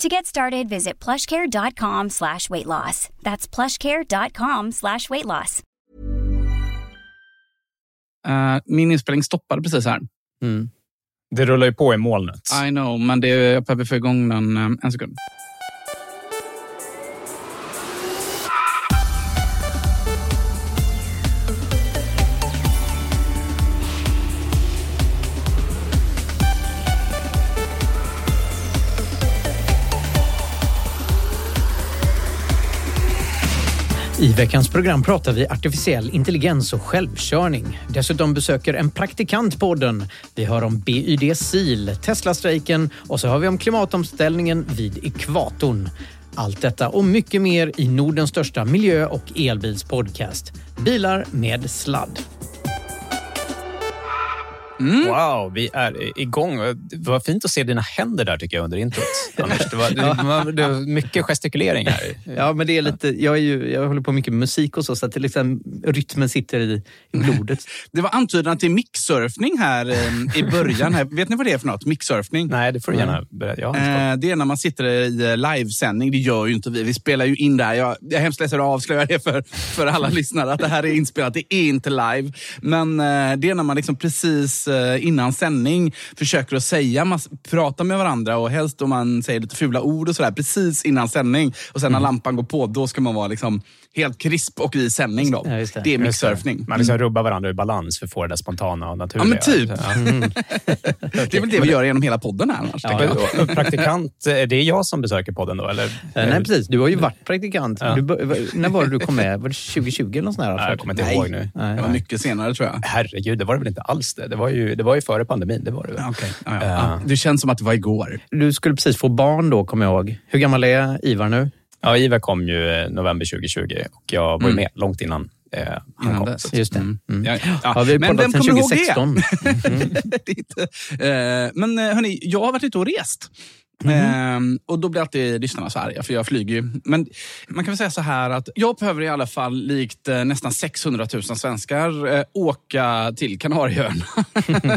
To get started, visit plushcare.com slash weight loss. That's plushcare.com slash weight loss. Uh, min inspelning stoppade precis här. Det rullar ju på i molnet. I know, men det, jag behöver få igång den eh, en sekund. I veckans program pratar vi artificiell intelligens och självkörning. Dessutom besöker en praktikant podden. Vi hör om BYD Sil, Tesla-strejken och så hör vi om klimatomställningen vid ekvatorn. Allt detta och mycket mer i Nordens största miljö och elbilspodcast. Bilar med sladd. Wow, vi är igång. Det var fint att se dina händer där tycker jag under introt. Anders. Det, var, det, var, det var mycket gestikulering här. Ja, men det är lite, jag, är ju, jag håller på mycket med musik och så, så att det liksom, rytmen sitter i, i blodet. Det var antydan till mixsurfning här i början. Här. Vet ni vad det är för något? Mixsurfning? Nej, det får du gärna berätta. Inte koll. Eh, det är när man sitter i eh, livesändning. Det gör ju inte vi. Vi spelar ju in det här. Jag, jag är hemskt ledsen att avslöja det för, för alla lyssnare att det här är inspelat. Det är inte live. Men eh, det är när man liksom precis innan sändning försöker att säga, mass, prata med varandra och helst om man säger lite fula ord och sådär precis innan sändning. Och sen när lampan går på, då ska man vara liksom helt krisp och i sändning. Då. Ja, det. det är det. mixsurfning. Man liksom rubbar varandra i balans för att få det där spontana och naturliga. Ja, men typ. Ja. Det är väl det vi gör genom hela podden här annars. Ja, Praktikant, är det jag som besöker podden då? Eller? Nej, precis. Du har ju varit praktikant. Ja. Du, när var det du kom med? Var det 2020 eller något sånt där? Nej, jag kommer inte Nej. ihåg nu. Nej. Det var mycket senare tror jag. Herregud, det var det väl inte alls det. Det var ju, det var ju före pandemin. Det var det väl. Ja, okej. Ja, ja. Ja. Ja, Det känns som att det var igår. Du skulle precis få barn då, kommer jag ihåg. Hur gammal är Ivar nu? Ja, Ivar kom ju eh, november 2020 och jag var ju med långt innan eh, han Innan kom. dess. Just det. Mm. Mm. Ja, ja. Ja, vi har Men vem kommer ihåg det? 2016. Det inte- Eh, Men eh, hörni, jag har varit ute och rest. Ehm, och Då blir alltid lyssnarna så arga, för jag flyger ju. Men man kan väl säga så här att jag behöver i alla fall, likt eh, nästan 600 000 svenskar, eh, åka till Kanarieöarna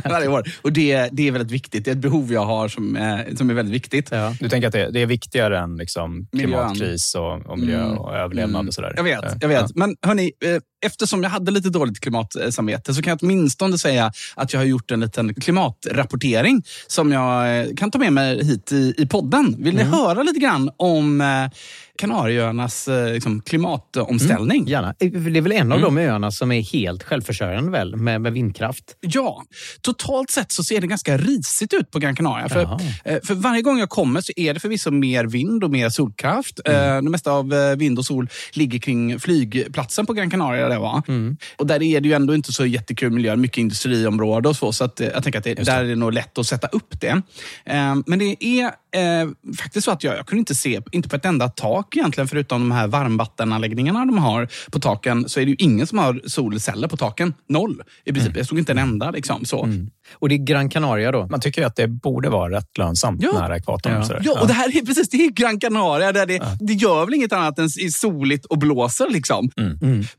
varje år. Och det, det är väldigt viktigt. Det är ett behov jag har som, eh, som är väldigt viktigt. Ja. Du tänker att det, det är viktigare än liksom klimatkris och, och miljö och överlevnad och sådär? Mm. Jag vet, jag vet. Ja. Men hörni, eh, eftersom jag hade lite dåligt klimatsamvete så kan jag åtminstone säga att jag har gjort en liten klimatrapportering som jag eh, kan ta med mig hit i, i podden. Vill Mm. ni höra lite grann om eh, Kanarieöarnas eh, liksom, klimatomställning? Gärna. Det är väl en av de öarna som är helt självförsörjande väl, med, med vindkraft? Ja, totalt sett så ser det ganska risigt ut på Gran Canaria. För, Jaha. eh, för varje gång jag kommer så är det förvisso mer vind och mer solkraft. Eh, Det mesta av vind och sol ligger kring flygplatsen på Gran Canaria. Där, va? Och där är det ju ändå inte så jättekul miljö, mycket industriområde och så. Så att, jag tänker att det, där är det nog lätt att sätta upp det. Men det är eh, faktiskt så att jag, jag kunde inte se, inte på ett enda tak egentligen, förutom de här varmvattenanläggningarna de har på taken, så är det ju ingen som har solceller på taken. Noll i princip. Jag såg inte en enda. Liksom, så. Och det är Gran Canaria då? Man tycker ju att det borde vara rätt lönsamt Ja. nära ekvatorn. Ja. Ja, och det här är precis det är Gran Canaria. Där det, det gör väl inget annat än är soligt och blåser. Liksom.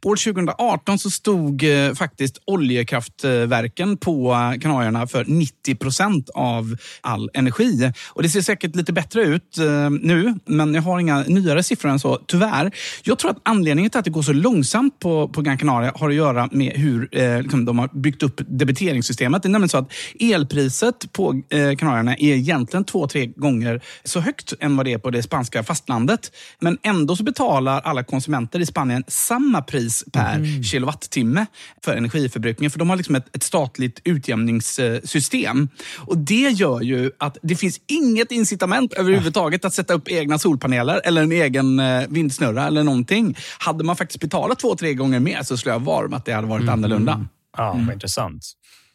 På år 2018 så stod eh, faktiskt oljekraftverken på eh, Kanarierna för 90 procent av all energi. Och Det ser säkert lite bättre ut eh, nu, men jag har inga nyare siffror än så, tyvärr. Jag tror att anledningen till att det går så långsamt på, på Gran Canaria har att göra med hur eh, liksom, de har byggt upp debiteringssystemet. Det är nämligen så att elpriset på eh, Kanarierna är egentligen två, tre gånger så högt än vad det är på det spanska fastlandet. Men ändå så betalar alla konsumenter i Spanien samma pris per kilowattimme för energiförbrukningen. För de har liksom ett, ett statligt utjämningssystem. Och det gör ju att det finns inget incitament överhuvudtaget att sätta upp egna solpaneler eller en egen eh, vindsnurra eller någonting. Hade man faktiskt betalat två, tre gånger mer så skulle jag vara om att det hade varit annorlunda. Ja, vad intressant.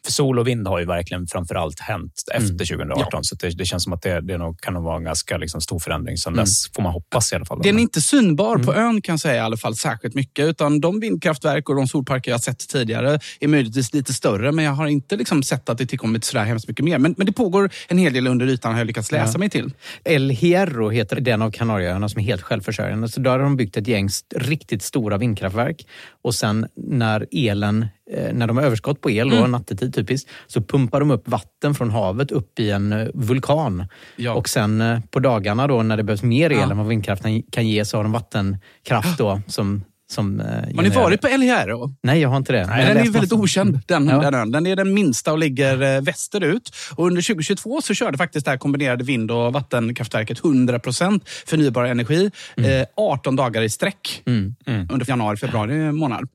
För sol och vind har ju verkligen framför allt hänt efter 2018. Så det, det känns som att det, det nog, kan nog vara en ganska liksom, stor förändring. Sen dess får man hoppas i alla fall. Den är inte synbar på ön kan jag säga i alla fall särskilt mycket. Utan de vindkraftverk och de solparker jag har sett tidigare är möjligtvis lite större. Men jag har inte liksom sett att det tillkommit sådär hemskt mycket mer. Men, men det pågår en hel del under ytan har jag lyckats läsa mig till. El Hierro heter den av Kanarieöarna som är helt självförsörjande. Så där har de byggt ett gäng riktigt stora vindkraftverk. Och sen när elen, när de har överskott på el, då, nattetid typiskt, så pumpar de upp vatten från havet upp i en eh, vulkan. Ja. Och sen eh, på dagarna då när det behövs mer el Ja. än vad vindkraften kan ge så har de vattenkraft då som, som eh, Har ni varit på El Hierro? Nej, jag har inte det. Jag den är läst väldigt okänd, den, Ja. den ön. Den är den minsta och ligger eh, västerut. Och under 2022 så körde faktiskt det här kombinerade vind och vattenkraftverket 100% förnybar energi. Eh, 18 dagar i sträck Mm. under januari, februari månad.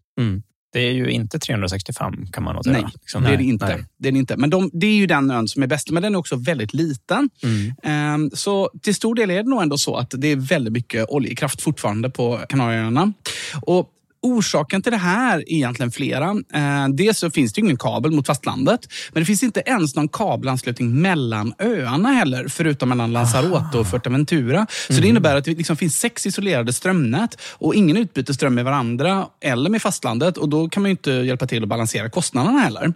Det är ju inte 365 kan man notera. Nej, Liksom. det är det inte. nej. Det är det inte. Men de, det är ju den ön som är bäst, men den är också väldigt liten. Mm. Ehm, Så till stor del är det nog ändå så att det är väldigt mycket oljekraft fortfarande på Kanarieöarna. Och Orsaken till det här är egentligen flera. Eh, dels så finns det ingen kabel mot fastlandet. Men det finns inte ens någon kabelanslutning mellan öarna heller. Förutom mellan Lanzarote och Fuerteventura. Så det innebär att det liksom finns sex isolerade strömnät. Och ingen utbyter ström med varandra eller med fastlandet. Och då kan man ju inte hjälpa till att balansera kostnaderna heller.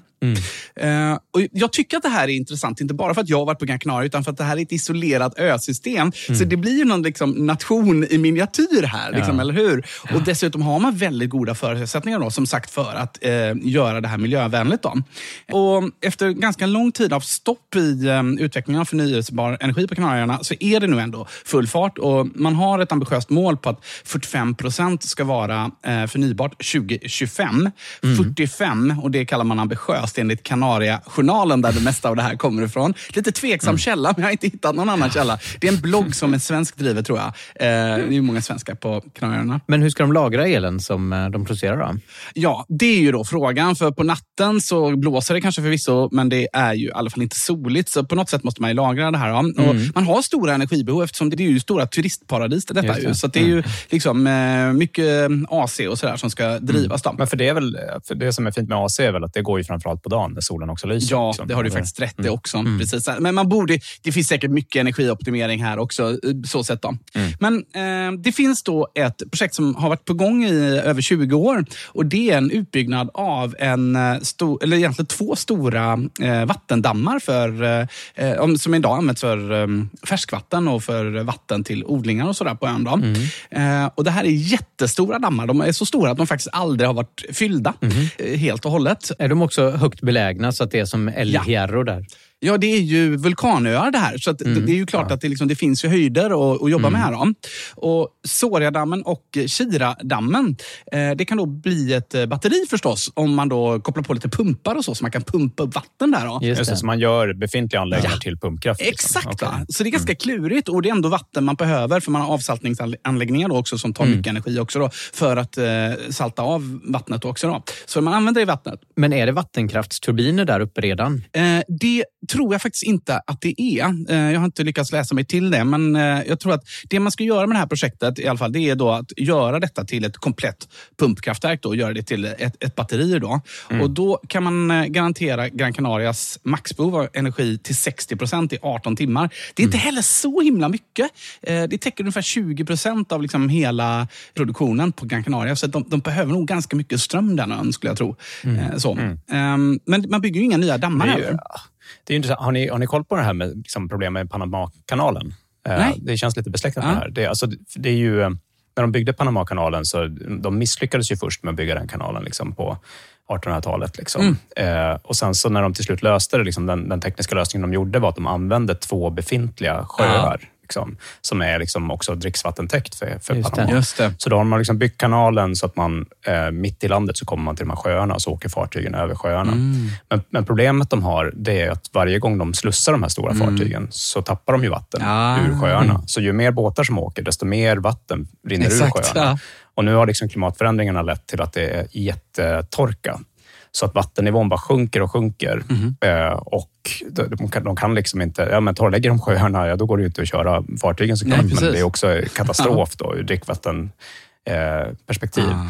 Eh, och jag tycker att det här är intressant, inte bara för att jag har varit på Gran Canaria, utan för att det här är ett isolerat ösystem. Så det blir ju någon liksom, nation i miniatyr här, liksom, eller hur? Och dessutom har man väldigt goda förutsättningar, då, som sagt, för att eh, göra det här miljövänligt. Då. Och efter ganska lång tid av stopp i eh, utvecklingen av förnyelsebar energi på Kanarieöarna så är det nu ändå full fart. Och man har ett ambitiöst mål på att 45 procent ska vara eh, förnybart 2025. 45, och det kallar man ambitiöst enligt Kanariajournalen där det mesta av det här kommer ifrån. Lite tveksam källa, men jag har inte hittat någon annan källa. Det är en blogg som är svensk drivet tror jag. Eh, det är många svenskar på Kanarieöarna. Men hur ska de lagra elen som eh, de producerar då? Ja, det är ju då frågan. För på natten så blåser det kanske förvisso, men det är ju i alla fall inte soligt. Så på något sätt måste man ju lagra det här. Då. Och man har stora energibehov eftersom det är ju stora turistparadis detta. Just det. Ju. Så det är ju liksom eh, mycket AC och sådär som ska drivas. Då. Men för det, är väl, för det som är fint med AC är väl att det går ju framförallt på dagen när solen också lyser. Ja, liksom. det har du faktiskt rätt i också. Precis. Men man borde, det finns säkert mycket energioptimering här också. eh, så sätt då. Men eh, det finns då ett projekt som har varit på gång i över över 20 år. Och Det är en utbyggnad av en eh, stor, eller egentligen två stora eh, vattendammar för, eh, som idag används för eh, färskvatten och för vatten till odlingar och sådär på ön. Mm. Eh, och Det här är jättestora dammar. De är så stora att de faktiskt aldrig har varit fyllda mm. helt och hållet. Är de också högt belägna så att det är som El Hierro där? Ja, det är ju vulkanöar det här. Så mm. det är ju klart ja. att det, liksom, det, finns ju höjder att, att jobba mm. med här. Då. Och Soriadammen och Kiradammen, eh, det kan då bli ett eh, batteri förstås. Om man då kopplar på lite pumpar och så, så man kan pumpa upp vatten där. Då. Just det. Så man gör befintliga anläggningar ja. till pumpkraft? Liksom. Exakt. Okay. Så det är ganska mm. klurigt och det är ändå vatten man behöver för man har avsaltningsanläggningar då också som tar mm. mycket energi också då, för att eh, salta av vattnet också. Då. Så man använder det i vattnet. Men är det vattenkraftsturbiner där uppe redan? Eh, det tror jag faktiskt inte att det är. Eh, jag har inte lyckats läsa mig till det, men eh, jag tror att det man ska göra med det här projektet i alla fall, det är då att göra detta till ett komplett pumpkraftverk och göra det till ett, ett batteri. Då. Mm. Och då kan man eh, garantera Gran Canarias maxbehov av energi till 60 procent i 18 timmar. Det är inte mm. heller så himla mycket. Det täcker ungefär 20 procent av liksom hela produktionen på Gran Canaria. Så de, de behöver nog ganska mycket ström den ön, skulle jag tro. Mm. Så. Mm. Ehm, men man bygger ju inga nya dammar här. Det är intressant. Har, ni, har ni koll på det här med liksom, problem med Panamakanalen? Eh, Nej. Det känns lite besläktat med det här. Det, alltså, det är ju, eh, när de byggde Panamakanalen så de misslyckades ju först med att bygga den kanalen liksom, på 1800-talet. Liksom. Mm. Eh, och sen så när de till slut löste det, liksom, den, den, tekniska lösningen de gjorde var att de använde två befintliga sjöar liksom, som är liksom också dricksvattentäkt för, för Just Panama. Just det. Så då har man liksom byggt kanalen så att man eh, mitt i landet så kommer man till de här sjöarna och så åker fartygen över sjöarna. Mm. Men, men, problemet de har det är att varje gång de slussar de här stora mm. fartygen så tappar de ju vatten ah. ur sjöarna. Så ju mer båtar som åker, desto mer vatten rinner Exakt, ur sjöarna. Ja. Och nu har liksom klimatförändringarna lett till att det är jättetorka. Så att vattennivån bara sjunker och sjunker. Mm. Eh, och de kan, de kan liksom inte... Ja, men torrlägger de sjöarna, ja, då går det inte att köra fartygen såklart. Nej, men det är också katastrof då, ur drickvattenperspektiv. Eh.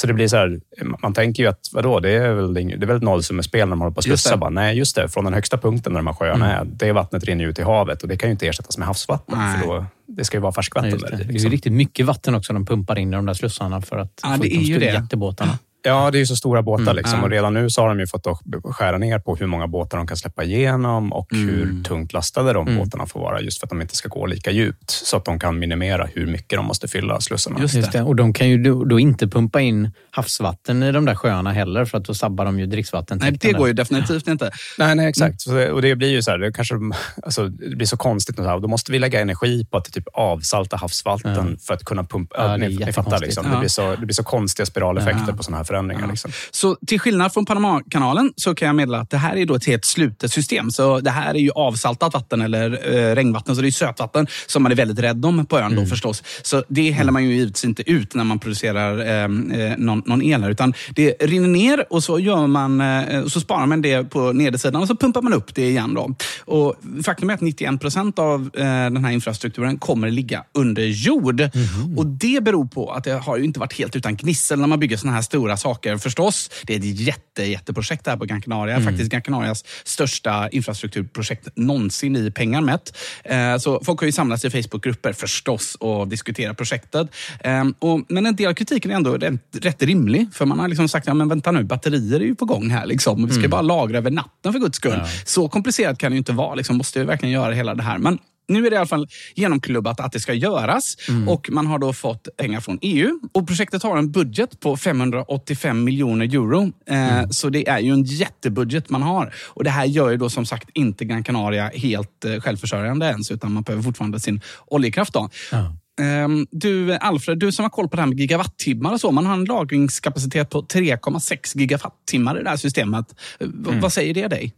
Så det blir så här, man tänker ju att vadå, det är väl, det är väl ett nollsummespel när man håller på att slussa. Bara, nej, just det. Från den högsta punkten där de här sjöarna mm. är, det vattnet rinner ut i havet och det kan ju inte ersättas med havsvatten. Nej. För då, det ska ju vara färskvatten. Nej, det. Där, liksom. det är riktigt mycket vatten också de pumpar in i de där slussarna för att ja, få ut de stora jättebåtarna. Ja, det är ju så stora båtar. Mm, liksom. Och redan nu så har de ju fått skära ner på hur många båtar de kan släppa igenom och mm. hur tungt lastade de mm. båtarna får vara, just för att de inte ska gå lika djupt. Så att de kan minimera hur mycket de måste fylla slussarna. Just. Just det. Och de kan ju då, då, inte pumpa in havsvatten i de där sjöarna heller, för att då sabbar de ju dricksvatten. Nej, det går ju definitivt inte. Nej, nej exakt. Mm. och det blir ju så här, det, kanske, alltså, det blir så konstigt. Och så här, då måste vi lägga energi på att typ avsalta havsvatten ja. för att kunna pumpa... Ja, ni, ni fattar, liksom. ja. det, blir så, det blir så konstiga spiraleffekter på sådana här förändringar. Liksom. Så till skillnad från Panamakanalen så kan jag meddela att det här är då ett helt slutet system. Så det här är ju avsaltat vatten eller eh, regnvatten, så det är sötvatten som man är väldigt rädd om på ön mm. då förstås. Så det häller man ju givetvis inte ut när man producerar eh, eh någon, någon el här, utan det rinner ner och så, gör man, eh, så sparar man det på nedersidan och så pumpar man upp det igen. Då. Och faktum är att 91 procent av eh, den här infrastrukturen kommer ligga under jord. Mm. Och Det beror på att det har ju inte varit helt utan gnissel när man bygger såna här stora saker förstås det är ett jätte, jätteprojekt här på Gran Canaria. Mm. Faktiskt Gran Canarias största infrastrukturprojekt någonsin i pengar mätt. Eh, så folk har ju samlats i Facebookgrupper förstås och diskuterat projektet. Ehm, men en del av kritiken är ändå rätt rimlig. För man har liksom sagt, ja men vänta nu, batterier är ju på gång här. Liksom. Vi ska mm. bara lagra över natten för guds skull. Ja. Så komplicerat kan det ju inte vara. Liksom. Måste vi verkligen göra hela det här? Men nu är det i alla fall genomklubbat att det ska göras mm. och man har då fått pengar från EU. Och Projektet har en budget på 585 miljoner euro. Eh, mm. Så det är ju en jättebudget man har. Och Det här gör ju då som sagt inte Gran Canaria helt eh, självförsörjande ens, utan man behöver fortfarande sin oljekraft. Då. Ja. Ehm, du, Alfred, du som har koll på det här med gigawattimmar och så. Man har en lagringskapacitet på 3,6 gigawattimmar i det här systemet. Mm. Vad säger det dig?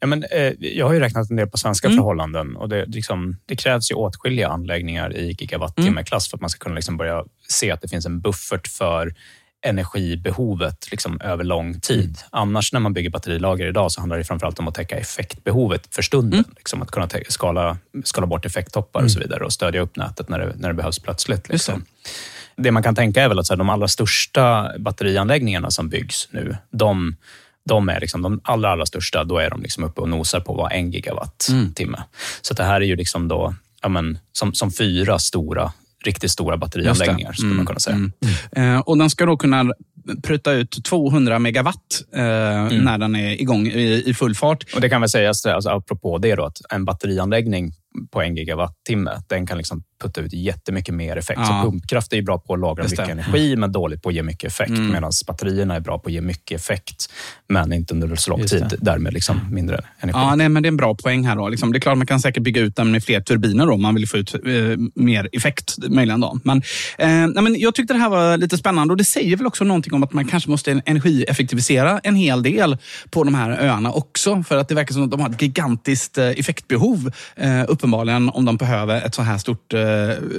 Ja, men, eh, jag har ju räknat en del på svenska mm. förhållanden och det, liksom, det, krävs ju åtskilliga anläggningar i gigawattimme-klass mm. för att man ska kunna liksom börja se att det finns en buffert för energibehovet liksom, över lång tid. Mm. Annars när man bygger batterilager idag så handlar det framförallt om att täcka effektbehovet för stunden. Mm. Liksom, att kunna skala, skala bort effekttoppar och så mm. vidare och stödja upp nätet när det, när det behövs plötsligt. Liksom. Det. det. man kan tänka är väl att så här, de allra största batterianläggningarna som byggs nu, de de är liksom de allra, allra största, då är de liksom uppe och nosar på vad en gigawattimme. Mm. Så det här är ju liksom då, ja men, som, som fyra stora riktigt stora batterianläggningar, skulle man kunna säga. Mm. Eh, och den ska då kunna prutta ut 200 megawatt eh, när den är igång i, i full fart. Och Det kan väl sägas, alltså, apropå det, då, att en batterianläggning på en gigawattimme, den kan liksom putta ut jättemycket mer effekt. Ja. Så pumpkraft är bra på att lagra mycket energi, men dåligt på att ge mycket effekt. Mm. Medan batterierna är bra på att ge mycket effekt, men inte under så lång Just tid. det. Därmed liksom mindre energi. Ja, nej, men det är en bra poäng här. Då. Liksom, det är klart man kan säkert bygga ut den med fler turbiner då, om man vill få ut eh, mer effekt möjligen. Då. Men, eh, nej, men jag tyckte det här var lite spännande och det säger väl också någonting om att man kanske måste energieffektivisera en hel del på de här öarna också. För att det verkar som att de har ett gigantiskt eh, effektbehov, eh, uppenbarligen, om de behöver ett så här stort eh,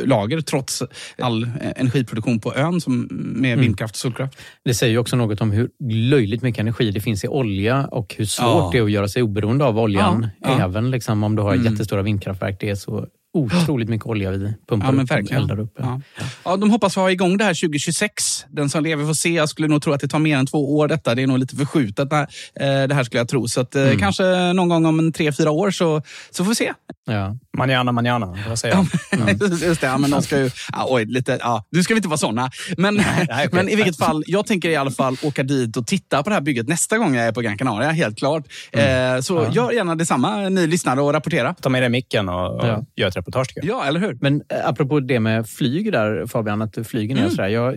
lager trots all energiproduktion på ön som med vindkraft och solkraft. Det säger ju också något om hur löjligt mycket energi det finns i olja och hur svårt Ja. det är att göra sig oberoende av oljan. Ja, ja. Även liksom om du har Mm. jättestora vindkraftverk. Det är så otroligt mycket olja vi pumpar Ja, men upp och eldar upp. Ja. Ja, de hoppas ha igång det här 2026. Den som lever får se. Jag skulle nog tro att det tar mer än två år detta. Det är nog lite förskjutet eh, det här skulle jag tro. Så att, eh, Mm. kanske någon gång om en tre, fyra år så, så får vi se. Ja. Manana, manana. Vad säger jag? Just det, ja, men de ska ju... Ja, oj, lite, ja, du ska vi inte vara såna. Men, okej. men i vilket fall, jag tänker i alla fall åka dit och titta på det här bygget nästa gång jag är på Gran Canaria, helt klart. Eh, så gör gärna detsamma, ni lyssnare, och rapportera. Ta med dig micken och, och Ja. gör ett reportage tycker jag. Ja, eller hur? Men eh, apropå det med flyg där Fabian, att flyger ner och sådär. Jag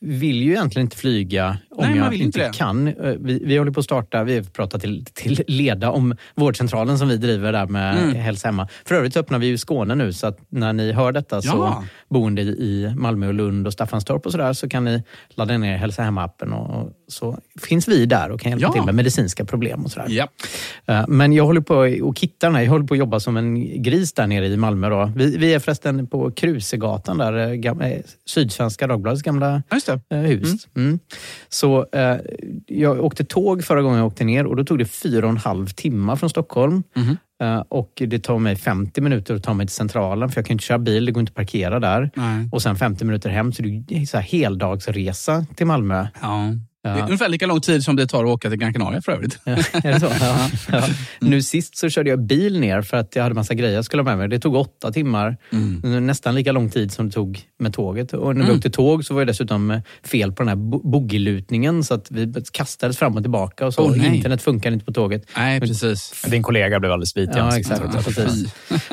vill ju egentligen inte flyga om Nej, jag inte inte kan. Eh, Vi, vi håller på att starta, vi har pratat till, till Leda om vårdcentralen som vi driver där med Mm. Hälsa Hemma. För övrigt öppnar vi ju Skåne nu så att när ni hör detta så Ja. Boende i Malmö och Lund och Staffanstorp och sådär så kan ni ladda ner Hälsa Hemma-appen och, så finns vi där och kan hjälpa Ja. till med medicinska problem och sådär. Ja. Eh, Men jag håller på och kittar den här. Jag håller på att jobba som en gris där nere i Malmö. Då. Vi, vi är förresten på Krusegatan, där eh, gam- eh, Sydsvenska Dagbladets gamla hus. Mm. Så eh, jag åkte tåg förra gången jag åkte ner och då tog det fyra och en halv timme från Stockholm. Mhm. Eh, och det tar mig 50 minuter att ta mig till Centralen för jag kan inte köra bil, det går inte att parkera där. Nej. Och sen 50 minuter hem, så det är så här heldagsresa till Malmö. Ja. Det är Ja. ungefär lika lång tid som det tar att åka till Gran Canaria för övrigt. Ja, är det så? Ja, ja. Nu sist så körde jag bil ner för att jag hade massa grejer jag skulle ha med mig. Det tog åtta timmar. Nästan lika lång tid som det tog med tåget. Och när vi åkte tåg så var det dessutom eh, fel på den här bo- boogielutningen så att vi kastades fram och tillbaka. Och så. Nej. Internet funkar inte på tåget. Nej, precis. Din kollega blev alldeles vit i Ja, exakt.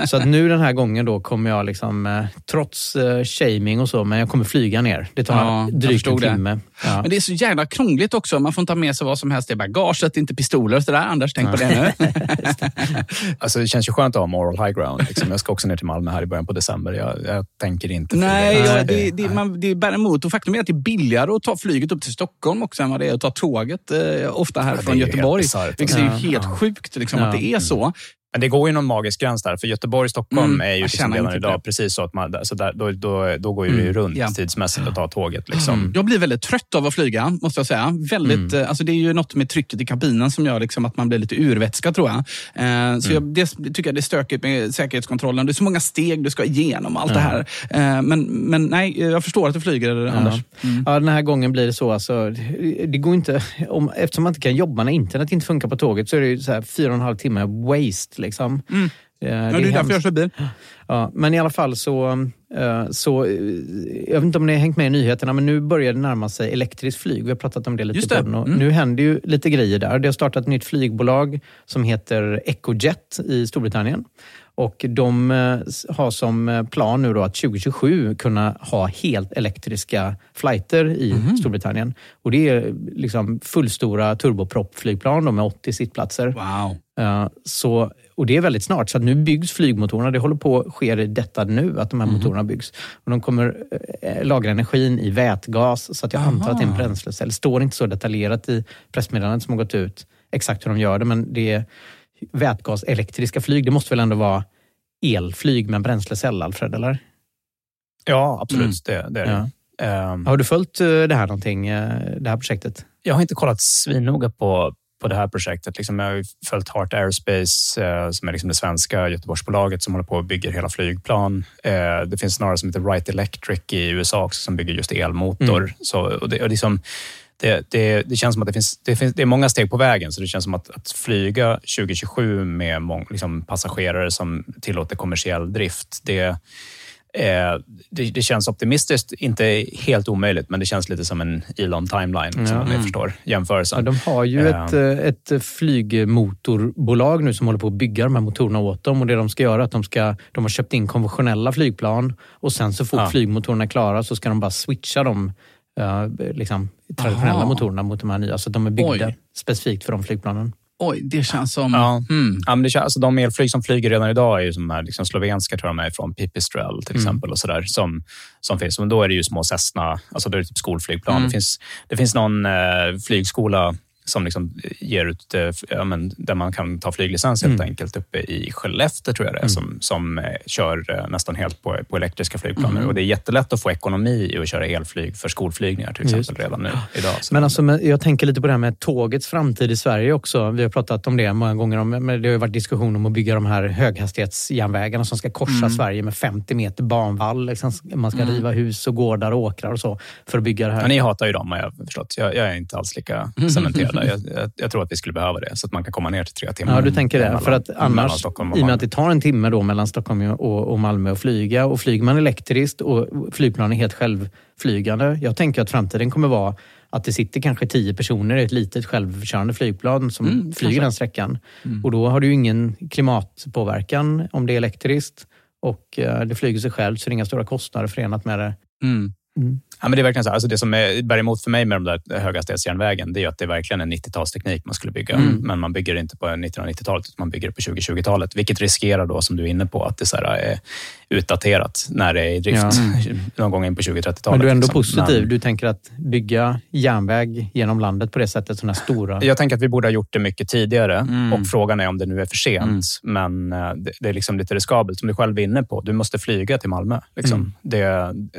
Så att nu den här gången då kommer jag, liksom, eh, trots eh, shaming och så, men jag kommer flyga ner. Det tar Ja, drygt en timme. Ja. Men det är så jävla krångligt också. Man får inte ha med sig vad som helst i bagaget, inte pistoler och sådär. Anders, tänk på det nu. Alltså, det känns ju skönt att ha moral high ground. Liksom. Jag ska också ner till Malmö här i början på december. Jag, jag tänker inte. Nej, Nej, ja, det, det, man, det bär emot. Och faktum är att det är billigare att ta flyget upp till Stockholm också än vad det är att ta tåget eh, ofta här Ja, det är från Göteborg. bisarrt, Vilket är ju helt Ja. sjukt liksom, Ja. att det är så. Men det går ju någon magisk gräns där. För Göteborg Stockholm Mm, är ju liksom redan idag det. precis så att man, så där, då, då, då går ju det Mm, runt ja. tidsmässigt att ta tåget. Liksom. Jag blir väldigt trött av att flyga, måste jag säga. Väldigt, eh, alltså det är ju något med trycket i kabinen som gör liksom att man blir lite urvätskad, tror jag. Eh, så jag, det tycker jag det är stökigt med säkerhetskontrollen. Det är så många steg du ska igenom, allt det här. Eh, men, men nej, jag förstår att du flyger, Anders. Mm. Ja, den här gången blir det så. Alltså, det går inte, om, eftersom man inte kan jobba när internet inte funkar på tåget så är det ju så här fyra och en halv timme waste. Liksom. Eh, Mm. Ja, det är därför jag kör bil. Ja, men i alla fall så, eh, så... eh, Jag vet inte om ni har hängt med i nyheterna, men nu börjar det närma sig elektriskt flyg. Vi har pratat om det lite Just det. Mm. Nu händer ju lite grejer där. Det har startat ett nytt flygbolag som heter Ecojet i Storbritannien. Och de eh, har som eh, plan nu då att 2027 kunna ha helt elektriska flighter i Mhm. Storbritannien. Och det är liksom fullstora turboproppflygplan då med 80 sittplatser. Wow. Eh, Så, och det är väldigt snart, så att nu byggs flygmotorerna. Det håller på att ske detta nu, att de här Mhm. motorerna byggs. Och de kommer eh, lagra energin i vätgas, så att jag antar att det är en bränslecell. Det står inte så detaljerat i pressmeddelandet som har gått ut exakt hur de gör det, men det är vätgas, elektriska flyg. Det måste väl ändå vara elflyg med bränslecell, Alfred? Eller? Ja, absolut. Mm. Det, det är det. Ja. Ehm, Har du följt eh, det här någonting, eh, det här projektet? Jag har inte kollat svinnoga på, på det här projektet. Liksom jag har följt Heart Aerospace, eh, som är liksom det svenska Göteborgsbolaget som håller på och bygger hela flygplan. Eh, det finns några som heter Wright Electric i USA också, som bygger just elmotor. Mm. Så, och det, och liksom, det, det, det känns som att det finns, det finns det är många steg på vägen, så det känns som att, att flyga 2027 med mång, liksom passagerare som tillåter kommersiell drift, det, det, det, känns optimistiskt, inte helt omöjligt, men det känns lite som en Elon timeline, ja. som mm. förstår jämförelsen. Ja, de har ju ett, eh, ett flygmotorbolag nu som håller på att bygga de här motorerna åt dem och det de ska göra är att de, ska, de har köpt in konventionella flygplan och sen så fort ja. flygmotorerna är klara så ska de bara switcha de liksom, traditionella Aha. motorerna mot de här nya. Så de är byggda Oj. specifikt för de flygplanen. Oj, det känns som... Ja. Mm. Ja, men det känns, alltså, de elflyg som flyger redan idag är ju som här, liksom, slovenska, tror jag de är, från Pipistrel till mm. exempel. och så där, som, som finns. Men då är det ju små Cessna, alltså då är det typ skolflygplan. Mm. Det, finns, det finns någon eh, flygskola som liksom ger ut, ja, men, där man kan ta flyglicens helt mm. enkelt uppe i Skellefteå, tror jag det är, mm. som, som eh, kör eh, nästan helt på, på elektriska flygplan mm. Och Det är jättelätt att få ekonomi i att köra elflyg för skolflygningar till exempel Just. redan nu idag. Men alltså, jag tänker lite på det här med tågets framtid i Sverige också. Vi har pratat om det många gånger. Om, men det har varit diskussion om att bygga de här höghastighetsjärnvägarna som ska korsa mm. Sverige med 50 meter banvall. Liksom. Man ska mm. riva hus och gårdar och åkrar och så för att bygga det här. Men ni hatar ju dem har jag förstått. Jag, jag är inte alls lika cementerad jag, jag, jag, tror att vi skulle behöva det, så att man kan komma ner till tre timmar. Ja, du tänker det. För att annars, i och med att det tar en timme då mellan Stockholm och, och Malmö att flyga och flyger man elektriskt och flygplanen är helt självflygande. Jag tänker att framtiden kommer vara att det sitter kanske tio personer i ett litet självkörande flygplan som mm, flyger kanske. den sträckan. Mm. Och då har du ingen klimatpåverkan om det är elektriskt och eh, det flyger sig själv så det är inga stora kostnader förenat med det. Mm. Mm. Ja, men det är verkligen så. Alltså det som är, bär emot för mig med de där höghastighetsjärnvägen, det är att det är verkligen en 90-talsteknik man skulle bygga. Mm. Men man bygger inte på 1990-talet, man bygger på 2020-talet. Vilket riskerar då, som du är inne på, att det så är utdaterat när det är i drift ja. någon gång in på 2030-talet. Men du är ändå liksom. positiv. Men, du tänker att bygga järnväg genom landet på det sättet, sådana stora... Jag tänker att vi borde ha gjort det mycket tidigare mm. och frågan är om det nu är för sent. Mm. Men eh, det, det, är liksom lite riskabelt, som du själv är inne på. Du måste flyga till Malmö. Liksom. Mm. Det,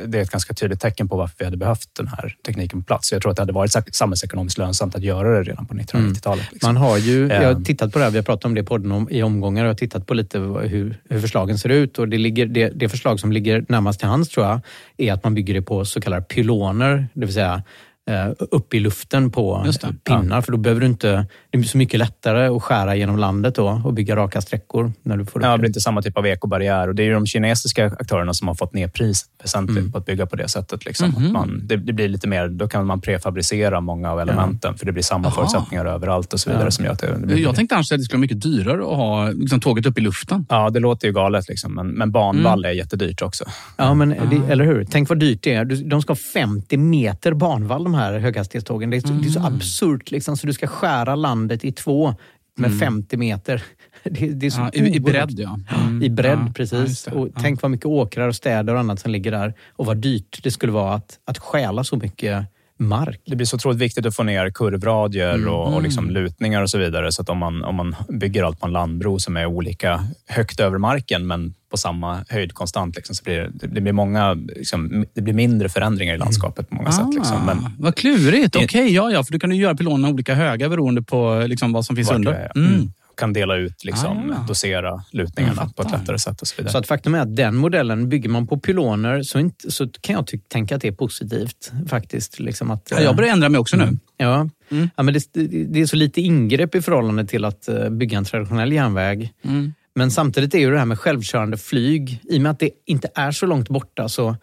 det, är ett ganska tydligt tecken på varför vi hade behövt den här tekniken på plats. Jag tror att det hade varit samhällsekonomiskt lönsamt att göra det redan på 1990-talet. Liksom. Man har ju, jag har ehm. tittat på det här, vi har pratat om det i podden om, i omgångar och jag har tittat på lite hur, hur förslagen ser ut och det ligger det, det förslag som ligger närmast till hands tror jag är att man bygger det på så kallade pyloner, det vill säga Eh, upp i luften på pinnar. Ja. För då behöver du inte... Det är så mycket lättare att skära genom landet då och bygga raka sträckor. När du får ja, det blir inte samma typ av ekobarriär. Och det är de kinesiska aktörerna som har fått ner priset väsentligt mm. på att bygga på det sättet. Liksom. Mm man, det, det, blir lite mer, då kan man prefabricera många av elementen, ja. för det blir samma Aha. förutsättningar överallt och så vidare. Ja. Som gör det, det Jag tänkte annars att det skulle vara mycket dyrare att ha liksom, tåget upp i luften. Ja, det låter ju galet. Liksom. Men, men banvall mm. är jättedyrt också. Ja, men det, eller hur? Tänk vad dyrt det är. De ska ha 50 meter banvall, de här höghastighetstågen tågen. Det är, mm. det är så mm. absurt, liksom, så du ska skära landet i två med mm. 50 meter. Det, det är så ja, i, I bredd, ja. Mm. I bredd, ja, precis. Ja, och Tänk vad mycket åkrar och städer och annat som ligger där och vad dyrt det skulle vara att, att stjäla så mycket mark. Det blir så otroligt viktigt att få ner kurvradier mm. och, och liksom mm. lutningar och så vidare. Så att om man, om man bygger allt på en landbro som är olika högt över marken, men på samma höjd konstant, liksom, så blir det, det, blir många, liksom, det blir mindre förändringar i mm. landskapet på många ah, sätt. Liksom. Men, vad klurigt. Okej, okay, ja, ja, för du kan ju göra pylonerna olika höga beroende på liksom, vad som finns under. Mm kan dela ut, liksom, ah. dosera lutningarna på ett lättare sätt och så vidare. Så att faktum är att den modellen, bygger man på pyloner så, inte, så kan jag tänka att det är positivt faktiskt. Liksom att, ja, jag börjar ändra mig också nu. Ja, mm. ja men det, det, är så lite ingrepp i förhållande till att eh, bygga en traditionell järnväg. Mm. Men samtidigt är ju det här med självkörande flyg, i och med att det inte är så långt borta så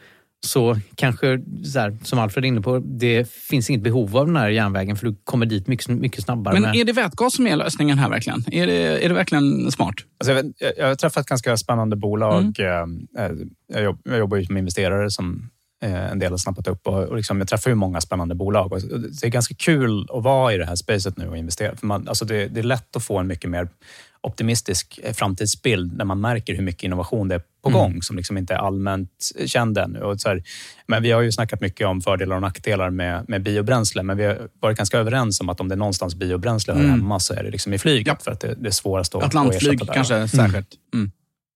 så kanske, så här, som Alfred är inne på, det finns inget behov av den här järnvägen för du kommer dit mycket, mycket snabbare. Men med... är det vätgas som är lösningen här verkligen? Är det, är det verkligen smart? Alltså jag, jag, jag har träffat ganska spännande bolag. Mm. Eh, eh, jag, jobb, jag jobbar ju som investerare som eh, en del har snappat upp och, och liksom jag träffar ju många spännande bolag. Och det är ganska kul att vara i det här spacet nu och investera. För man, alltså det, det är lätt att få en mycket mer optimistisk eh, framtidsbild när man märker hur mycket innovation det är på mm. gång som liksom inte är allmänt känd ännu. Och så här, men vi har ju snackat mycket om fördelar och nackdelar med, med biobränsle, men vi har varit ganska överens om att om det är någonstans biobränsle hör mm. hemma så är det liksom i flyget, ja. för att det, det är svårast att, Atlantflyg att ersätta. kanske mm. särskilt. Mm.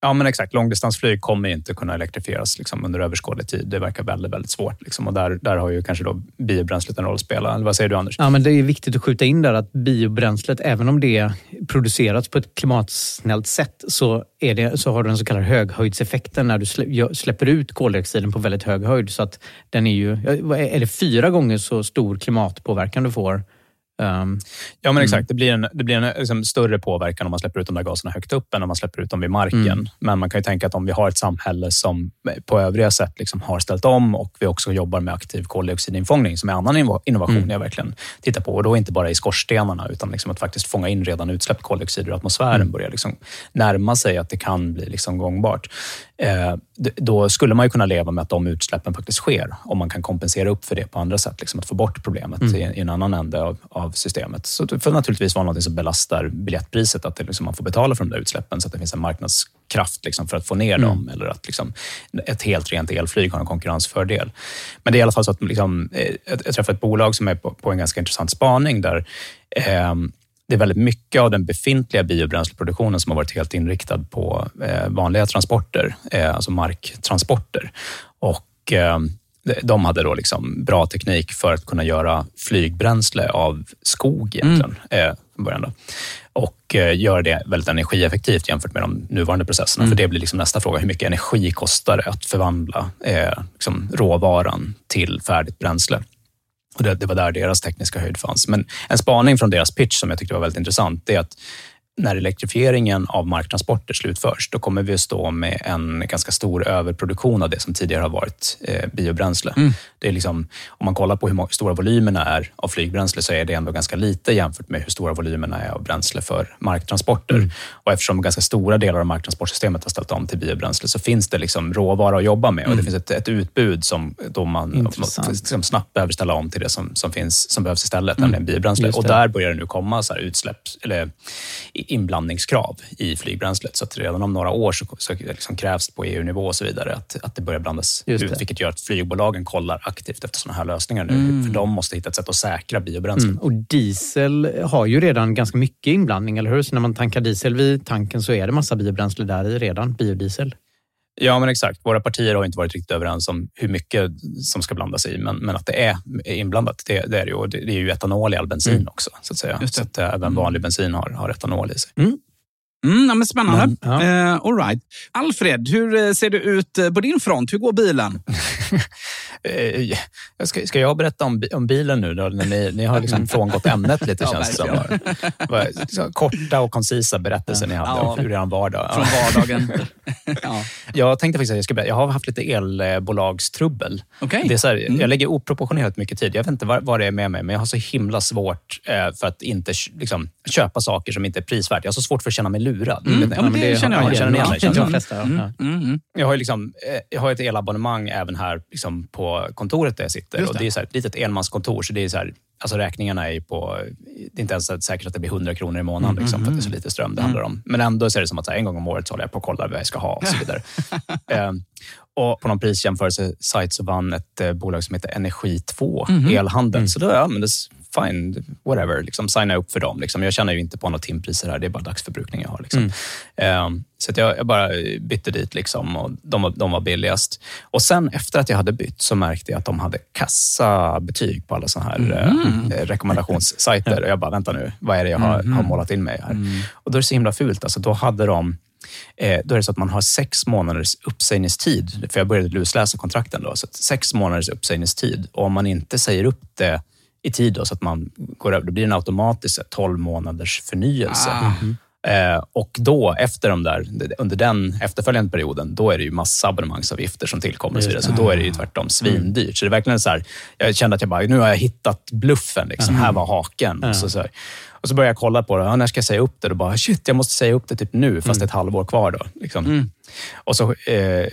Ja, men exakt. Långdistansflyg kommer inte kunna elektrifieras liksom, under överskådlig tid. Det verkar väldigt, väldigt svårt. Liksom. Och där, där har ju kanske då biobränslet en roll att spela. Eller vad säger du, Anders? Ja, men det är viktigt att skjuta in där att biobränslet, även om det producerats på ett klimatsnällt sätt, så, är det, så har du den så kallade höghöjdseffekten när du släpper ut koldioxiden på väldigt hög höjd. Så att den är ju, är det fyra gånger så stor klimatpåverkan du får Um, ja, men exakt. Mm. Det blir en, det blir en liksom, större påverkan om man släpper ut de där gaserna högt upp än om man släpper ut dem vid marken. Mm. Men man kan ju tänka att om vi har ett samhälle som på övriga sätt liksom har ställt om och vi också jobbar med aktiv koldioxidinfångning som är en annan innovation mm. jag verkligen tittar på. Och då inte bara i skorstenarna utan liksom att faktiskt fånga in redan utsläppt koldioxid ur atmosfären mm. börjar liksom närma sig att det kan bli liksom gångbart. Eh, då skulle man ju kunna leva med att de utsläppen faktiskt sker om man kan kompensera upp för det på andra sätt. Liksom att få bort problemet mm. i, i, en annan ände av, av systemet. Så det får naturligtvis vara något som belastar biljettpriset, att det liksom man får betala för de där utsläppen så att det finns en marknadskraft liksom för att få ner mm. dem. Eller att liksom ett helt rent elflyg har en konkurrensfördel. Men det är i alla fall så att liksom, eh, jag träffade ett bolag som är på, på en ganska intressant spaning där eh, det är väldigt mycket av den befintliga biobränsleproduktionen som har varit helt inriktad på eh, vanliga transporter, eh, alltså marktransporter. Och eh, de hade då liksom bra teknik för att kunna göra flygbränsle av skog egentligen. Mm. Eh, början då. Och eh, göra det väldigt energieffektivt jämfört med de nuvarande processerna. Mm. För det blir liksom nästa fråga. Hur mycket energi kostar det att förvandla eh, liksom råvaran till färdigt bränsle? Och det, det, var där deras tekniska höjd fanns. Men en spaning från deras pitch som jag tyckte var väldigt intressant, det är att när elektrifieringen av marktransporter slutförs, då kommer vi att stå med en ganska stor överproduktion av det som tidigare har varit eh, biobränsle. Mm. Det är liksom, om man kollar på hur stora volymerna är av flygbränsle så är det ändå ganska lite jämfört med hur stora volymerna är av bränsle för marktransporter. Mm. Och eftersom ganska stora delar av marktransportsystemet har ställt om till biobränsle så finns det liksom råvara att jobba med och det mm. finns ett, ett utbud som då man liksom snabbt behöver ställa om till det som, som, finns, som behövs istället, mm. nämligen biobränsle. Och där börjar det nu komma så utsläpp, eller inblandningskrav i flygbränslet. Så att redan om några år så, så liksom krävs det på EU-nivå och så vidare att, att det börjar blandas ut, vilket gör att flygbolagen kollar aktivt efter sådana här lösningar nu. Mm. För de måste hitta ett sätt att säkra biobränslen. Mm. Och diesel har ju redan ganska mycket inblandning, eller hur? Så när man tankar diesel vid tanken så är det massa biobränsle där i redan, biodiesel. Ja, men exakt. Våra partier har inte varit riktigt överens om hur mycket som ska blandas i, men, men att det är inblandat, det, det är det ju. Det, det är ju etanol i all bensin mm. också, så att säga. Så att även mm. vanlig bensin har, har etanol i sig. Mm. Mm, ja, men spännande. Mm, ja. uh, all right. Alfred, hur eh, ser det ut eh, på din front? Hur går bilen? ska, ska jag berätta om, om bilen nu? Då, ni, ni har liksom frångått ämnet lite, ja, känns det som. Korta och koncisa berättelser ni hade ja, ur er vardag. Från vardagen. ja. Jag tänkte faktiskt att jag, ska, jag har haft lite elbolagstrubbel. Okay. Det är så här, mm. Jag lägger oproportionerligt mycket tid. Jag vet inte vad, det är med mig, men jag har så himla svårt för att inte liksom, köpa saker som inte är prisvärt. Jag har så svårt för att känna mig lurad. Mm. Ja, men det, känner jag, jag känner igen. Jag har, liksom, eh, jag har ett elabonnemang även här liksom på kontoret där jag sitter. Det. Och det är så här, ett litet enmanskontor, så det är så här, alltså räkningarna är på... Det är inte ens säkert att det blir 100 kronor i månaden mm, liksom, för att det är så lite ström det handlar om. Men ändå så är det som att här, en gång om året så håller jag på och kollar vad jag ska ha och så vidare. eh, och på någon prisjämförelsesajt så vann ett eh, bolag som heter Energi2 mm elhandel. Mm. Så då det fine, whatever. Liksom, signa upp för dem. Liksom. Jag tjänar ju inte på några timpriser här. Det är bara dagsförbrukning jag har. Liksom. Mm. Um, så jag, jag, bara bytte dit liksom, och de, de var billigast. Och sen efter att jag hade bytt så märkte jag att de hade kassabetyg på alla såna här mm. eh, rekommendationssajter. Och jag bara, vänta nu, vad är det jag har, mm. har målat in mig här? Mm. Och då är det så himla fult. Alltså, då hade de eh, då är det så att man har sex månaders uppsägningstid. För jag började lusläsa kontrakten då. Så sex månaders uppsägningstid. Och om man inte säger upp det i tid då, så att man går över. Då blir det en automatisk 12 månaders förnyelse. Ah. Mm. Eh, och då, efter de där, under den efterföljande perioden, då är det ju massa abonnemangsavgifter som tillkommer. Och så, vidare. så då är det ju tvärtom svindyrt. Så det är verkligen så här, jag kände att jag bara, nu har jag hittat bluffen. Liksom. Mm. Här var haken. Mm. Och, så, så här. och så började jag kolla på det. Ja, när ska jag säga upp det? Och bara, shit, jag måste säga upp det typ nu, fast mm. ett halvår kvar. Då, liksom. Mm. Och så eh,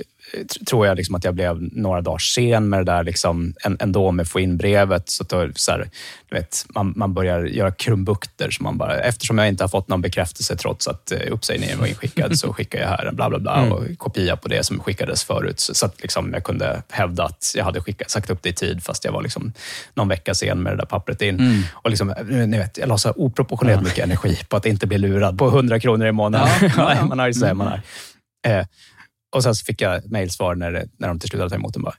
tror jag liksom att jag blev några dagar sen med det där, liksom, ändå med att få in brevet. Så, då, så här, du vet, man, man börjar göra krumbukter. Så man bara, eftersom jag inte har fått någon bekräftelse trots att eh, uppsägningen var inskickad så skickar jag här en bla bla bla mm. och kopia på det som skickades förut. Så, så att liksom jag kunde hävda att jag hade skickat, sagt upp det i tid fast jag var liksom någon vecka sen med det där pappret in. Mm. Och liksom, ni vet, jag la så oproportionerligt mycket energi på att inte bli lurad på 100 kronor i månaden. Ja, ja. man ju så här, man har. Eh, och sen så fick jag mejlsvar när, när de till slut hade tagit emot den. Bara,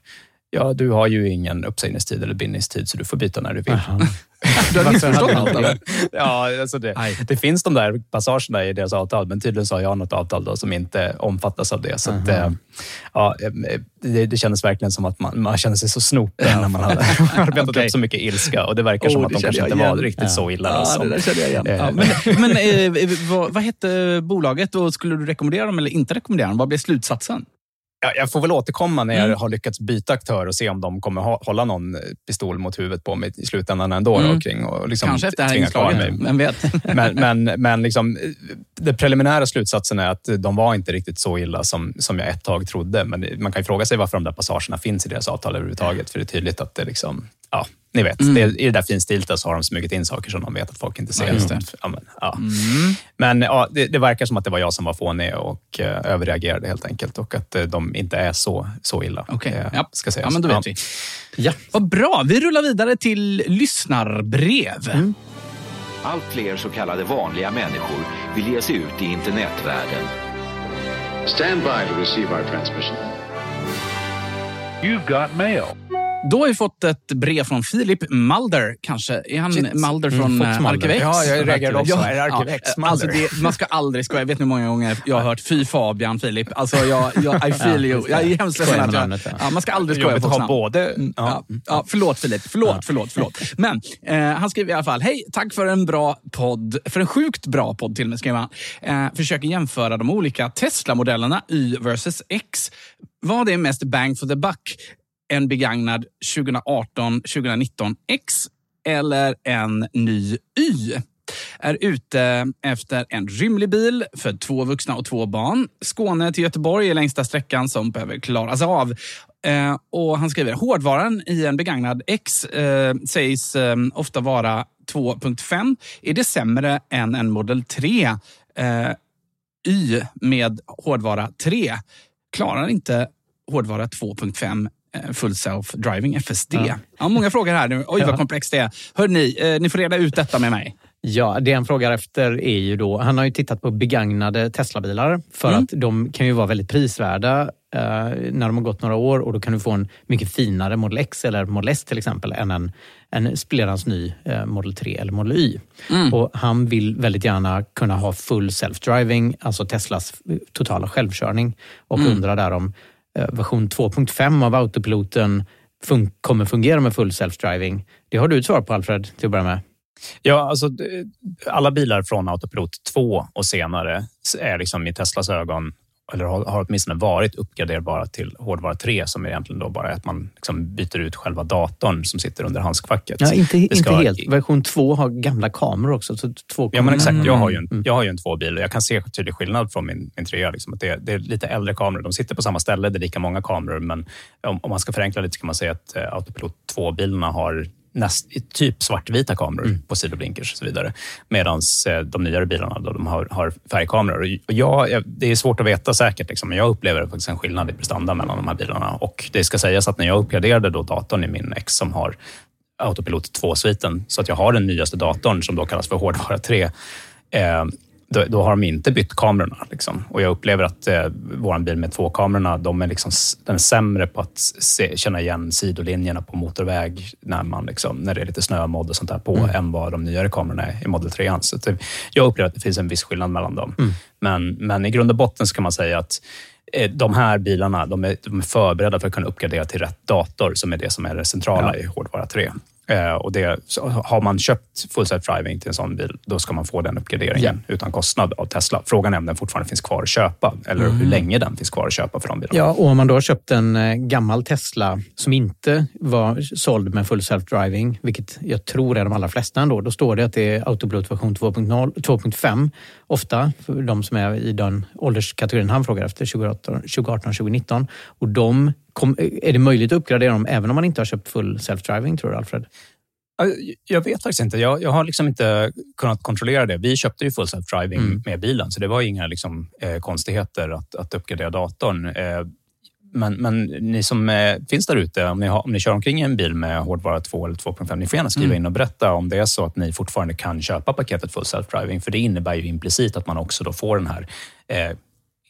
ja, du har ju ingen uppsägningstid eller bindningstid så du får byta när du vill. Du har missförstått allt eller? Ja, alltså det, det, finns de där passagerna i deras avtal, men tydligen så har jag något avtal då som inte omfattas av det. Så att, uh ja, det, det kändes verkligen som att man, man kände sig så snopen ja, när man hade arbetat okay. upp så mycket ilska. Och det verkar oh, som att de kanske inte var riktigt ja. så illa. Ja, som, det där kände jag igen. Ja, men men eh, vad, vad hette bolaget och skulle du rekommendera dem eller inte rekommendera dem? Vad blev slutsatsen? Ja, jag får väl återkomma när jag mm. har lyckats byta aktör och se om de kommer hålla någon pistol mot huvudet på mig i slutändan ändå. Mm. Kring och liksom Kanske efter det här inslaget, vem vet? men men, men liksom, den preliminära slutsatsen är att de var inte riktigt så illa som, som jag ett tag trodde. Men man kan ju fråga sig varför de där passagerna finns i deras avtal överhuvudtaget. För det är tydligt att det liksom, ja, ni vet, mm. det, i det där finstilta så har de smugit in saker som de vet att folk inte ser. Ja, ja, men ja. Mm. men ja, det, det, verkar som att det var jag som var fånig och uh, överreagerade helt enkelt och att uh, de inte är så, så illa. Okej, okay. uh, ja. ska sägas. ja, men då vet vi. Ja. Vad bra. Vi rullar vidare till lyssnarbrev. Mm. Allt fler så kallade vanliga människor vill ge sig ut i internetvärlden. Stand by to receive our transmission. You've got mail. Då har vi fått ett brev från Filip Mulder. Kanske är han Shit. Mulder mm, från mm, Arkivex? Ja, jag reagerade också. Ja, är det Arkivex ja, alltså det, Man ska aldrig skoja. Jag vet hur många gånger jag har hört Fy Fabian, Filip. Alltså jag, jag, I feel you. Jag är hemskt ledsen att jag... Ja, man ska aldrig skoja på ha både. Mm, ja. Ja, förlåt Filip. Förlåt, förlåt, förlåt. Men eh, han skriver i alla fall. Hej, tack för en bra podd. För en sjukt bra podd till och med, skriver han. Eh, försöker jämföra de olika Tesla-modellerna Y versus X. Vad är mest bang for the buck? En begagnad 2018-2019 X eller en ny Y är ute efter en rymlig bil för två vuxna och två barn. Skåne till Göteborg är längsta sträckan som behöver klaras av. Eh, och Han skriver hårdvaran i en begagnad X eh, sägs eh, ofta vara 2.5. Är det sämre än en Model 3 eh, Y med hårdvara 3? Klarar inte hårdvara 2.5 full self-driving, FSD. Ja. ja. många frågor här nu. Oj, vad komplext det är. Hör ni, eh, ni får reda ut detta med mig. Ja, det han frågar efter är ju då, han har ju tittat på begagnade Teslabilar för mm. att de kan ju vara väldigt prisvärda eh, när de har gått några år och då kan du få en mycket finare Model X eller Model S till exempel än en, en splirrans ny eh, Model 3 eller Model Y. Mm. Och han vill väldigt gärna kunna ha full self-driving, alltså Teslas totala självkörning och mm. undrar där om Eh, Eh, version 2.5 av autopiloten fun kommer fungera med full self-driving. Det har du ett svar på Alfred, till att börja med. Ja, alltså, alla bilar från Autopilot 2 och senare är liksom i Teslas ögon eller har, åtminstone varit uppgraderbara till hårdvara 3 som är egentligen då bara att man liksom byter ut själva datorn som sitter under handskfacket. Ja, inte, inte helt. Version 2 har gamla kameror också. Så två ja, men exakt. Jag har ju en, mm. jag har ju en tvåbil och jag kan se tydlig skillnad från min, min 3. Liksom, att det, det, är lite äldre kameror. De sitter på samma ställe, det är lika många kameror, men om, om man ska förenkla lite kan man säga att uh, Autopilot 2-bilarna har näst, typ svartvita kameror mm. på sidoblinkers och så vidare. Medan eh, de nyare bilarna då, de har, har färgkameror. Och jag, det är svårt att veta säkert, liksom, men jag upplever faktiskt en skillnad i prestanda mellan de här bilarna. Och det ska sägas att när jag uppgraderade då datorn i min X som har Autopilot 2-sviten, så att jag har den nyaste datorn som då kallas för hårdvara 3, eh, då, då, har de inte bytt kamerorna. Liksom. Och jag upplever att eh, vår bil med två kamerorna, de är, liksom, den är sämre på att se, känna igen sidolinjerna på motorväg när, man liksom, när det är lite snömodd och sånt där på, mm. än vad de nyare kamerorna är i Model 3. Så det, jag upplever att det finns en viss skillnad mellan dem. Mm. Men, men i grund och botten så kan man säga att eh, de här bilarna de är, de är förberedda för att kunna uppgradera till rätt dator, som är det som är det centrala ja. i hårdvara 3. Eh, och det, har man köpt full self-driving till en sån bil, då ska man få den uppgraderingen yeah. utan kostnad av Tesla. Frågan är om den fortfarande finns kvar att köpa eller mm. hur länge den finns kvar att köpa för de bilarna. Ja, och om man då har köpt en eh, gammal Tesla som inte var såld med full self-driving, vilket jag tror är de allra flesta ändå, då står det att det är Autopilot version 2.5 ofta för de som är i den ålderskategorin han frågar efter, 2018-2019. Och de kom, är det möjligt att uppgradera dem även om man inte har köpt full self-driving, tror du Alfred? Jag vet faktiskt inte. Jag, jag har liksom inte kunnat kontrollera det. Vi köpte ju full self-driving mm. med bilen, så det var inga liksom, eh, konstigheter att, att uppgradera datorn. Eh, men, men ni som eh, finns där ute, om, om ni kör omkring i en bil med hårdvara 2 eller 2.5, ni får gärna skriva mm. in och berätta om det är så att ni fortfarande kan köpa paketet full self-driving. För det innebär ju implicit att man också då får den här eh,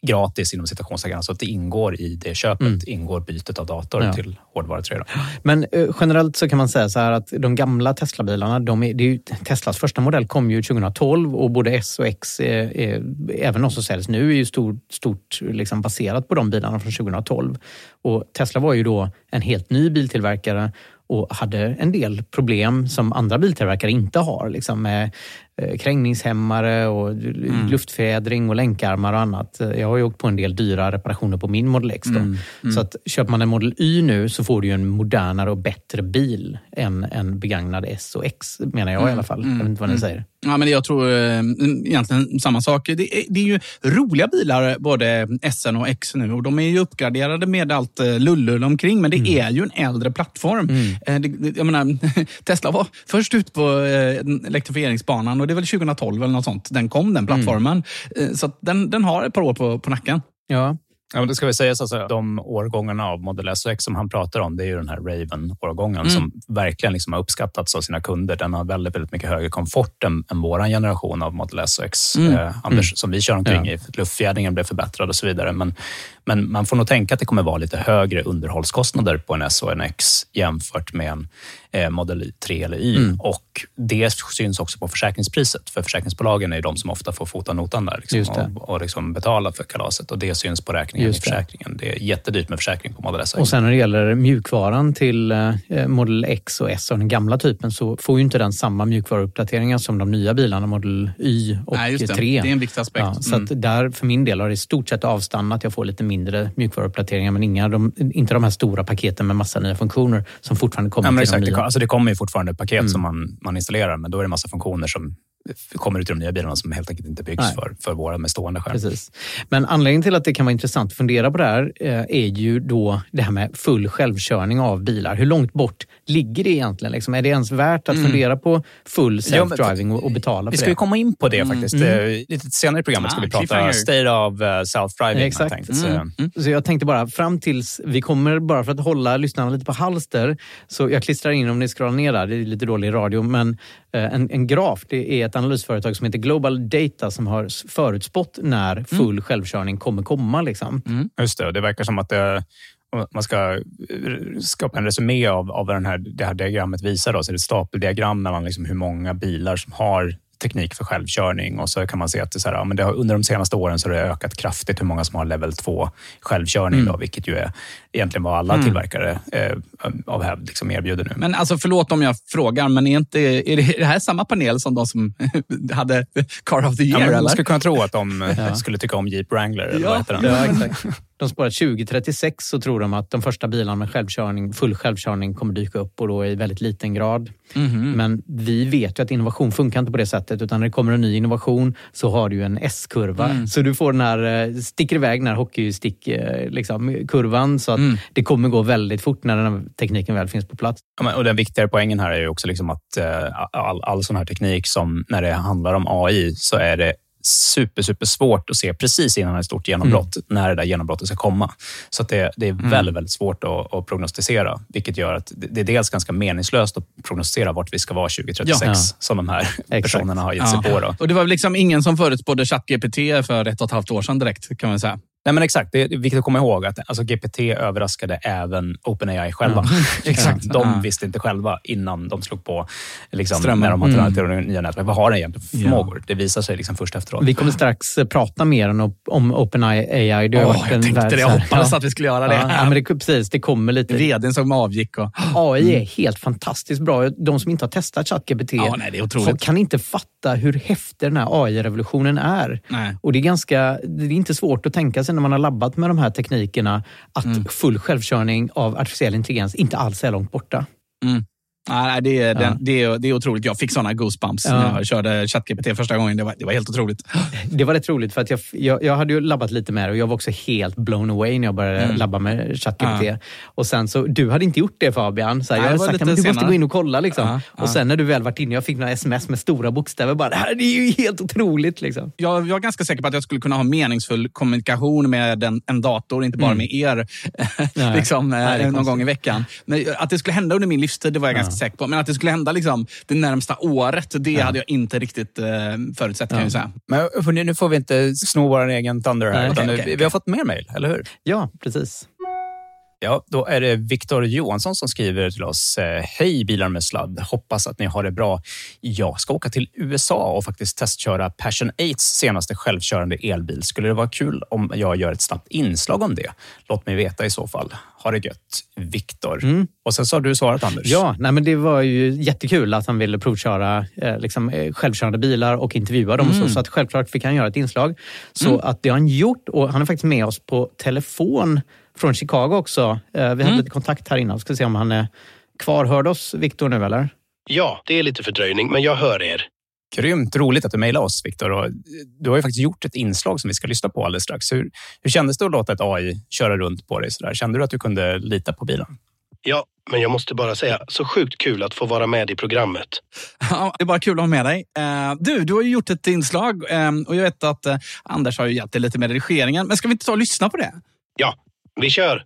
gratis inom citationstecken. Alltså att det ingår i det köpet, mm. ingår bytet av dator ja. till hårdvara 3. Men eh, generellt så kan man säga så här att de gamla Tesla-bilarna, de är, är Teslas första modell kom ju 2012 och både S och X, är, är, även de som säljs nu, är ju stor, stort liksom baserat på de bilarna från 2012. Och Tesla var ju då en helt ny biltillverkare och hade en del problem som andra biltillverkare inte har. Liksom med Eh, krängningshämmare och mm. luftfjädring och länkarmar och annat. Jag har ju åkt på en del dyra reparationer på min Model X. Mm. Mm. Så att köper man en Model Y nu så får du en modernare och bättre bil än en begagnad S och X, menar jag i mm. alla fall. Jag vet inte vad ni mm. säger. Ja, men jag tror eh, egentligen samma sak. Det är, det är ju roliga bilar, både S och X nu. Och de är ju uppgraderade med allt eh, lullull omkring, men det mm. är ju en äldre plattform. Mm. Det, jag menar, Tesla var först ut på elektrifieringsbanan och det är väl 2012 eller något sånt. Den kom, den plattformen. Mm. Så den, den har ett par år på, på nacken. Ja, Ja, det ska vi säga, alltså, de årgångarna av Model S och X som han pratar om, det är ju den här Raven-årgången mm. som verkligen liksom har uppskattats av sina kunder. Den har väldigt, väldigt mycket högre komfort än, än vår generation av Model S och X. Mm. Eh, Anders, mm. som vi kör omkring ja. i. Luftfjädringen blev förbättrad och så vidare. Men, men man får nog tänka att det kommer vara lite högre underhållskostnader på en S och en X jämfört med en eh, Model 3 eller Y. Mm. Och det syns också på försäkringspriset. För försäkringsbolagen är de som ofta får fota notan där liksom, och, och liksom betala för kalaset. Och det syns på räkningen i försäkringen. Det. det är jättedyrt med försäkring på Model S. Och sen när det gäller mjukvaran till eh, Model X och S och den gamla typen så får ju inte den samma mjukvaruuppdateringar som de nya bilarna Model Y och Nej, just det. 3. Det är en viktig aspekt. Ja, så mm. där för min del har det i stort sett avstannat. Jag får lite mindre mjukvaruuppdateringar men inga, de, inte de här stora paketen med massa nya funktioner som fortfarande kommer ja, till de nya. Alltså det kommer ju fortfarande paket mm. som man, man installerar, men då är det massa funktioner som kommer ut i de nya bilarna som helt enkelt inte byggs för, för våra med stående skärm. Precis. Men anledningen till att det kan vara intressant att fundera på det här eh, är ju då det här med full självkörning av bilar. Hur långt bort ligger det egentligen? Liksom, är det ens värt att mm. fundera på full self-driving och, och, betala för det? Vi ska det? komma in på det mm. faktiskt. Mm. Lite senare i programmet ah, ska vi prata state of uh, self-driving. Exakt. Mm. Mm. Så jag tänkte bara fram tills vi kommer, bara för att hålla lyssnarna lite på halster, så jag klistrar in om ni scrollar ner där, det är lite dålig radio, men Eh, en, en graf. Det är ett analysföretag som heter Global Data som har förutspått när full mm. självkörning kommer komma. Liksom. Mm. Just det, det verkar som att det, man ska skapa en resumé av, av vad den här, det här diagrammet visar. Då. Så det är ett stapeldiagram mellan liksom hur många bilar som har teknik för självkörning och så kan man se att det, så här, ja, men det har, under de senaste åren så har det ökat kraftigt hur många som har level 2 självkörning, mm. då, vilket ju är egentligen vad alla mm. tillverkare eh, av hävd liksom erbjuder nu. Men alltså, förlåt om jag frågar, men är, inte, är det här samma panel som de som hade Car of the Year? Ja, man skulle kunna tro att de ja. skulle tycka om Jeep Wrangler. Eller ja. vad ja, exakt. De spår att 2036 så tror de att de första bilarna med självkörning, full självkörning kommer dyka upp och då i väldigt liten grad. Mm. Men vi vet ju att innovation funkar inte på det sättet utan när det kommer en ny innovation så har du en S-kurva. Mm. Så du får den här, eh, sticker iväg den här hockeystick-kurvan liksom, så att mm. det kommer gå väldigt fort när den här tekniken väl finns på plats. Ja, och den viktigare poängen här är ju också liksom att eh, all, all sån här teknik som när det handlar om AI så är det super, super svårt att se precis innan ett stort genombrott, mm. när det där genombrottet ska komma. Så det, det, är mm. väldigt, väldigt svårt att, att, prognostisera, vilket gör att det är dels ganska meningslöst att prognostisera vart vi ska vara 2036, ja. som de här personerna har gett sig på. Då. Och Det var liksom ingen som förutspådde ChatGPT för ett och ett halvt år sedan direkt, kan man säga. Nej, men exakt. Det är viktigt att komma ihåg att alltså, GPT överraskade även OpenAI själva. Mm. exakt. De visste inte själva innan de slog på liksom, när de har tränat mm. nya nätverk. Vad har den egentligen för förmågor? Ja. Det visar sig liksom först efteråt. Vi kommer strax eh, prata mer om, om OpenAI. Det oh, jag tänkte det. Jag hoppades ja. att vi skulle göra det. Ja, men det, precis, det kommer lite. Vdn som avgick. Och... AI är mm. helt fantastiskt bra. De som inte har testat ChatGPT ja, nej, kan inte fatta hur häftig den här AI-revolutionen är. Nej. Och det är, ganska, det är inte svårt att tänka sig när man har labbat med de här teknikerna att mm. full självkörning av artificiell intelligens inte alls är långt borta. Mm. Nej, det, är, ja. det, är, det är otroligt. Jag fick såna goosebumps ja. när jag körde ChatGPT första gången. Det var, det var helt otroligt. Det var rätt roligt för att jag, jag, jag hade ju labbat lite med det och jag var också helt blown away när jag började mm. labba med ChatGPT. Ja. Och sen så, du hade inte gjort det Fabian. Så här, Nej, jag hade sagt att du måste gå in och kolla. Liksom. Och sen när du väl varit inne, jag fick några sms med stora bokstäver. Bara, det här är ju helt otroligt. Liksom. Jag, jag var ganska säker på att jag skulle kunna ha meningsfull kommunikation med en, en dator, inte bara mm. med er, liksom, Nej, någon gång i veckan. Men att det skulle hända under min livstid, det var jag ganska ganska säker på. Men att det skulle hända liksom, det närmsta året, det hade jag inte riktigt eh, förutsett kan jag säga. Men hörni, nu får vi inte sno vår egen thunder här. Nej. utan Okej, nu, okej, vi har fått mer mejl, eller hur? Ja, precis. Ja, då är det Viktor Johansson som skriver till oss. eh, Hej bilar med sladd. Hoppas att ni har det bra. Jag ska åka till USA och faktiskt testköra Passion 8s senaste självkörande elbil. Skulle det vara kul om jag gör ett snabbt inslag om det? Låt mig veta i så fall. Ha det gött. Viktor. Och sen så har du svarat Anders. Ja, nej, men det var ju jättekul att han ville provköra eh, liksom, eh, självkörande bilar och intervjua dem. Mm. Så, så att självklart fick han göra ett inslag. Så Mm. att det har han gjort och han är faktiskt med oss på telefon från Chicago också. Eh, vi hade Mm. lite kontakt här innan. Ska se om han är kvar. Hörde oss Viktor nu eller? Ja, det är lite fördröjning, men jag hör er. Grymt roligt att du mejlade oss, Viktor. Du har ju faktiskt gjort ett inslag som vi ska lyssna på alldeles strax. Hur, hur kändes det att låta ett AI köra runt på dig? Sådär? Kände du att du kunde lita på bilen? Ja, men jag måste bara säga, så sjukt kul att få vara med i programmet. Ja, det är bara kul att ha med dig. Eh, Du, du har ju gjort ett inslag eh, och jag vet att eh, Anders har ju hjälpt dig lite med redigeringen. Men ska vi inte ta och lyssna på det? Ja, vi kör!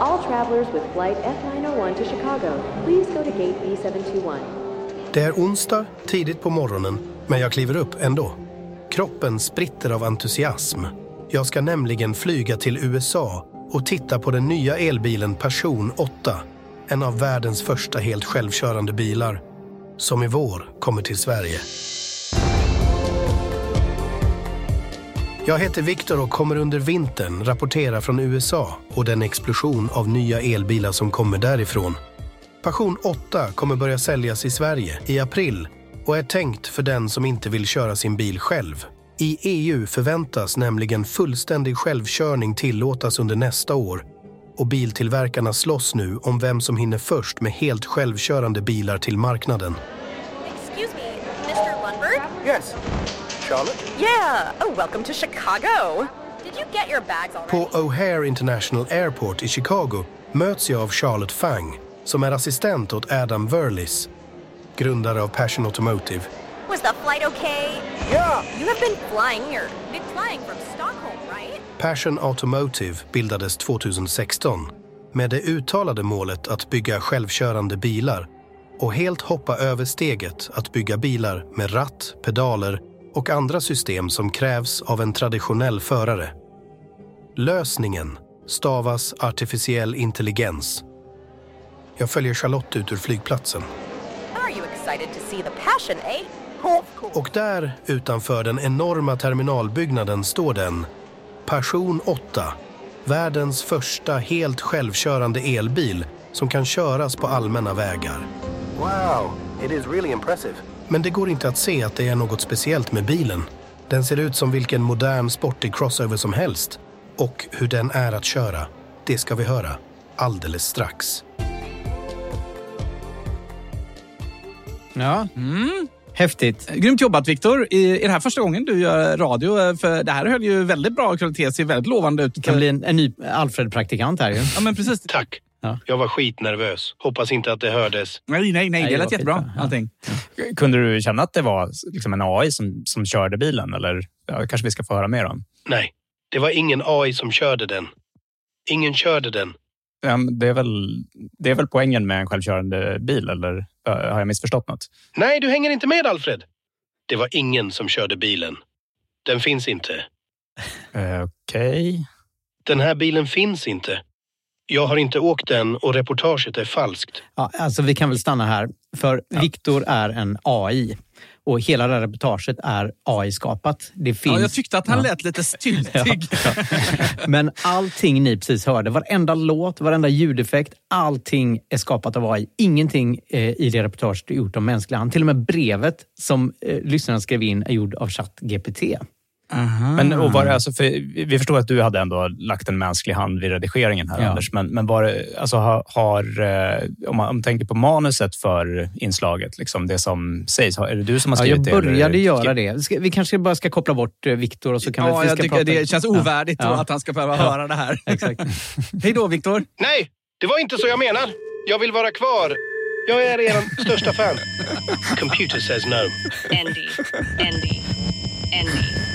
All travelers with flight F901 to Chicago, please go to gate B721. Det är onsdag, tidigt på morgonen, men jag kliver upp ändå. Kroppen spritter av entusiasm. Jag ska nämligen flyga till USA och titta på den nya elbilen Passion 8. En av världens första helt självkörande bilar. Som i vår kommer till Sverige. Jag heter Viktor och kommer under vintern rapportera från USA och den explosion av nya elbilar som kommer därifrån. Passion 8 kommer börja säljas i Sverige i april och är tänkt för den som inte vill köra sin bil själv. I EU förväntas nämligen fullständig självkörning tillåtas under nästa år och biltillverkarna slåss nu om vem som hinner först med helt självkörande bilar till marknaden. Excuse me, Mr. Lundberg? Yes. Charlotte? Yeah. Oh, welcome to Chicago. Did you get your bags already? På O'Hare International Airport i Chicago möts jag av Charlotte Fang som är assistent åt Adam Verlis, grundare av Passion Automotive. Was the flight okay? Yeah. You have been flying. You're been flying from Stockholm, right? Passion Automotive bildades 2016 med det uttalade målet att bygga självkörande bilar och helt hoppa över steget att bygga bilar med ratt, pedaler och andra system som krävs av en traditionell förare. Lösningen stavas artificiell intelligens. Jag följer Charlotte ut ur flygplatsen. Passion, eh? Of course. Och där utanför den enorma terminalbyggnaden står den Passion 8. Världens första helt självkörande elbil som kan köras på allmänna vägar. Wow, it is really impressive. Men det går inte att se att det är något speciellt med bilen. Den ser ut som vilken modern sportig crossover som helst. Och hur den är att köra, det ska vi höra alldeles strax. Ja. Mm. Häftigt. Grymt jobbat Viktor. Är det här första gången du gör radio? För det här höll ju väldigt bra kvalitet, ser väldigt lovande ut. Det kan bli en, en ny Alfred-praktikant här ju. Ja, men precis. Tack. Ja. Jag var skitnervös. Hoppas inte att det hördes. Nej, nej, nej. Nej, Det lät jättebra. skitbra. Ja. Allting. Kunde du känna att det var liksom en AI som, som körde bilen? Eller ja, kanske vi ska få höra mer om? Nej, det var ingen AI som körde den. Ingen körde den. Det, är väl, det är väl poängen med en självkörande bil, eller har jag missförstått något? Nej, du hänger inte med Alfred. Det var ingen som körde bilen. Den finns inte. Eh, Okej. Den här bilen finns inte. Jag har inte åkt den och reportaget är falskt. Ja, alltså vi kan väl stanna här. För Viktor är en AI. Och hela det här reportaget är AI-skapat. Det finns... Ja, jag tyckte att han Ja. lät lite styltig. Men allting ni precis hörde, varenda låt, varenda ljudeffekt, allting är skapat av AI. Ingenting eh, i det reportaget är gjort av mänsklig hand. Till och med brevet som eh, lyssnaren skrev in är gjord av ChatGPT. Men och var det, alltså, för vi förstår att du hade ändå lagt en mänsklig hand vid redigeringen här, Ja. Anders. Men, men var det, alltså, har, har, eh, om man om man tänker på manuset för inslaget, liksom det som sägs, är det du som har Ja, skrivit jag det? började eller- göra det. Vi kanske bara ska koppla bort eh, Viktor och så kan vi, Ja, vi jag tycker prata- det känns ovärdigt Ja. då att han ska behöva Ja. höra det här. Exakt. Hej då, Viktor. Nej, det var inte så jag menar. Jag vill vara kvar. Jag är er största fan. Computer says no. Andy, Andy, Andy.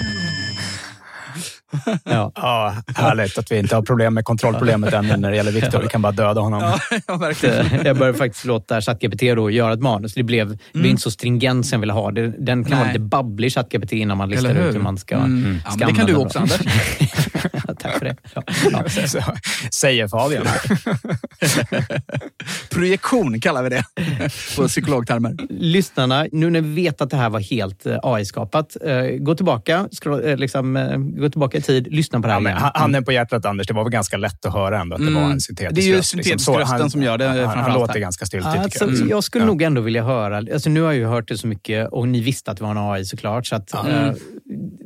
Ja. ja, härligt att vi inte har problem med kontrollproblemet än när det gäller Viktor. Vi kan bara döda honom. Ja, ja, verkligen. Jag började faktiskt låta ChatGPT göra ett manus. Det blev, det blev Mm. inte så stringent som jag ville ha. Den kan vara Nej. lite babblig, ChatGPT, innan man listar ut hur man ska, Mm. ska Ja, det kan du också. Anders. Tack för det. Ja. Så, Säger Fabian. Projektion kallar vi det på psykologtermer. Lyssnarna, nu när vi vet att det här var helt eh, AI-skapat, eh, gå tillbaka, scroll, eh, liksom, gå tillbaka i tid, lyssna på det här Ja, men handen på hjärtat, Anders. Det var väl ganska lätt att höra ändå att det Mm. var en syntetisk Det är ju röst, liksom. syntetisk rösten som gör det, Han, han låter ganska stiltig, Alltså. Mm. Jag skulle Ja. nog ändå vilja höra, alltså nu har jag ju hört det så mycket och ni visste att det var en AI såklart. Så att, eh,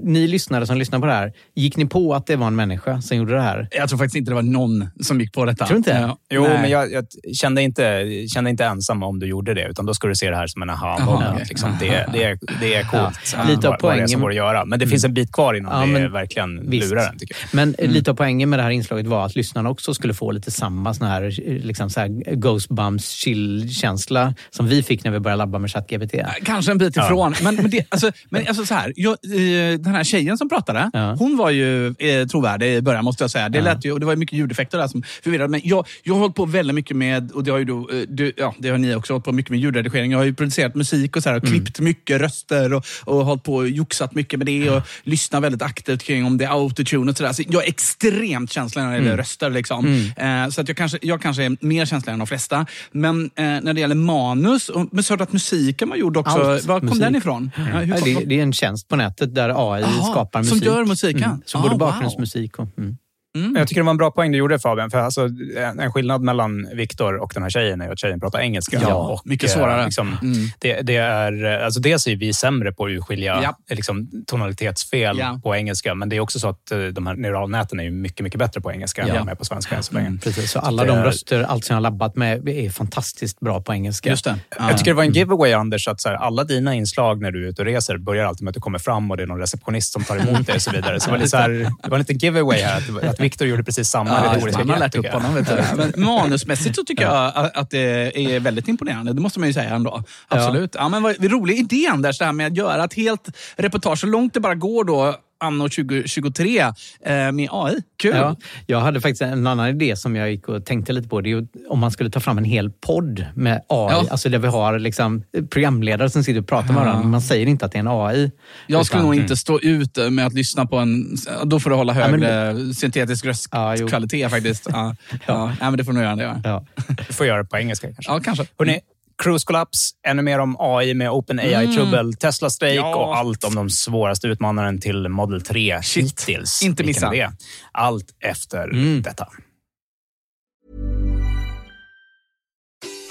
ni lyssnare som lyssnar på det här, gick ni på att det var en människa som gjorde det här? Jag tror faktiskt inte det var någon som gick på detta. Tror du inte? Ja. Jo, Nej. men jag, jag kände, inte, kände inte ensam om du gjorde det, utan då ska du se det här som en aha-moment. okej. Liksom. Det, det, är, det är coolt. Ja, lite av vad, vad det är som poängen- går att göra. Men det finns en bit kvar innan Ja, det men- verkligen visst. lurar en, tycker jag. Men eh, lite av poängen med det här inslaget var att lyssnarna också skulle få lite samma sån här, liksom så här Ghostbumps chill-känsla som vi fick när vi började labba med ChatGPT. Kanske en bit Ja. ifrån. Men, men, det, alltså, men alltså så här, jag, eh, den här tjejen som pratade, hon var ju eh, trovärdig i början måste jag säga. Det, Ja. lät ju, och det var mycket ljudeffekter där som förvirrade mig. Jag, jag har hållit på väldigt mycket med, och det har ju du, eh, du, ja, det har ni också hållit på mycket med ljudredigering. Jag har ju producerat musik och, så här, och klippt mycket röster och, och hållit på och joxat mycket med det och lyssnat väldigt aktivt kring om det är autotune och sådär. Så jag är extremt känslig när det gäller Mm. röster. Liksom. Eh, så att jag, kanske, jag kanske är mer känslig än de flesta. Men eh, när det gäller manus, och, men så att musiken var gjord också. Allt Var kom musik. den ifrån? Ja, Ja, det, det är en tjänst på nätet där AI Jaha, skapar som musik. gör musiken? Mm, så Ah, både wow musik. och... Mm. Jag tycker det var en bra poäng du gjorde Fabian. För alltså, en, skillnad mellan Viktor och den här tjejen är att tjejen pratar engelska. Ja, och, mycket eh, svårare. Liksom, Mm. det, det är, alltså dels är vi sämre på att urskilja Ja. liksom, tonalitetsfel Ja. på engelska. Men det är också så att eh, de här neuralnäten är mycket, mycket bättre på engelska än de är på svenska än så länge. Mm, precis, så alla de är- röster, allt som jag har labbat med, är fantastiskt bra på engelska. Just det. Jag tycker det var en giveaway, Anders, att så här, alla dina inslag när du är ute och reser börjar alltid med att du kommer fram och det är någon receptionist som tar emot dig och så vidare. Så det var, lite så här, det var en liten giveaway här, att, att Viktor gjorde precis samma Ja, retoriska man har lärt upp honom. Vet du. Men manusmässigt så tycker jag att det är väldigt imponerande. Det måste man ju säga ändå. Absolut. Ja. men vad, vad rolig idé Anders, det här med att göra ett helt reportage så långt det bara går då anno 2023 eh, med AI. Kul! Ja, jag hade faktiskt en annan idé som jag gick och tänkte lite på. Det är ju om man skulle ta fram en hel podd med AI. Ja. Alltså där vi har liksom programledare som sitter och pratar med varandra. men Man säger inte att det är en AI. Jag skulle Utan- nog inte stå ut med att lyssna på en... Då får du hålla Ja, men- högre syntetisk röstkvalitet faktiskt. Ja. Ja. Ja, men det får du nog göra. Det, ja. Du får göra det på engelska kanske. Ja, kanske. Hörrni, Cruise Collapse, ännu mer om AI med OpenAI-trubbel, Tesla Strike Ja. och allt om de svåraste utmanaren till Model 3 hittills. Inte missa. Allt efter detta.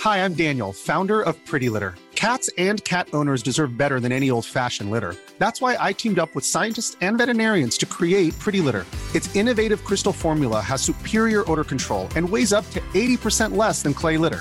Hi, I'm Daniel, founder of Pretty Litter. Cats and cat owners deserve better than any old fashioned litter. That's why I teamed up with scientists and veterinarians to create Pretty Litter. Its innovative crystal formula has superior odor control and weighs up to 80% less than clay litter.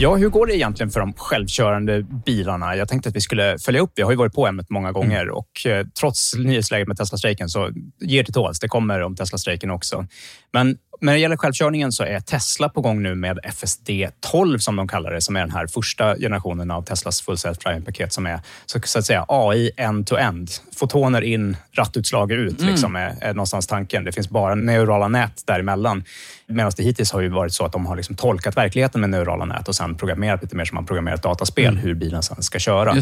Ja, hur går det egentligen för de självkörande bilarna? Jag tänkte att vi skulle följa upp. Vi har ju varit på ämnet många gånger och eh, trots nyhetsläget med Tesla-strejken så ger till tåls. Det kommer om Tesla-strejken också. Men när det gäller självkörningen så är Tesla på gång nu med FSD 12 som de kallar det, som är den här första generationen av Teslas full self-driving-paket som är så, så att säga AI end-to-end. Fotoner in, rattutslag ut, Mm. liksom är, är någonstans tanken. Det finns bara neurala nät däremellan. Medan det hittills har ju varit så att de har liksom tolkat verkligheten med neurala nät och sen programmerat lite mer som man programmerar ett dataspel, hur bilen sen ska köra.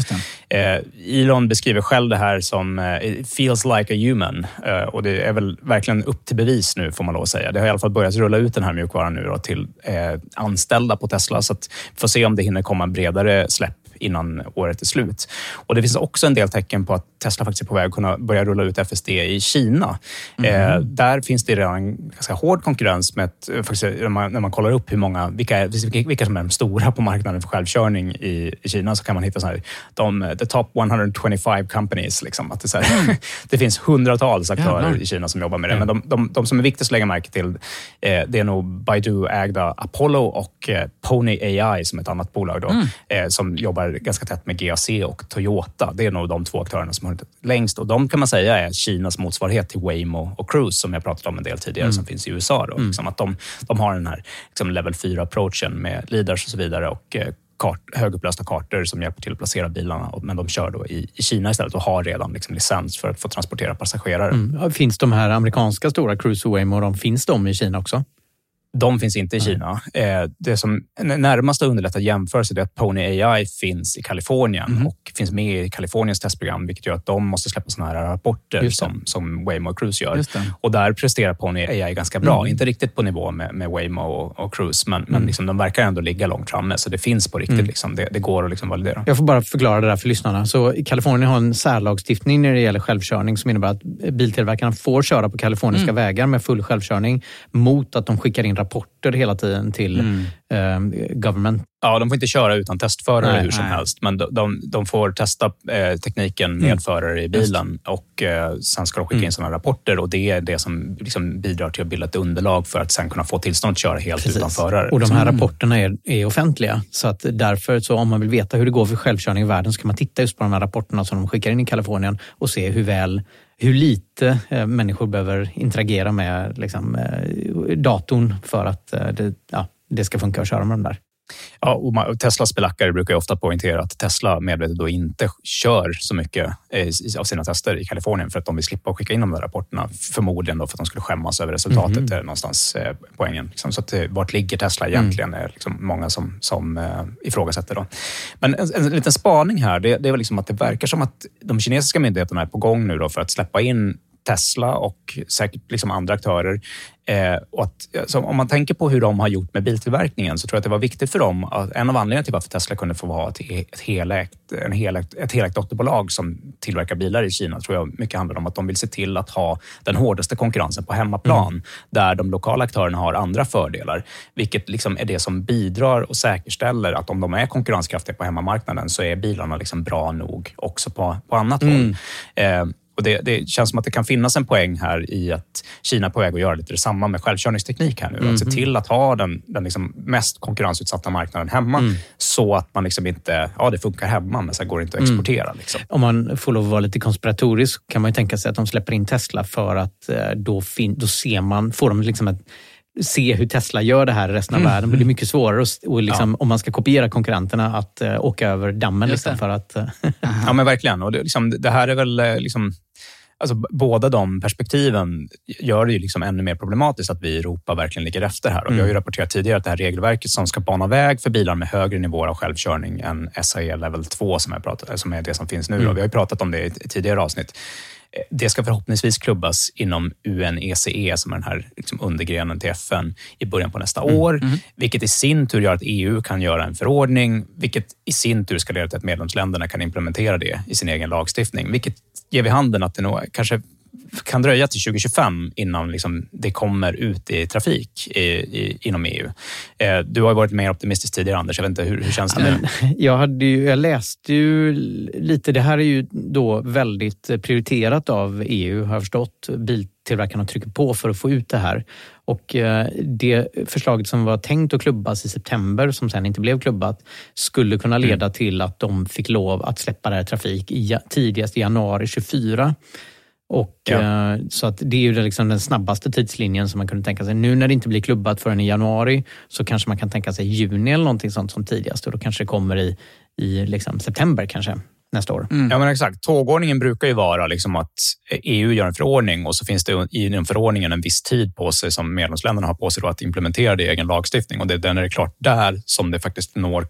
Eh, Elon beskriver själv det här som eh, feels like a human eh, och det är väl verkligen upp till bevis nu får man lov att säga. Det har i alla fall börjat rulla ut den här mjukvaran nu då, till eh, anställda på Tesla så att får se om det hinner komma en bredare släpp innan året är slut. Och Det finns också en del tecken på att Tesla faktiskt är på väg att kunna börja rulla ut FSD i Kina. Mm. Eh, där finns det redan ganska hård konkurrens med att, faktiskt, när, man, när man kollar upp hur många, vilka, vilka som är de stora på marknaden för självkörning i, i Kina så kan man hitta så här, de, the top 125 companies. Liksom, att det, så här, mm. det finns hundratals aktörer Jävlar. i Kina som jobbar med det. Men de, de, de som är viktigast att lägga märke till, eh, det är nog Baidu-ägda Apollo och eh, Pony AI som är ett annat bolag då, mm. eh, som jobbar ganska tätt med GAC och Toyota. Det är nog de två aktörerna som har hunnit längst och de kan man säga är Kinas motsvarighet till Waymo och Cruise som jag pratat om en del tidigare, mm. som finns i USA. Då, mm. liksom att de, de har den här liksom level 4-approachen med leaders och så vidare och eh, kart, högupplösta kartor som hjälper till att placera bilarna. Men de kör då i, i Kina istället och har redan liksom licens för att få transportera passagerare. Mm. Finns de här amerikanska stora Cruise och Waymo, finns de i Kina också? De finns inte i Kina. Eh, det som närmast underlättar jämförelse är att Pony AI finns i Kalifornien mm. och finns med i Kaliforniens testprogram, vilket gör att de måste släppa såna här rapporter som, som Waymo och Cruise gör. Och där presterar Pony AI ganska bra. Mm. Inte riktigt på nivå med, med Waymo och, och Cruise, men, mm. men liksom, de verkar ändå ligga långt framme, så det finns på riktigt. Mm. Liksom. Det, det, går att liksom validera. Jag får bara förklara det där för lyssnarna. Så Kalifornien har en särlagstiftning när det gäller självkörning som innebär att biltillverkarna får köra på kaliforniska mm. vägar med full självkörning mot att de skickar in rapporter hela tiden till mm. eh, government. Ja, de får inte köra utan testförare nej, hur som nej. helst, men de, de, de får testa eh, tekniken med mm. förare i bilen och eh, sen ska de skicka in mm. sådana rapporter och det är det som liksom bidrar till att bilda ett underlag för att sen kunna få tillstånd att köra helt Precis. utan förare. Och de här rapporterna är, är offentliga, så att därför så om man vill veta hur det går för självkörning i världen så kan man titta just på de här rapporterna som de skickar in i Kalifornien och se hur väl hur lite eh, människor behöver interagera med liksom, eh, datorn för att eh, det, ja, det ska funka att köra med dem där. Ja, och Teslas belackare brukar ofta poängtera att Tesla medvetet då inte kör så mycket av sina tester i Kalifornien för att de vill slippa skicka in de där rapporterna. Förmodligen då för att de skulle skämmas över resultatet, mm. någonstans poängen. Liksom, så att, vart ligger Tesla egentligen? Mm. är liksom många som, som ifrågasätter. Då. Men en, en liten spaning här, det, det är väl liksom att det verkar som att de kinesiska myndigheterna är på gång nu då för att släppa in Tesla och säkert liksom andra aktörer. Eh, att, alltså, om man tänker på hur de har gjort med biltillverkningen så tror jag att det var viktigt för dem. Att, en av anledningarna till varför Tesla kunde få vara ett, ett, helägt, en helägt, ett helägt dotterbolag som tillverkar bilar i Kina tror jag mycket handlar om att de vill se till att ha den hårdaste konkurrensen på hemmaplan mm. där de lokala aktörerna har andra fördelar. Vilket liksom är det som bidrar och säkerställer att om de är konkurrenskraftiga på hemmamarknaden så är bilarna liksom bra nog också på, på annat mm. håll. Eh, och det, det, känns som att det kan finnas en poäng här i att Kina är på väg att göra lite detsamma med självkörningsteknik här nu. Mm. Att se mhm. till att ha den, den liksom mest konkurrensutsatta marknaden hemma mm. så att man liksom inte, ja det funkar hemma men sen går det inte att mm. exportera. Mm. Liksom. Om man får lov att vara lite konspiratorisk kan man ju tänka sig att de släpper in Tesla för att eh, då, fin, då ser man, får de liksom ett se hur Tesla gör det här i resten av mm. världen. Det blir mycket svårare och, och liksom, ja. om man ska kopiera konkurrenterna att uh, åka över dammen. Liksom, för att, uh, ja, men verkligen. Och det, liksom, det här är väl uh, liksom, Alltså, båda de perspektiven gör det ju liksom ännu mer problematiskt att vi i Europa verkligen ligger efter här. Och mm. Vi har ju mm. rapporterat tidigare att det här regelverket som ska bana väg för bilar med högre nivåer av självkörning än SAE Level 2 som, pratat, som är det som finns nu. Mm. Vi har ju pratat om det i tidigare avsnitt. Det ska förhoppningsvis klubbas inom UNECE, e, som är den här liksom undergrenen till FN, i början på nästa mm. år. Mm. Vilket i sin tur gör att EU kan göra en förordning, vilket i sin tur ska leda till att medlemsländerna kan implementera det i sin egen lagstiftning. Vilket ger vid handen att det nog kanske kan dröja till 2025 innan liksom det kommer ut i trafik i, i, inom EU. Eh, du har varit mer optimistisk tidigare, Anders. Jag vet inte, hur, hur känns det? Ja, jag, hade ju, jag läste ju lite. Det här är ju då väldigt prioriterat av EU, har jag förstått. Biltillverkarna trycker på för att få ut det här. Och eh, det förslaget som var tänkt att klubbas i september, som sen inte blev klubbat, skulle kunna leda mm. till att de fick lov att släppa det här trafik i, tidigast i januari 24. Och, ja. eh, så att det är ju liksom den snabbaste tidslinjen som man kunde tänka sig. Nu när det inte blir klubbat förrän i januari så kanske man kan tänka sig juni eller någonting sånt som tidigast. Och då kanske det kommer i, i liksom september kanske nästa år. Mm. Ja, men exakt. Tågordningen brukar ju vara liksom att EU gör en förordning och så finns det i den förordningen en viss tid på sig som medlemsländerna har på sig att implementera det i egen lagstiftning. Och det är när det är klart där som det faktiskt når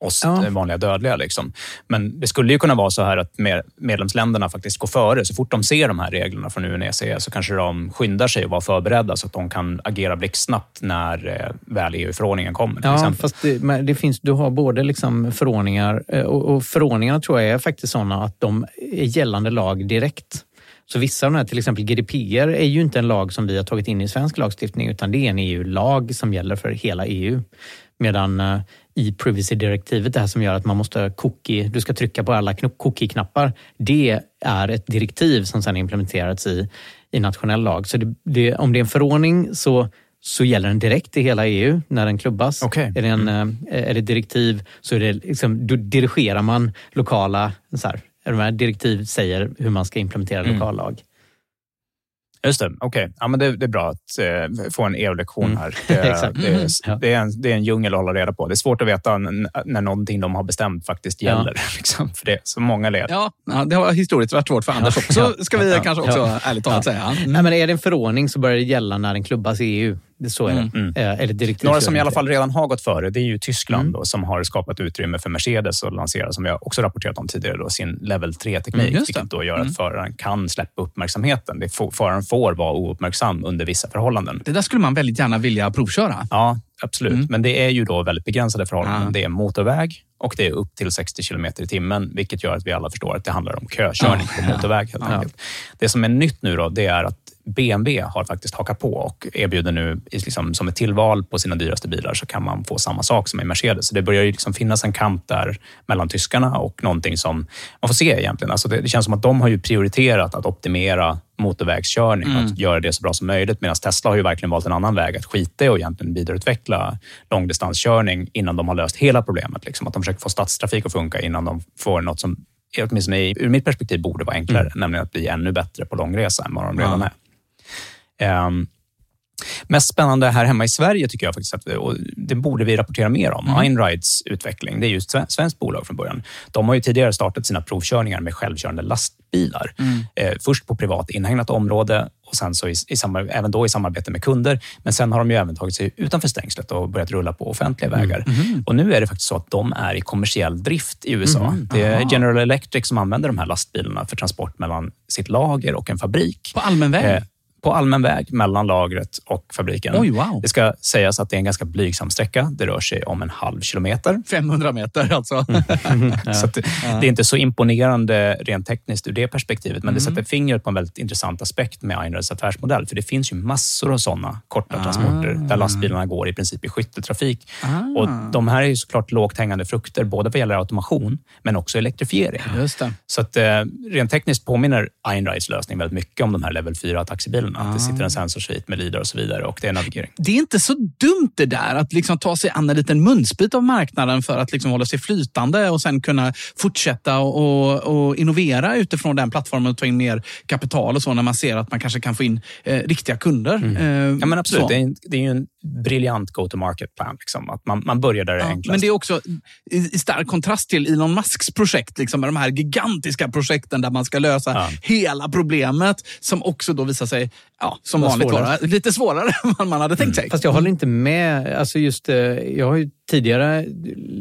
oss ja. vanliga dödliga. Liksom. Men det skulle ju kunna vara så här att medlemsländerna faktiskt går före. Så fort de ser de här reglerna från UNECE så kanske de skyndar sig och vara förberedda så att de kan agera blixtsnabbt när eh, väl EU-förordningen kommer. ja, exempel. fast det, det, finns, du har både liksom förordningar eh, och, och förordningarna tror jag är faktiskt sådana att de är gällande lag direkt. Så vissa av de här, till exempel GDPR, är ju inte en lag som vi har tagit in i svensk lagstiftning utan det är en EU-lag som gäller för hela EU. Medan uh, i privacy-direktivet, det här som gör att man måste cookie, du ska trycka på alla cookie-knappar, det är ett direktiv som sedan implementerats i, i nationell lag. Så det, det, om det är en förordning så så gäller den direkt i hela EU när den klubbas. Okay. Är, det en, mm. är det direktiv så är det liksom, då dirigerar man lokala så här direktiv säger hur man ska implementera mm. lokal lag. Just det, okej. Okay. Ja, det, det, är bra att eh, få en EU-lektion mm. här. Det, det, det, är en, det är en djungel att hålla reda på. Det är svårt att veta när, någonting de har bestämt faktiskt gäller. Ja. Liksom, för det är så många led. Ja, ja, det har historiskt varit svårt för Anders också, ska vi ja, kanske också ja. ärligt talat säga. Mm. Nej, men är det en förordning så börjar det gälla när den klubbas i EU. Så är det. Mm. Eh, eller direktiv Några som i alla fall redan har gått före, det är ju Tyskland mm. då, som har skapat utrymme för Mercedes att lansera, som jag också rapporterat om tidigare, då, sin level 3-teknik, mm, vilket då gör att mm. föraren kan släppa uppmärksamheten. Det får, föraren får vara ouppmärksam under vissa förhållanden. Det där skulle man väldigt gärna vilja provköra. Ja, absolut. Mm. Men det är ju då väldigt begränsade förhållanden. Ah. Det är motorväg och det är upp till 60 kilometer i timmen, vilket gör att vi alla förstår att det handlar om kökörning ah. på motorväg. Helt ah. Det som är nytt nu då, det är att BMW har faktiskt hakat på och erbjuder nu liksom, som ett tillval på sina dyraste bilar så kan man få samma sak som i Mercedes. Så det börjar ju liksom finnas en kamp där mellan tyskarna och någonting som man får se egentligen. Alltså det, det känns som att de har ju prioriterat att optimera motorvägskörning, mm. att göra det så bra som möjligt. Medan Tesla har ju verkligen valt en annan väg, att skita i och egentligen vidareutveckla långdistanskörning innan de har löst hela problemet. Liksom. Att de försöker få stadstrafik att funka innan de får något som åtminstone ur mitt perspektiv borde vara enklare, mm. nämligen att bli ännu bättre på långresa än vad de redan ja. är. Um, mest spännande här hemma i Sverige tycker jag faktiskt att och det borde vi rapportera mer om. Mm. Einrides utveckling, det är ju ett svenskt bolag från början. De har ju tidigare startat sina provkörningar med självkörande lastbilar. Mm. Eh, först på privat inhägnat område och sen så i, i även då i samarbete med kunder. Men sen har de ju även tagit sig utanför stängslet och börjat rulla på offentliga mm. vägar. Mm. Och nu är det faktiskt så att de är i kommersiell drift i USA. Mm. Det är General Electric som använder de här lastbilarna för transport mellan sitt lager och en fabrik. På allmän väg? Eh, på allmän väg mellan lagret och fabriken. Oj, wow. Det ska sägas att det är en ganska blygsam sträcka. Det rör sig om en halv kilometer. 500 meter alltså. Mm. så det, det, är inte så imponerande rent tekniskt ur det perspektivet, men mm. det sätter fingret på en väldigt intressant aspekt med Einreds affärsmodell. För det finns ju massor av sådana korta ah. transporter där lastbilarna går i princip i skytteltrafik. Ah. Och de här är ju såklart lågt hängande frukter, både vad gäller automation men också elektrifiering. Så att, eh, rent tekniskt påminner Einrides lösning väldigt mycket om de här level 4 taxibilarna bilen. Att det sitter en sensorsvit med LIDAR och så vidare och det är navigering. Det är inte så dumt det där att liksom ta sig an en liten munsbit av marknaden för att liksom hålla sig flytande och sen kunna fortsätta och, och innovera utifrån den plattformen och ta in mer kapital och så när man ser att man kanske kan få in eh, riktiga kunder. Mm. Eh, ja, men absolut. Det är, det är ju en briljant go-to-market-plan. Liksom. Att man, man börjar där det är enklast. Men det är också i, i stark kontrast till Elon Musks projekt, liksom, med de här gigantiska projekten där man ska lösa ja. hela problemet som också då visar sig ja, som vanligt vara lite svårare än vad man hade tänkt sig. Fast jag håller inte med. Alltså just, eh, jag har ju tidigare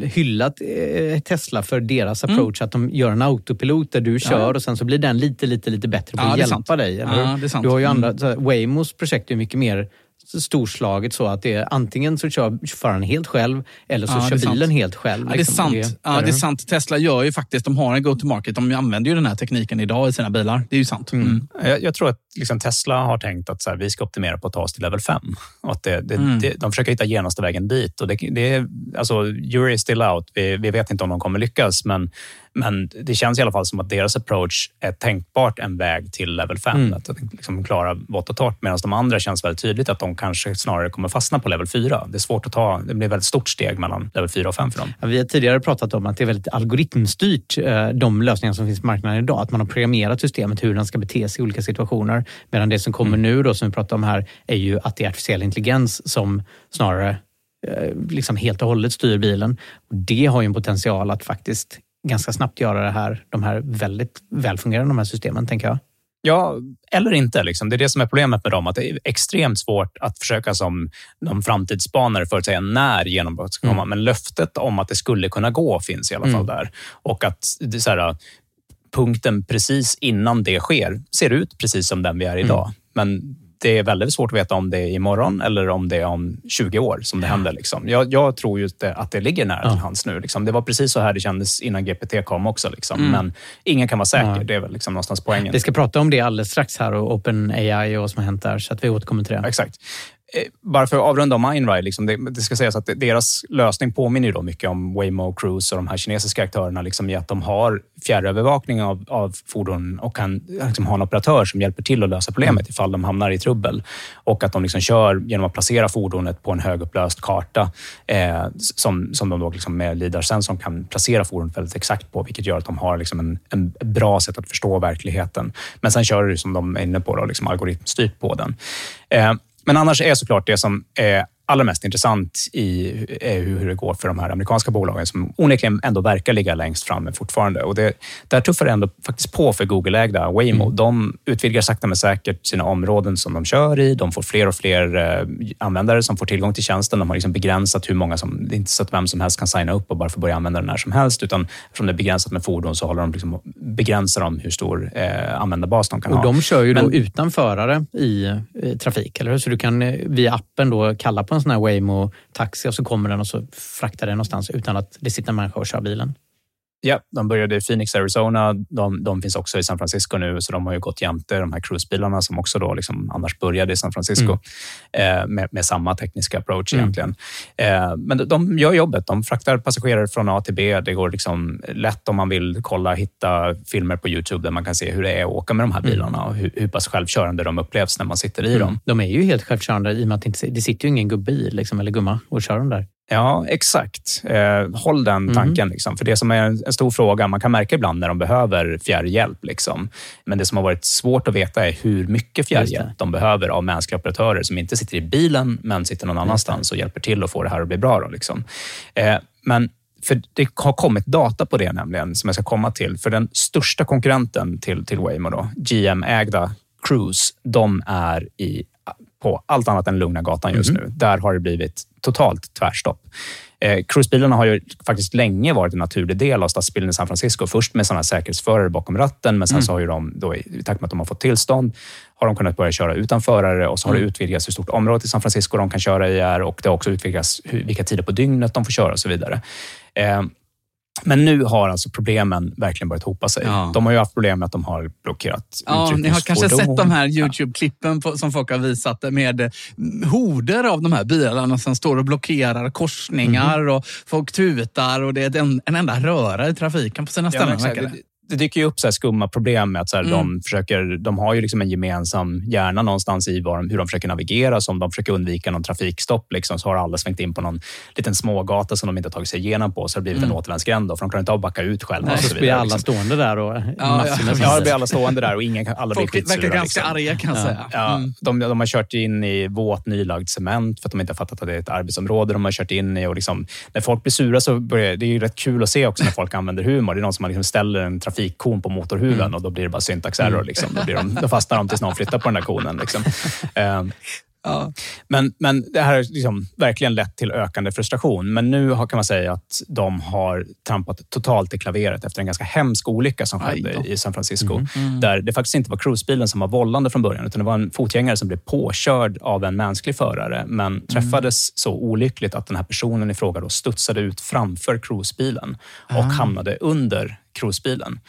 hyllat eh, Tesla för deras mm. approach, mm. att de gör en autopilot där du kör ja. och sen så blir den lite, lite, lite bättre på ja, att hjälpa sant. dig. Eller? Ja, du har ju andra, mm. Waymos projekt är mycket mer storslaget så att det är antingen så kör föraren helt själv eller så ja, kör bilen helt själv. Ja, det, är liksom. sant. Det, ja, det är sant. Tesla gör ju faktiskt, de har en go-to-market. De använder ju den här tekniken idag i sina bilar. Det är ju sant. Mm. Mm. Jag, jag, tror att liksom Tesla har tänkt att så här, vi ska optimera på att ta oss till level 5. Och att det, det, mm. de försöker hitta genaste vägen dit. Och det, det är, alltså, jury is still out. Vi, vi vet inte om de kommer lyckas, men men det känns i alla fall som att deras approach är tänkbart en väg till level 5. Mm. Att liksom klara vått och torrt. Medan de andra känns väldigt tydligt att de kanske snarare kommer fastna på level 4. Det är svårt att ta. Det blir ett väldigt stort steg mellan level 4 och 5 för dem. Ja, vi har tidigare pratat om att det är väldigt algoritmstyrt, eh, de lösningar som finns på marknaden idag. Att man har programmerat systemet hur den ska bete sig i olika situationer. Medan det som kommer mm. nu, då, som vi pratar om här, är ju att det är artificiell intelligens som snarare eh, liksom helt och hållet styr bilen. Och det har ju en potential att faktiskt ganska snabbt göra det här, de här väldigt välfungerande de här systemen, tänker jag. Ja, eller inte. Liksom. Det är det som är problemet med dem. Att det är extremt svårt att försöka som någon framtidsspanare förutsäga när genombrott ska komma. Mm. Men löftet om att det skulle kunna gå finns i alla fall mm. där. Och att det så här, punkten precis innan det sker ser ut precis som den vi är idag. Mm. Men det är väldigt svårt att veta om det är imorgon eller om det är om 20 år som det ja. händer. Liksom. Jag, jag, tror ju att det, ligger nära ja. till hands nu. Liksom. Det var precis så här det kändes innan GPT kom också. Liksom. Mm. Men ingen kan vara säker. Ja. Det är väl liksom någonstans poängen. Vi ska prata om det alldeles strax här och OpenAI och vad som har hänt där, så att vi återkommer till det. Exakt. Eh, bara för att avrunda om Mindride, liksom, det, det, ska sägas att deras lösning påminner då mycket om Waymo, Cruise och de här kinesiska aktörerna liksom i att de har fjärrövervakning av, av fordon och kan liksom ha en operatör som hjälper till att lösa problemet mm. ifall de hamnar i trubbel. Och att de liksom kör genom att placera fordonet på en högupplöst karta eh, som, som de då liksom med LIDAR-sensorn kan placera fordonet väldigt exakt på, vilket gör att de har liksom en, en bra sätt att förstå verkligheten. Men sen kör det som de är inne på, då, liksom algoritmstyrt på den. Eh, men annars är såklart det som är allra mest intressant i hur det går för de här amerikanska bolagen som onekligen ändå verkar ligga längst framme fortfarande. Och det, där tuffar det ändå faktiskt på för Google-ägda Waymo. Mm. De utvidgar sakta men säkert sina områden som de kör i. De får fler och fler eh, användare som får tillgång till tjänsten. De har liksom begränsat hur många som... Det är inte så att vem som helst kan signa upp och bara få börja använda den när som helst, utan eftersom det är begränsat med fordon så håller de liksom, begränsar de hur stor eh, användarbas de kan och ha. De kör ju men, då utan förare i eh, trafik, eller hur? Så du kan eh, via appen då kalla på en sån här Waymo-taxi och så kommer den och så fraktar den någonstans utan att det sitter en människa och kör bilen. Ja, de började i Phoenix, Arizona. De, de, finns också i San Francisco nu, så de har ju gått jämte de här cruisebilarna som också då liksom annars började i San Francisco mm. eh, med, med, samma tekniska approach mm. egentligen. Eh, men de, de gör jobbet. De fraktar passagerare från A till B. Det går liksom lätt om man vill kolla, hitta filmer på Youtube där man kan se hur det är att åka med de här mm. bilarna och hur, hur pass självkörande de upplevs när man sitter i mm. dem. De är ju helt självkörande i och med att det, inte, det sitter ju ingen gubbe i liksom, eller gumma och kör dem där. Ja, exakt. Eh, håll den mhm. tanken. Mm. Liksom. För Det som är en stor fråga, man kan märka ibland när de behöver fjärrhjälp. Liksom. Men det som har varit svårt att veta är hur mycket fjärrhjälp de behöver av mänskliga operatörer som inte sitter i bilen, men sitter någon annanstans och hjälper till att få det här att bli bra. Då, liksom. eh, men för det har kommit data på det nämligen, som jag ska komma till. För den största konkurrenten till, till Waymo, GM-ägda Cruise, de är i på allt annat än Lugna gatan just mm. nu. Där har det blivit totalt tvärstopp. Eh, cruisebilarna har ju faktiskt länge varit en naturlig del av stadsbilden i San Francisco. Först med sådana säkerhetsförare bakom ratten, men sen mm. så har ju de, då, i takt med att de har fått tillstånd, har de kunnat börja köra utan förare och så har mm. det utvidgats hur stort område i San Francisco de kan köra i är och det har också utvidgats hur, vilka tider på dygnet de får köra och så vidare. Eh, men nu har alltså problemen verkligen börjat hopa sig. Ja. De har ju haft problem med att de har blockerat Ja, ni har kanske sett de här Youtube-klippen som folk har visat med horder av de här bilarna som står och blockerar korsningar mm. och folk tutar och det är en, en enda röra i trafiken på sina ställen. Ja, det dyker ju upp så skumma problem med att så här, mm. de, försöker, de har ju liksom en gemensam hjärna någonstans i var, hur de försöker navigera. Så om de försöker undvika någon trafikstopp liksom, så har alla svängt in på någon liten smågata som de inte har tagit sig igenom på. Så har det blivit mm. en återvändsgränd för de klarar inte av att backa ut själva. Nej, så blir alla liksom. stående där. Och ja, ja, ja, det blir alla stående där och ingen, alla Folk blir verkar ganska liksom. arga kan jag säga. Ja, mm. de, de, har kört in i våt nylagd cement för att de inte har fattat att det är ett arbetsområde de har kört in i. Och liksom, när folk blir sura så börjar det är ju rätt kul att se också när folk använder humor. Det är någon som liksom ställer en trafikkon på motor motorhuven mm. och då blir det bara syntax error. Mm. Liksom. Då, blir de, då fastnar de tills någon flyttar på den där konen. Liksom. Ja. Men, men det här har liksom verkligen lett till ökande frustration. Men nu kan man säga att de har trampat totalt i klaveret efter en ganska hemsk olycka som skedde i San Francisco. Mm. Mm. Där det faktiskt inte var cruisebilen som var vållande från början, utan det var en fotgängare som blev påkörd av en mänsklig förare, men mm. träffades så olyckligt att den här personen i fråga då studsade ut framför cruisebilen och ah. hamnade under cruisebilen.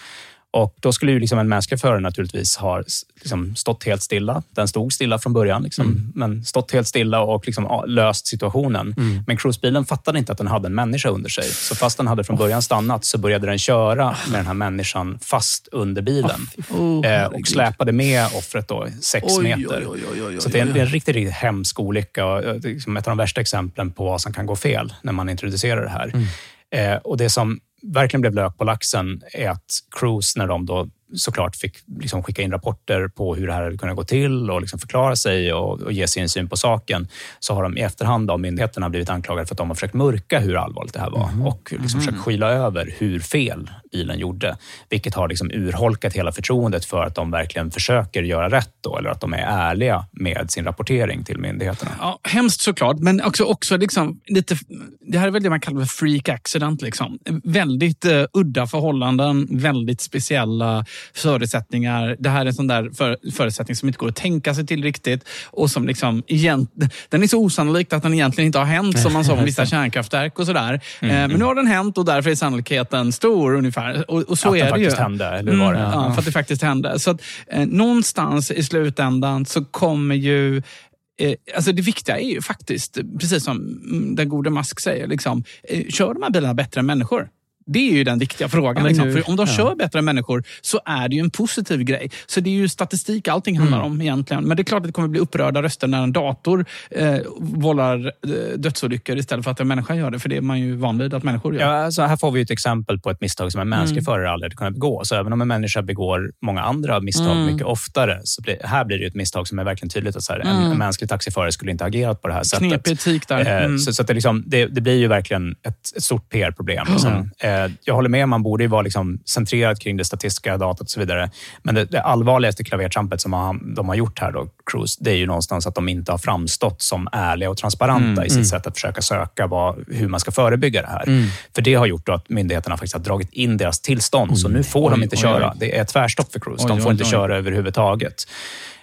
Och då skulle ju liksom en mänsklig förare naturligtvis ha liksom stått helt stilla. Den stod stilla från början, liksom, mm. men stått helt stilla och liksom löst situationen. Mm. Men cruisebilen fattade inte att den hade en människa under sig. Så fast den hade från början stannat så började den köra med den här människan fast under bilen. Oh, eh, och släpade med offret då, sex oj, meter. Oj, oj, så det är, en, det är en riktigt, riktigt hemsk olycka. Och, eh, liksom ett av de värsta exemplen på vad som kan gå fel när man introducerar det här. Mm. Eh, och det som verkligen blev lök på laxen är att Cruise, när de då såklart fick liksom skicka in rapporter på hur det här hade kunnat gå till och liksom förklara sig och, och ge sin syn på saken, så har de i efterhand av myndigheterna blivit anklagade för att de har försökt mörka hur allvarligt det här var Mhm. och liksom Mhm. försökt skyla över hur fel bilen gjorde, vilket har liksom urholkat hela förtroendet för att de verkligen försöker göra rätt då, eller att de är ärliga med sin rapportering till myndigheterna. Ja, hemskt såklart, men också, också liksom lite, det här är väl det man kallar för freak accident. Liksom. Väldigt eh, udda förhållanden, väldigt speciella förutsättningar. Det här är en sån där för, förutsättning som inte går att tänka sig till riktigt och som liksom, egent, den är så osannolikt att den egentligen inte har hänt som man sa om vissa kärnkraftverk och sådär. Mm. Eh, men nu har den hänt och därför är sannolikheten stor ungefär. Och, och så Att är den det faktiskt ju. hände, eller hur var det? Ja, Ja. för att det faktiskt hände. Så att, eh, någonstans i slutändan så kommer ju eh, Alltså det viktiga är ju faktiskt, precis som mm, den gode Musk säger, liksom, eh, kör de här bilarna bättre än människor? Det är ju den viktiga frågan. Liksom. För om de kör bättre än människor så är det ju en positiv grej. Så det är ju statistik allting handlar Mm. om egentligen. Men det är klart att det kommer bli upprörda röster när en dator eh, vållar eh, dödsolyckor istället för att en människa gör det. För det är man ju van vid att människor gör. Ja, alltså här får vi ett exempel på ett misstag som en mänsklig Mm. förare aldrig hade kunnat begå. Så även om en människa begår många andra misstag Mm. mycket oftare, så blir, här blir det ett misstag som är verkligen tydligt. Att så här, en, Mm. en mänsklig taxiförare skulle inte ha agerat på det här sättet. Knepig etik där. Eh, Mm. Så, så det, liksom, det, det blir ju verkligen ett, ett stort PR-problem. Liksom. Eh, Jag håller med, man borde ju vara liksom centrerad kring det statistiska datat och så vidare. Men det, det allvarligaste klavertrampet som har, de har gjort här, då, Cruise, det är ju någonstans att de inte har framstått som ärliga och transparenta Mm. i sitt Mm. sätt att försöka söka vad, hur man ska förebygga det här. Mm. För det har gjort att myndigheterna faktiskt har dragit in deras tillstånd, så nu får Oj, de inte oj, köra. oj. Det är tvärstopp för Cruise. Oj, de får oj, inte oj. köra överhuvudtaget.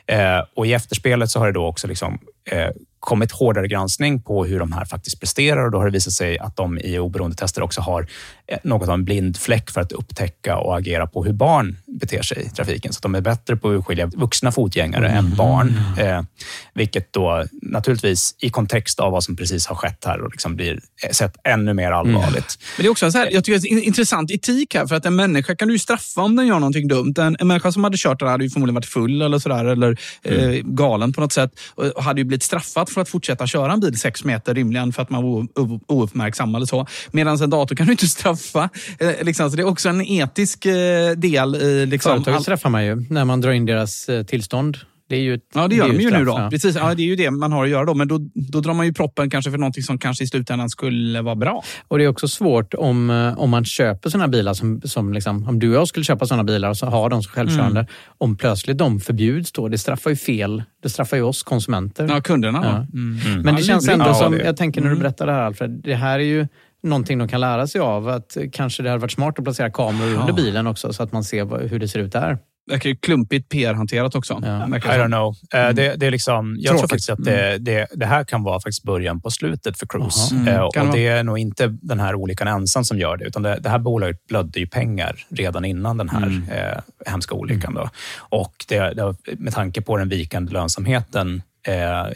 Eh, och I efterspelet så har det då också liksom, eh, kommit hårdare granskning på hur de här faktiskt presterar och då har det visat sig att de i oberoende tester också har eh, något av en blind fläck för att upptäcka och agera på hur barn beter sig i trafiken. Så de är bättre på att urskilja vuxna fotgängare än barn. Eh, vilket då naturligtvis i kontext av vad som precis har skett här och liksom blir eh, sett ännu mer allvarligt. Men det är också så här, jag tycker det är intressant etik här. För att en människa kan du ju straffa om den gör någonting dumt. En, en människa som hade kört där hade ju förmodligen varit full eller sådär. Eller Mm. eh, galen på något sätt. Och hade ju blivit straffad för att fortsätta köra en bil sex meter rimligen för att man var ouppmärksam eller så. Medan en dator kan du inte straffa. Eh, liksom, så det är också en etisk eh, del i... Liksom, Företaget all- träffar man ju när man drar in deras eh, tillstånd. Det är ju ett, Ja, det gör är de ju straff, nu då. ja. Precis, ja, det är ju det man har att göra då. Men då, då drar man ju proppen kanske för någonting som kanske i slutändan skulle vara bra. Och Det är också svårt om, eh, om man köper såna bilar, som, som liksom, om du och jag skulle köpa såna bilar och så har de som självkörande. Mm. Om plötsligt de förbjuds då, det straffar ju fel. Det straffar ju oss konsumenter. Ja, kunderna. Ja. Mm. Men det känns lurigt. ändå som, det- jag tänker när du Mm. berättar det här Alfred, det här är ju någonting de kan lära sig av. Att kanske det hade varit smart att placera kameror under bilen också så att man ser hur det ser ut där. Verkar ju klumpigt PR-hanterat också. I Verkar don't know. Eh, Det, det är liksom, jag tror Tråkigt. faktiskt att det, det, det här kan vara faktiskt början på slutet för Cruise. Mm, Eh, och det är nog inte den här olyckan ensam som gör det, utan det, det här bolaget blödde ju pengar redan innan den här Mm. eh, hemska olyckan. Då. Och det, det, med tanke på den vikande lönsamheten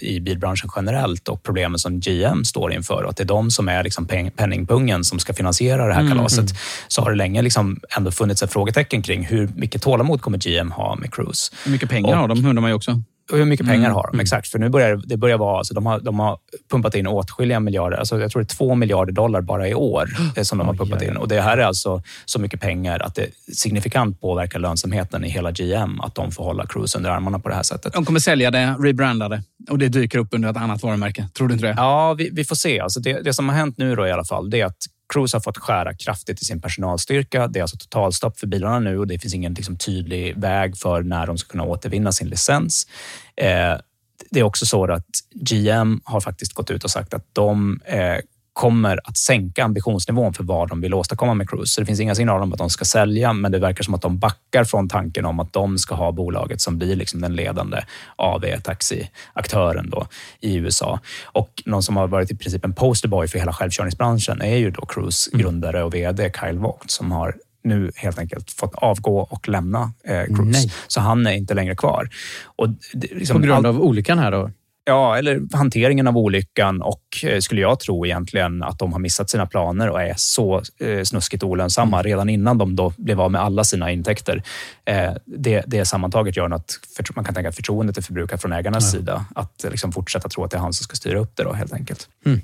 i bilbranschen generellt och problemen som GM står inför och att det är de som är liksom peng, penningpungen som ska finansiera det här Mm, kalaset, mm. så har det länge liksom ändå funnits ett frågetecken kring hur mycket tålamod kommer GM ha med Cruise. Hur mycket pengar Och- har de undrar man ju också. Hur mycket pengar Mm. har de? Exakt. För nu börjar det börjar vara, alltså de, har, de har pumpat in åtskilliga miljarder, alltså jag tror det är två miljarder dollar bara i år eh, som de har pumpat in. Och Det här är alltså så mycket pengar att det signifikant påverkar lönsamheten i hela GM att de får hålla Cruise under armarna på det här sättet. De kommer sälja det, rebranda det och det dyker upp under ett annat varumärke. Tror du inte det? Ja, vi, vi får se. Alltså det, det som har hänt nu då i alla fall, det är att Cruise har fått skära kraftigt i sin personalstyrka. Det är alltså totalstopp för bilarna nu och det finns ingen liksom, tydlig väg för när de ska kunna återvinna sin licens. Eh, det är också så att GM har faktiskt gått ut och sagt att de eh, kommer att sänka ambitionsnivån för vad de vill åstadkomma med Cruise. Så det finns inga signaler om att de ska sälja, men det verkar som att de backar från tanken om att de ska ha bolaget som blir liksom den ledande AV-taxiaktören då i USA. Och någon som har varit i princip en posterboy för hela självkörningsbranschen är ju då Cruise grundare och VD Kyle Vogt som har nu helt enkelt fått avgå och lämna eh, Cruise. Nej. Så han är inte längre kvar. Och det, liksom På grund av olyckan här då? Ja, eller hanteringen av olyckan och eh, skulle jag tro egentligen att de har missat sina planer och är så eh, snuskigt olönsamma Mm. redan innan de då blev av med alla sina intäkter. Eh, det, det sammantaget gör att man kan tänka att förtroendet är förbrukat från ägarnas sida. Att liksom fortsätta tro att det är han som ska styra upp det då helt enkelt. Mm.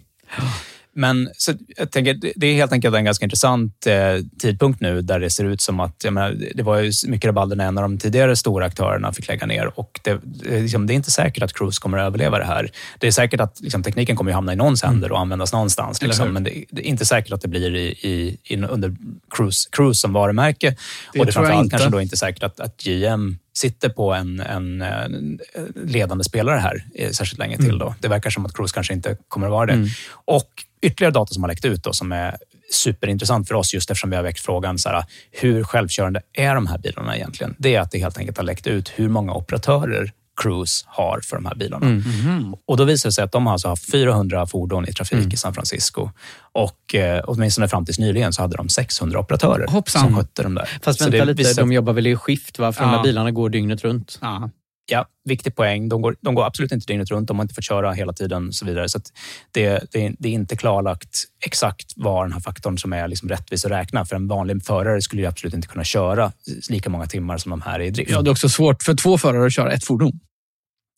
Men så jag tänker, det är helt enkelt en ganska intressant eh, tidpunkt nu där det ser ut som att, menar, det var ju mycket rabalder när en av de tidigare stora aktörerna fick lägga ner och det, liksom, det är inte säkert att Cruise kommer att överleva det här. Det är säkert att liksom, tekniken kommer att hamna i någons händer och användas någonstans. Liksom, men det, det, är inte säkert att det blir i, i, i under Cruise, Cruise som varumärke. Det och det är framförallt kanske då inte säkert att, att GM sitter på en, en, en, ledande spelare här särskilt länge till. Mm. Då. Det verkar som att Cruise kanske inte kommer att vara det. Mm. Och ytterligare data som har läckt ut då, som är superintressant för oss just eftersom vi har väckt frågan så här, hur självkörande är de här bilarna egentligen? Det är att det helt enkelt har läckt ut hur många operatörer Cruise har för de här bilarna. Mm. Mm. Och då visar det sig att de har alltså haft 400 fordon i trafik mm. i San Francisco. Och eh, åtminstone fram tills nyligen så hade de 600 operatörer Hoppsan. som skötte dem där. Fast vänta lite, visar... de jobbar väl i skift? Va? För ja. de här bilarna går dygnet runt. Ja. Ja, viktig poäng. De går, de går absolut inte dygnet runt. De har inte fått köra hela tiden. och så vidare. Så det, det, det, är inte klarlagt exakt var den här faktorn som är liksom rättvis att räkna. För en vanlig förare skulle ju absolut inte kunna köra lika många timmar som de här är i drift. Ja, det är också svårt för två förare att köra ett fordon.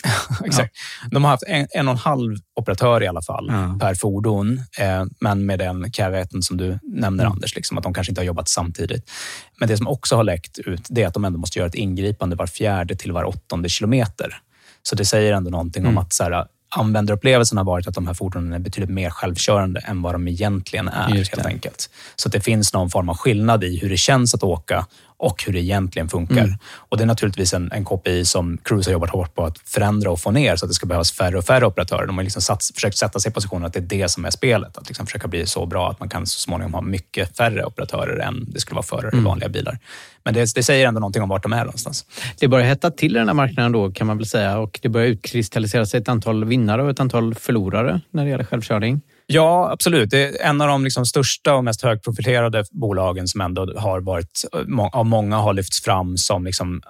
Exakt. Ja. De har haft en, en och en halv operatör i alla fall ja. per fordon, eh, men med den caveaten som du nämner mm. Anders, liksom, att de kanske inte har jobbat samtidigt. Men det som också har läckt ut det är att de ändå måste göra ett ingripande var fjärde till var åttonde kilometer. Så det säger ändå någonting mm. om att så här, användarupplevelsen har varit att de här fordonen är betydligt mer självkörande än vad de egentligen är. helt enkelt. Så det finns någon form av skillnad i hur det känns att åka och hur det egentligen funkar. Mm. Och Det är naturligtvis en, en KPI som Cruise har jobbat hårt på att förändra och få ner så att det ska behövas färre och färre operatörer. De har liksom sats, försökt sätta sig i positionen att det är det som är spelet. Att liksom försöka bli så bra att man kan så småningom ha mycket färre operatörer än det skulle vara förare mm. i vanliga bilar. Men det, det, säger ändå någonting om vart de är någonstans. Det börjar hetta till i den här marknaden då kan man väl säga och det börjar utkristallisera sig ett antal vinnare och ett antal förlorare när det gäller självkörning. Ja, absolut. Det är en av de liksom största och mest högprofilerade bolagen som ändå har varit, av många har lyfts fram som liksom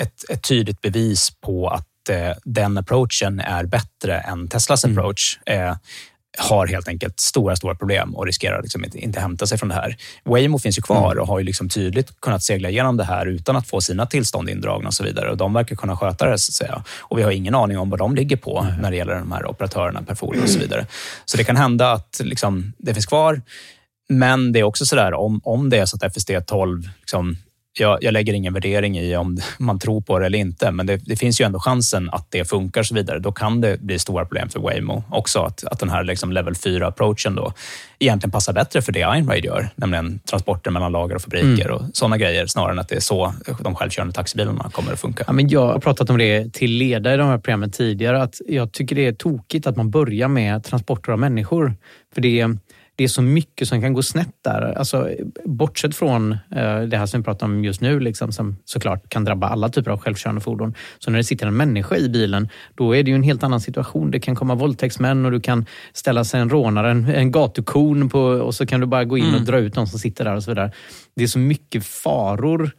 ett, ett tydligt bevis på att eh, den approachen är bättre än Teslas mm. approach. Eh, har helt enkelt stora, stora problem och riskerar liksom inte, inte hämta sig från det här. Waymo finns ju kvar mm. och har ju liksom tydligt kunnat segla igenom det här utan att få sina tillstånd indragna och så vidare. Och de verkar kunna sköta det, så att säga. Och vi har ingen aning om vad de ligger på mm. när det gäller de här operatörerna per fordon och så vidare. Så det kan hända att liksom, det finns kvar. Men det är också så där, om, om det är så att FSD 12 liksom, jag, jag, lägger ingen värdering i om man tror på det eller inte, men det, det, finns ju ändå chansen att det funkar och så vidare. Då kan det bli stora problem för Waymo också. Att, att den här liksom level 4-approachen då egentligen passar bättre för det Einride gör, nämligen transporter mellan lager och fabriker mm. och sådana grejer, snarare än att det är så de självkörande taxibilarna kommer att funka. Ja, men jag har pratat om det till ledare i de här programmen tidigare, att jag tycker det är tokigt att man börjar med transporter av människor. För det är det är så mycket som kan gå snett där. Alltså, bortsett från eh, det här som vi pratar om just nu, liksom, som såklart kan drabba alla typer av självkörande fordon. Så när det sitter en människa i bilen, då är det ju en helt annan situation. Det kan komma våldtäktsmän och du kan ställa sig en rånare, en, en gatukon på, och så kan du bara gå in mm. och dra ut någon som sitter där och så vidare. Det är så mycket faror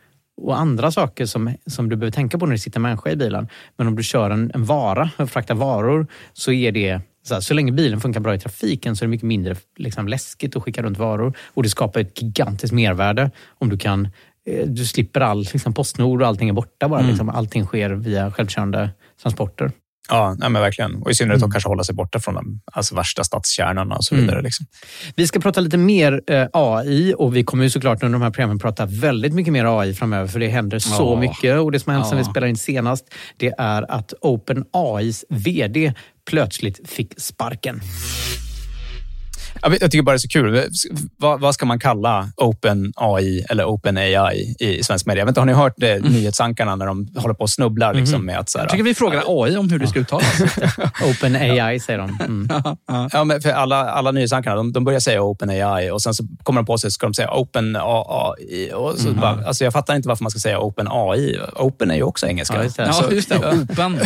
och andra saker som, som du behöver tänka på när det sitter en människa i bilen. Men om du kör en, en vara, fraktar varor, så är det så, här, så länge bilen funkar bra i trafiken så är det mycket mindre liksom, läskigt att skicka runt varor. Och det skapar ett gigantiskt mervärde om du kan eh, du slipper all liksom, Postnord och allting är borta bara. Mm. Liksom, allting sker via självkörande transporter. Ja, nej men verkligen. Och i synnerhet mm. att kanske hålla sig borta från de alltså värsta stadskärnorna och så vidare. Mm. Liksom. Vi ska prata lite mer eh, AI och vi kommer ju såklart under de här programmen prata väldigt mycket mer AI framöver för det händer så ja. mycket. Och Det som har hänt ja. sedan vi spelade in senast det är att OpenAIs VD plötsligt fick sparken. Jag, tycker bara det är så kul. Vad, vad ska man kalla Open AI eller Open AI i svensk media? Jag vet inte, har ni hört det, mm. nyhetsankarna när de håller på och snubblar? Liksom, mm. med att, så här, jag tycker vi frågar AI om hur det ska uttalas. open AI säger de. Mm. ja, men för alla, alla nyhetsankarna de, de börjar säga Open AI och sen så kommer de på sig ska de säga Open AI. Och så mm. bara, alltså jag fattar inte varför man ska säga Open AI. Open är ju också engelska. Ja, just det. Ja, just det. Open.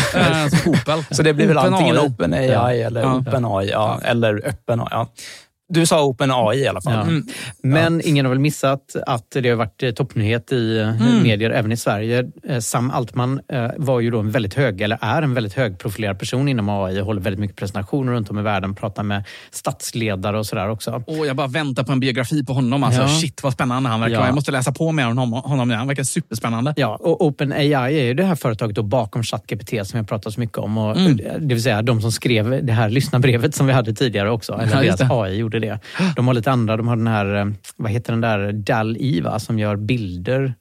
Opel. Så det blir väl open antingen AI. Open AI eller. Open AI ja, eller öppen AI. Ja. Du sa OpenAI i alla fall. Ja. Mm. Men ja. ingen har väl missat att det har varit eh, toppnyhet i eh, mm. medier även i Sverige. Eh, Sam Altman var ju då en väldigt hög, eller är en väldigt högprofilerad person inom AI och håller väldigt mycket presentationer runt om i världen, pratar med statsledare och sådär också. Oh, jag bara väntar på en biografi på honom. Alltså, ja. Shit vad spännande han verkar ja. Jag måste läsa på mer om honom. Han verkar superspännande. Ja, och OpenAI är ju det här företaget då bakom ChatGPT som jag pratat så mycket om. Och, mm. Det vill säga de som skrev det här lyssnarbrevet som vi hade tidigare också. Eller ja, deras AI gjorde det. De har lite andra, de har den här, eh, vad heter den där, DAL-I som gör bilder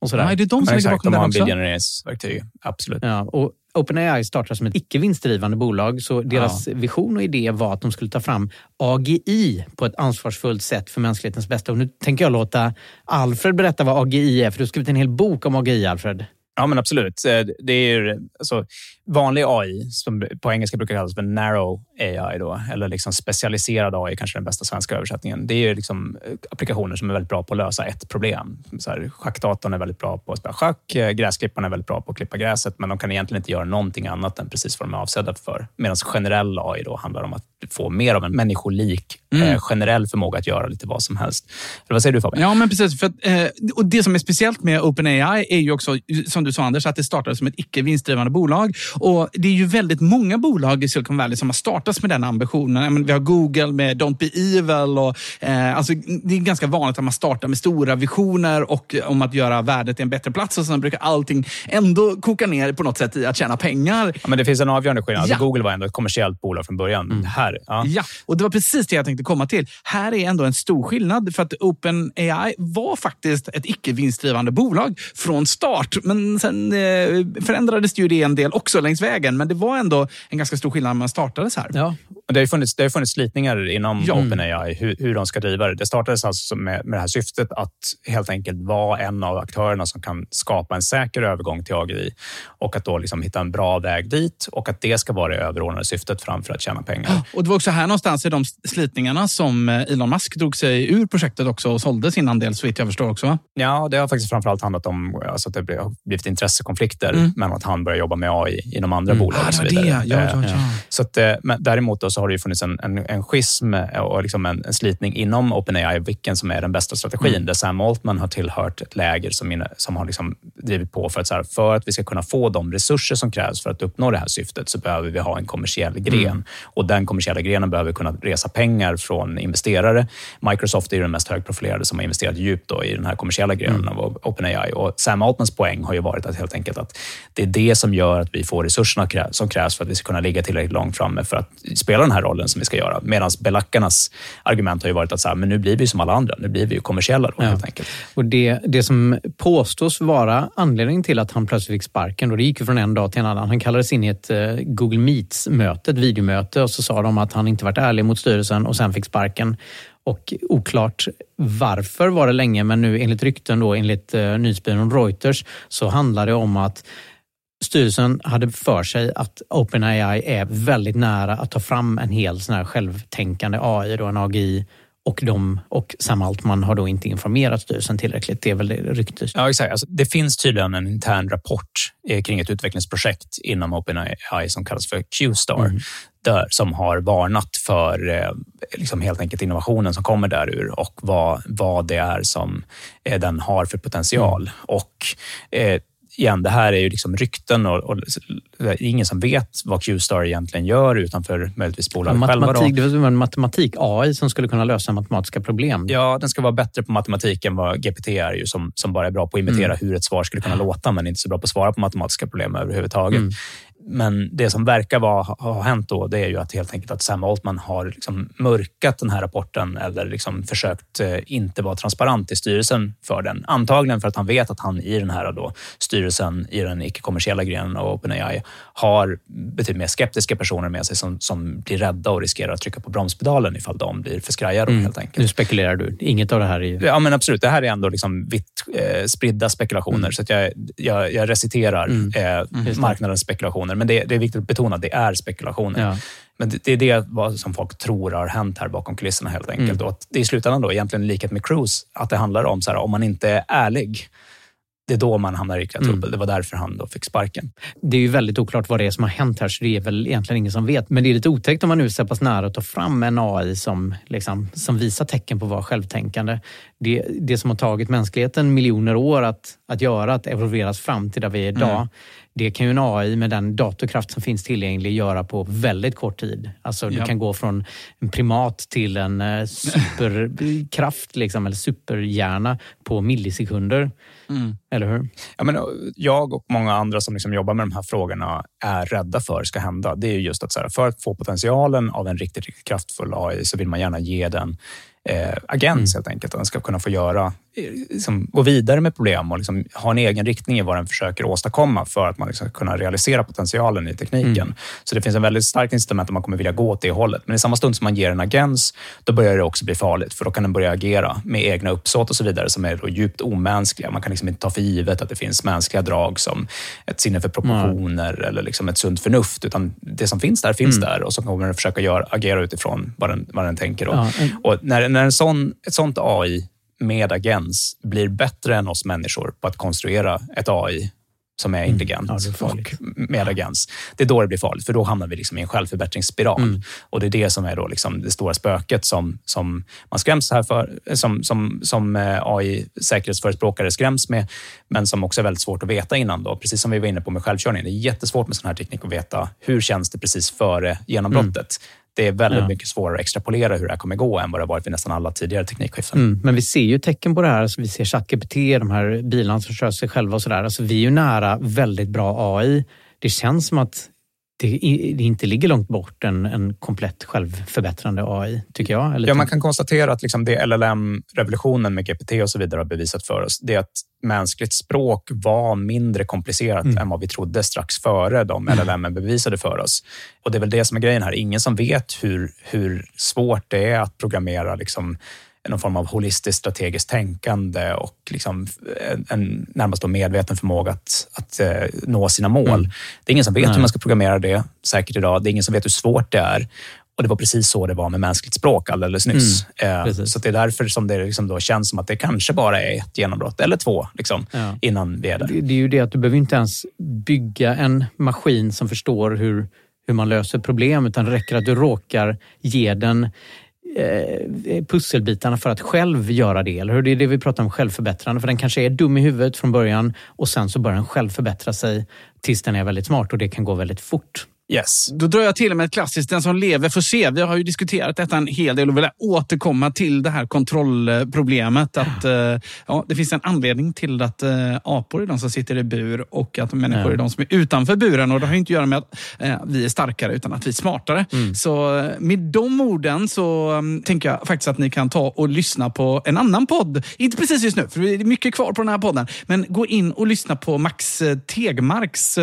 och sådär. Är det de som ligger bakom de har också? bildgenereringsverktyg, absolut. Ja, och OpenAI startar som ett icke vinstdrivande bolag, så deras Ja. vision och idé var att de skulle ta fram AGI på ett ansvarsfullt sätt för mänsklighetens bästa. Och nu tänker jag låta Alfred berätta vad AGI är, för du har skrivit en hel bok om AGI, Alfred. Ja, men absolut. Eh, det är ju, alltså, vanlig AI, som på engelska brukar kallas för narrow AI, då, eller liksom specialiserad AI, kanske den bästa svenska översättningen. Det är ju liksom eh, applikationer som är väldigt bra på att lösa ett problem. Så här, schackdatorn är väldigt bra på att spela schack, eh, gräsklipparen är väldigt bra på att klippa gräset, men de kan egentligen inte göra någonting annat än precis vad de är avsedda för. Medan generell AI då handlar om att få mer av en människolik, Mm. eh, generell förmåga att göra lite vad som helst. Eller vad säger du Fabian? Ja, men precis. För att, eh, och det som är speciellt med OpenAI är ju också, som du sa Anders, att det startade som ett icke vinstdrivande bolag. Och Det är ju väldigt många bolag i Silicon Valley som har startats med den ambitionen. Menar, Vi har Google med Don't Be Evil. Och, eh, alltså, det är ganska vanligt att man startar med stora visioner och eh, om att göra världet till en bättre plats. Och sen brukar allting ändå koka ner på något sätt i att tjäna pengar. Ja, men det finns en avgörande skillnad. Alltså, Ja. Google var ändå ett kommersiellt bolag från början. Här, ja. Ja, och det var precis det jag tänkte komma till. Här är ändå en stor skillnad för att OpenAI var faktiskt ett icke vinstdrivande bolag från start. Men sen eh, förändrades ju det en del också längs vägen. Men det var ändå en ganska stor skillnad när man startade så här. Ja. Det har funnits, det har funnits slitningar inom Ja. OpenAI, hur, hur de ska driva det. Det startades alltså med, med det här syftet att helt enkelt vara en av aktörerna som kan skapa en säker övergång till AGI och att då liksom hitta en bra väg dit och att det ska vara det överordnade syftet framför att tjäna pengar. Och Det var också här någonstans i de slitningarna som eh, Elon Musk drog sig ur projektet också och sålde sin andel så vitt jag förstår också. Ja, det har faktiskt framförallt handlat om alltså att det har blivit intressekonflikter Mm. mellan att han börjar jobba med AI inom andra Mm. bolag Ah, och så det var vidare. det. Ja, ja, Eh, ja. Så att, eh, men däremot då så har det ju funnits en, en, en schism och liksom en, en slitning inom OpenAI, vilken som är den bästa strategin, Mm. där Sam Altman har tillhört ett läger som, inne, som har liksom drivit på för att, så här, för att vi ska kunna få de resurser som krävs för att uppnå det här syftet så behöver vi ha en kommersiell gren. Mm. Och den kommersiella grenen behöver kunna resa pengar från investerare. Microsoft är ju den mest högprofilerade som har investerat djupt i den här kommersiella grenen Mm. av OpenAI. Och Sam Altmans poäng har ju varit att helt enkelt att det är det som gör att vi får resurserna som krävs för att vi ska kunna ligga tillräckligt långt framme för att spela den här rollen som vi ska göra. Medan belackarnas argument har ju varit att så här, men nu blir vi som alla andra. Nu blir vi ju kommersiella då, helt enkelt. Och det, det som påstås vara anledningen till att han plötsligt fick sparken, och det gick ju från en dag till en annan. Han kallades in i ett eh, Google Meets-möte, ett videomöte, och så sa de att han inte varit ärlig mot styrelsen och sen fick sparken. Och oklart varför var det länge, men nu enligt rykten, då, enligt eh, nyhetsbyrån Reuters, så handlar det om att styrelsen hade för sig att OpenAI är väldigt nära att ta fram en hel sån här självtänkande AI, då, en AGI, och, de, och Sam Altman har då inte informerat styrelsen tillräckligt. Det är väl det ryktet. Ja, exakt. Alltså, det finns tydligen en intern rapport eh, kring ett utvecklingsprojekt inom OpenAI som kallas för Q-star. Där, som har varnat för eh, liksom helt enkelt innovationen som kommer därur och vad, vad det är som eh, den har för potential. Och eh, igen, det här är ju liksom rykten och, och det är ingen som vet vad Q-star egentligen gör utanför möjligtvis bolaget själva. Då. Matematik, det var en matematik-AI som skulle kunna lösa matematiska problem. Ja, den ska vara bättre på matematik än vad GPT är, ju, som, som bara är bra på att imitera Mm. hur ett svar skulle kunna låta, men inte så bra på att svara på matematiska problem överhuvudtaget. Mm. Men det som verkar vara, ha hänt då, det är ju att helt enkelt att Sam Altman har liksom mörkat den här rapporten eller liksom försökt eh, inte vara transparent i styrelsen för den. Antagligen för att han vet att han i den här då, styrelsen i den icke-kommersiella grenen av OpenAI har betydligt mer skeptiska personer med sig som, som blir rädda och riskerar att trycka på bromspedalen ifall de blir för skraja. Mm. Helt enkelt. Nu spekulerar du. Inget av det här är. Ja, men absolut. Det här är ändå liksom vitt eh, spridda spekulationer. Mm. Så att jag, jag, jag reciterar Mm. eh, det. marknadens spekulationer. Men det, det är viktigt att betona att det är spekulationer. Ja. Men det, det är det vad som folk tror har hänt här bakom kulisserna helt enkelt. Mm. Och att det är i slutändan då, egentligen likhet med Cruise, att det handlar om så här, om man inte är ärlig, det är då man hamnar i ytterligare Mm. trubbel. Det var därför han då fick sparken. Det är ju väldigt oklart vad det är som har hänt här, så det är väl egentligen ingen som vet. Men det är lite otäckt om man nu är så pass nära att ta fram en AI som, liksom, som visar tecken på att vara självtänkande. Det, det som har tagit mänskligheten miljoner år att, att göra, att evolveras fram till där vi är idag, Mm. Det kan ju en AI med den datorkraft som finns tillgänglig göra på väldigt kort tid. Alltså du Ja. kan gå från en primat till en eh, superkraft, liksom, eller superhjärna på millisekunder. Mm. Eller hur? Ja, men, jag och många andra som liksom jobbar med de här frågorna är rädda för ska hända. Det är ju just att så här, för att få potentialen av en riktigt, riktigt kraftfull AI så vill man gärna ge den eh, agens helt enkelt. Den ska kunna få göra, eh, liksom, gå vidare med problem och liksom, ha en egen riktning i vad den försöker åstadkomma för att man liksom, ska kunna realisera potentialen i tekniken. Så det finns en väldigt starkt incitament att man kommer vilja gå åt det hållet. Men i samma stund som man ger en agens, då börjar det också bli farligt. För då kan den börja agera med egna uppsåt och så vidare som är då djupt omänskliga. Man kan liksom inte ta för givet att det finns mänskliga drag som ett sinne för proportioner eller liksom ett sunt förnuft. Utan det som finns där finns där och så kommer den försöka göra, agera utifrån vad den, vad den tänker. Ja, Och när, när en sån, ett sånt AI med agens blir bättre än oss människor på att konstruera ett AI som är intelligent Ja, det är och med agens. Det är då det blir farligt, för då hamnar vi liksom i en självförbättringsspiral. Mm. Och det är det som är då liksom det stora spöket som, som man skräms här för, som, som, som eh, AI-säkerhetsförespråkare skräms med, men som också är väldigt svårt att veta innan. Då. Precis som vi var inne på med självkörning. Det är jättesvårt med sån här teknik att veta hur känns det precis före genombrottet. Det är väldigt Ja. mycket svårare att extrapolera hur det här kommer gå än vad det har varit vid nästan alla tidigare teknikskiften. Mm, men vi ser ju tecken på det här. Alltså vi ser ChatGPT, de här bilarna som kör sig själva och sådär. Alltså vi är ju nära väldigt bra AI. Det känns som att det, det inte ligger långt bort en, en komplett självförbättrande AI, tycker jag. Eller Ja, man kan konstatera att liksom det LLM-revolutionen med GPT och så vidare har bevisat för oss, det är att mänskligt språk var mindre komplicerat än vad vi trodde strax före de LLM bevisade för oss. Och Det är väl det som är grejen här. Ingen som vet hur, hur svårt det är att programmera liksom någon form av holistiskt strategiskt tänkande och liksom en, en närmast medveten förmåga att, att eh, nå sina mål. Det är ingen som vet Nej. hur man ska programmera det säkert idag. Det är ingen som vet hur svårt det är. Och Det var precis så det var med mänskligt språk alldeles nyss. Eh, precis. så det är därför som det liksom då känns som att det kanske bara är ett genombrott, eller två, liksom, Ja. innan vi är där. Det, det är ju det att du behöver inte ens bygga en maskin som förstår hur, hur man löser problem, utan det räcker att du råkar ge den Eh, eh, pusselbitarna för att själv göra det. Eller hur? Det är det vi pratar om självförbättrande. För den kanske är dum i huvudet från början och sen så börjar den själv förbättra sig tills den är väldigt smart och det kan gå väldigt fort. Yes. Då drar jag till med ett klassiskt, den som lever får se. Vi har ju diskuterat detta en hel del och vill återkomma till det här kontrollproblemet. Att, eh, ja, det finns en anledning till att eh, apor är de som sitter i bur och att människor är de som är utanför buren. Och Det har inte att göra med att eh, vi är starkare utan att vi är smartare. Så eh, med de orden så um, tänker jag faktiskt att ni kan ta och lyssna på en annan podd. Inte precis just nu, för det är mycket kvar på den här podden. Men gå in och lyssna på Max Tegmarks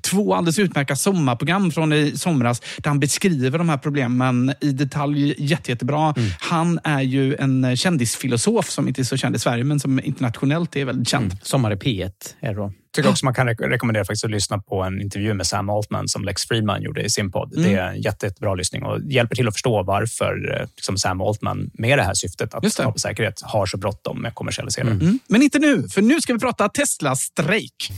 två alldeles utmärkta sommarprogram från i somras där han beskriver de här problemen i detalj jätte, jättebra. Han är ju en kändisfilosof som inte är så känd i Sverige men som internationellt är väldigt känd. Sommar i P1 är det då. tycker också man kan re- rekommendera faktiskt att lyssna på en intervju med Sam Altman som Lex Friedman gjorde i sin podd. Mm. Det är en jätte, jättebra lyssning och hjälper till att förstå varför eh, liksom Sam Altman med det här syftet att skapa säkerhet har så bråttom med kommersialisering. Mm. Men inte nu, för nu ska vi prata Tesla-strejk.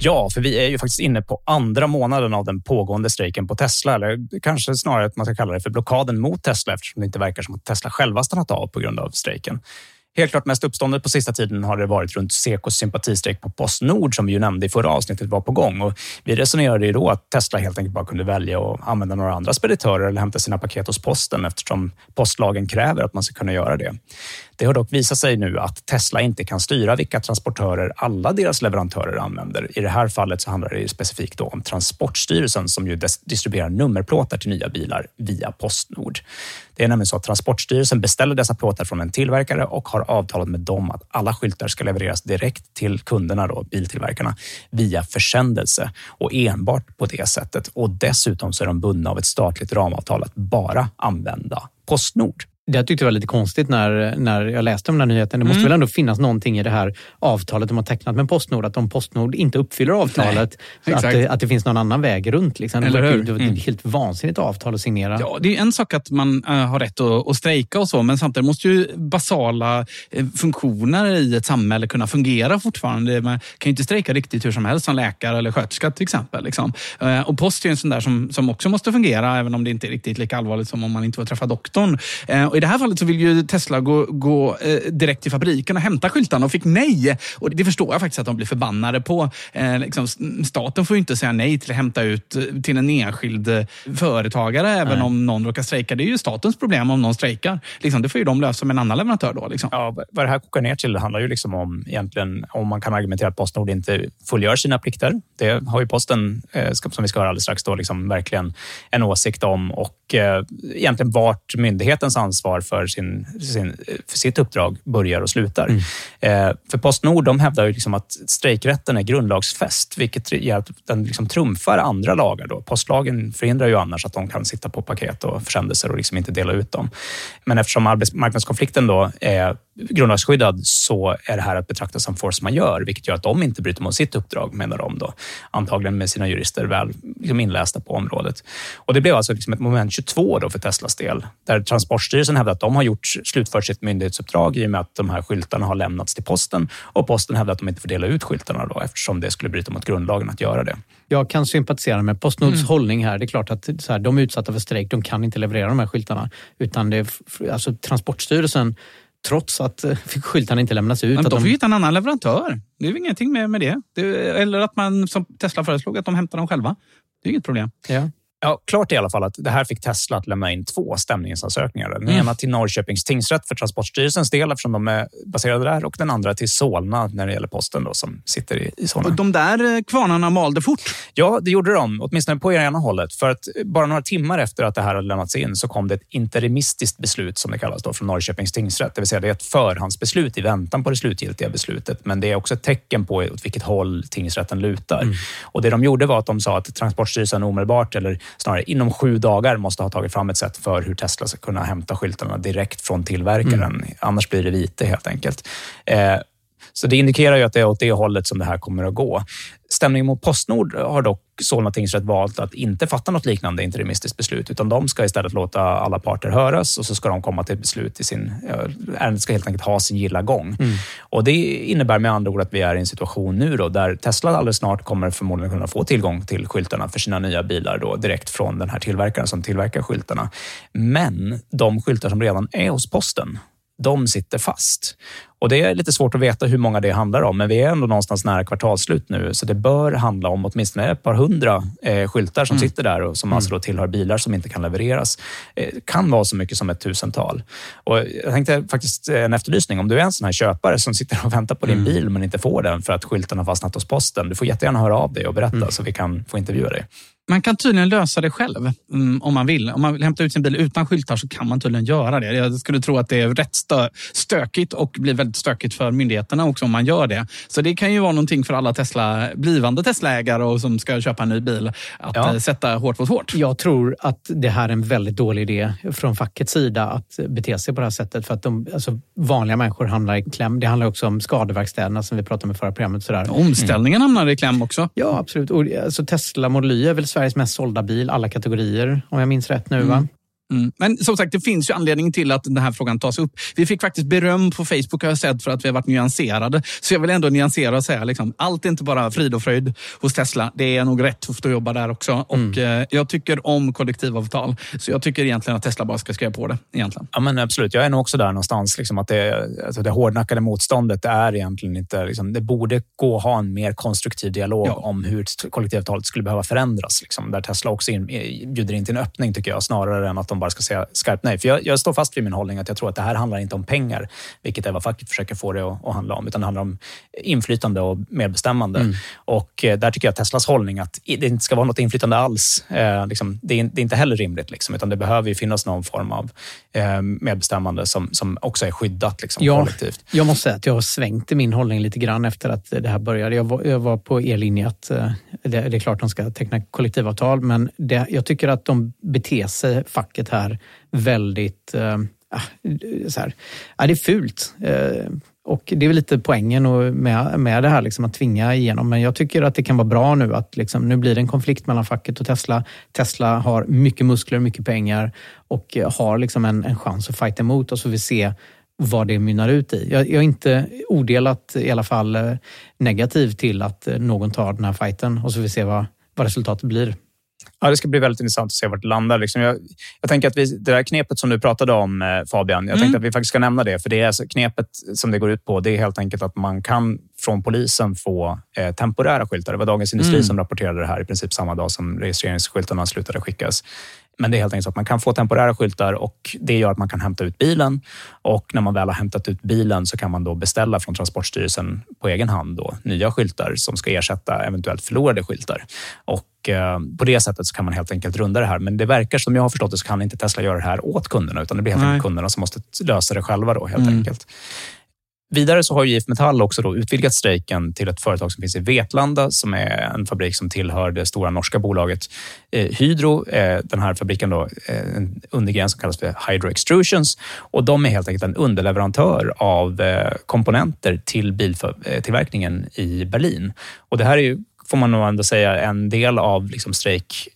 Ja, för vi är ju faktiskt inne på andra månaden av den pågående strejken på Tesla. Eller kanske snarare att man ska kalla det för blockaden mot Tesla eftersom det inte verkar som att Tesla själva stannat av på grund av strejken. Helt klart mest uppståndet på sista tiden har det varit runt Sekos sympatistrejk på Postnord som vi ju nämnde i förra avsnittet var på gång. Och vi resonerade ju då att Tesla helt enkelt bara kunde välja att använda några andra speditörer eller hämta sina paket hos posten eftersom postlagen kräver att man ska kunna göra det. Det har dock visat sig nu att Tesla inte kan styra vilka transportörer alla deras leverantörer använder. I det här fallet så handlar det ju specifikt då om Transportstyrelsen som ju distribuerar nummerplåtar till nya bilar via Postnord. Det är nämligen så att Transportstyrelsen beställer dessa plåtar från en tillverkare och har avtalat med dem att alla skyltar ska levereras direkt till kunderna, då, biltillverkarna, via försändelse och enbart på det sättet. Och dessutom så är de bundna av ett statligt ramavtal att bara använda Postnord. Det jag tyckte var lite konstigt när, när jag läste om den här nyheten. Det måste Mm. väl ändå finnas någonting i det här avtalet de har tecknat med Postnord, att om Postnord inte uppfyller avtalet, Nej, att, det, att det finns någon annan väg runt. Liksom. Eller hur? det Mm. ett helt vansinnigt avtal att signera. Ja, det är en sak att man eh, har rätt att, att strejka och så, men samtidigt måste ju basala eh, funktioner i ett samhälle kunna fungera fortfarande. Man kan ju inte strejka riktigt hur som helst som läkare eller sköterska till exempel. Liksom. Eh, Och post är ju en sån där som, som också måste fungera, även om det inte är riktigt lika allvarligt som om man inte får träffa doktorn. Och I det här fallet så vill ju Tesla gå, gå eh, direkt till fabriken och hämta skyltarna och fick nej. Och Det förstår jag faktiskt att de blir förbannade på. Eh, liksom, staten får ju inte säga nej till att hämta ut eh, till en enskild eh, företagare även nej. om någon råkar strejka. Det är ju statens problem om någon strejkar. Liksom, det får ju de lösa med en annan leverantör då. Liksom. Ja, vad det här kokar ner till handlar ju liksom om egentligen om man kan argumentera att Postnord inte fullgör sina plikter. Det har ju Posten, eh, som vi ska höra alldeles strax, då, liksom verkligen en åsikt om och eh, egentligen vart myndighetens ansvar för, sin, sin, för sitt uppdrag börjar och slutar. Mm. Eh, för Postnord de hävdar ju liksom att strejkrätten är grundlagsfäst, vilket gör att den liksom trumfar andra lagar. Då. Postlagen förhindrar ju annars att de kan sitta på paket och försändelser och liksom inte dela ut dem. Men eftersom arbetsmarknadskonflikten då är grundlagsskyddad så är det här att betrakta som force majeure, vilket gör att de inte bryter mot sitt uppdrag, menar de. Då. Antagligen med sina jurister väl liksom inlästa på området. Och Det blev alltså liksom ett moment 22 då för Teslas del, där Transportstyrelsen hävdar att de har gjort, slutfört sitt myndighetsuppdrag i och med att de här skyltarna har lämnats till posten och posten hävdar att de inte får dela ut skyltarna då, eftersom det skulle bryta mot grundlagen att göra det. Jag kan sympatisera med Postnords mm. hållning här. Det är klart att så här, de är utsatta för strejk, de kan inte leverera de här skyltarna. Utan det är, alltså, Transportstyrelsen trots att eh, skyltarna inte lämnas ut. Men de får de... hitta en annan leverantör. Det är väl ingenting med, med det. det. Eller att man, som Tesla föreslog, att de hämtar dem själva. Det är inget problem. Ja. Ja, klart i alla fall att det här fick Tesla att lämna in två stämningsansökningar. Den mm. ena till Norrköpings tingsrätt för Transportstyrelsens del eftersom de är baserade där och den andra till Solna när det gäller posten då, som sitter i, i Solna. Och de där eh, kvarnarna malde fort? Ja, det gjorde de. Åtminstone på ena hållet. För att bara några timmar efter att det här hade lämnats in så kom det ett interimistiskt beslut som det kallas då, från Norrköpings tingsrätt. Det vill säga det är ett förhandsbeslut i väntan på det slutgiltiga beslutet. Men det är också ett tecken på åt vilket håll tingsrätten lutar. Mm. Och Det de gjorde var att de sa att Transportstyrelsen omedelbart eller snarare inom sju dagar måste ha tagit fram ett sätt för hur Tesla ska kunna hämta skyltarna direkt från tillverkaren. Mm. Annars blir det vite helt enkelt. Eh, så det indikerar ju att det är åt det hållet som det här kommer att gå. Stämningen mot Postnord har dock Solna tingsrätt valt att inte fatta något liknande interimistiskt beslut, utan de ska istället låta alla parter höras och så ska de komma till beslut i sin... Ärendet ska helt enkelt ha sin gilla gång. Mm. Och Det innebär med andra ord att vi är i en situation nu då, där Tesla alldeles snart kommer förmodligen kunna få tillgång till skyltarna för sina nya bilar då, direkt från den här tillverkaren som tillverkar skyltarna. Men de skyltar som redan är hos posten, de sitter fast. Och Det är lite svårt att veta hur många det handlar om, men vi är ändå någonstans nära kvartalsslut nu, så det bör handla om åtminstone ett par hundra eh, skyltar som mm. sitter där och som mm. alltså då tillhör bilar som inte kan levereras. Eh, kan vara så mycket som ett tusental. Och jag tänkte faktiskt en efterlysning. Om du är en sån här köpare som sitter och väntar på din mm. bil men inte får den för att skylten har fastnat hos posten, du får jättegärna höra av dig och berätta mm. så vi kan få intervjua dig. Man kan tydligen lösa det själv mm, om man vill. Om man vill hämta ut sin bil utan skyltar så kan man tydligen göra det. Jag skulle tro att det är rätt stö stökigt och blir väldigt stökigt för myndigheterna också om man gör det. Så det kan ju vara någonting för alla Tesla, blivande Tesla-ägare och som ska köpa en ny bil att ja. Eh, sätta hårt mot hårt. Jag tror att det här är en väldigt dålig idé från fackets sida att bete sig på det här sättet. För att de, alltså, vanliga människor hamnar i kläm. Det handlar också om skadeverkstäderna som vi pratade om i förra programmet. Sådär. Omställningen mm. hamnar i kläm också. Ja, absolut. Och, alltså, Tesla Model Y är väl Sveriges mest sålda bil, alla kategorier, om jag minns rätt nu. Mm. Mm. Men som sagt, det finns ju anledning till att den här frågan tas upp. Vi fick faktiskt beröm på Facebook har jag sett för att vi har varit nyanserade. Så jag vill ändå nyansera och säga liksom, allt är inte bara frid och fröjd hos Tesla. Det är nog rätt tufft att jobba där också. Mm. Och, eh, jag tycker om kollektivavtal. Så jag tycker egentligen att Tesla bara ska skriva på det. Egentligen. Ja, men absolut. Jag är nog också där någonstans. Liksom, att det, alltså det hårdnackade motståndet är egentligen inte... Liksom, det borde gå att ha en mer konstruktiv dialog ja. om hur kollektivavtalet skulle behöva förändras. Liksom, där Tesla också in, bjuder in till en öppning, tycker jag, snarare än att de bara ska säga skarpt nej. För jag, jag, står fast vid min hållning att jag tror att det här handlar inte om pengar, vilket är vad facket försöker få det att, att handla om, utan det handlar om inflytande och medbestämmande. Mm. Och eh, där tycker jag att Teslas hållning att det inte ska vara något inflytande alls, eh, liksom, det, är, det, är, inte heller rimligt, liksom, utan det behöver finnas någon form av eh, medbestämmande som, som också är skyddat liksom, ja, kollektivt. Jag måste säga att jag har svängt i min hållning lite grann efter att det här började. Jag var, jag var på er linje att eh, det, det, är klart de ska teckna kollektivavtal, men det, jag tycker att de beter sig, facket här, väldigt... Eh, ah, så här, ja, det är fult. Eh, och det är väl lite poängen med, med det här, liksom, att tvinga igenom. Men jag tycker att det kan vara bra nu att liksom, nu blir det en konflikt mellan facket och Tesla. Tesla har mycket muskler, mycket pengar och eh, har liksom en, en chans att fighta emot och så vi se vad det mynnar ut i. Jag, jag är inte odelat i alla fall eh, negativ till att eh, någon tar den här fighten och så vi se vad, vad resultatet blir. Ja, det ska bli väldigt intressant att se vart det landar. Liksom jag, jag tänker att vi, det där knepet som du pratade om, eh, Fabian, jag mm. tänkte att vi faktiskt ska nämna det. För det är alltså, knepet som det går ut på, det är helt enkelt att man kan från polisen få eh, temporära skyltar. Det var Dagens Industri mm. som rapporterade det här i princip samma dag som registreringsskyltarna slutade skickas. Men det är helt enkelt så att man kan få temporära skyltar och det gör att man kan hämta ut bilen. Och när man väl har hämtat ut bilen så kan man då beställa från Transportstyrelsen på egen hand då, nya skyltar som ska ersätta eventuellt förlorade skyltar. Och eh, på det sättet så kan man helt enkelt runda det här. Men det verkar som jag har förstått det så kan inte Tesla göra det här åt kunderna utan det blir helt enkelt kunderna som måste lösa det själva då helt mm. enkelt. Vidare så har IF Metall också då utvidgat strejken till ett företag som finns i Vetlanda som är en fabrik som tillhör det stora norska bolaget eh, Hydro. Eh, den här fabriken då, eh, en undergren som kallas för Hydro Extrusions och de är helt enkelt en underleverantör av komponenter till biltillverkningen i Berlin. Och det här är ju, får man nog ändå säga, en del av liksom strejk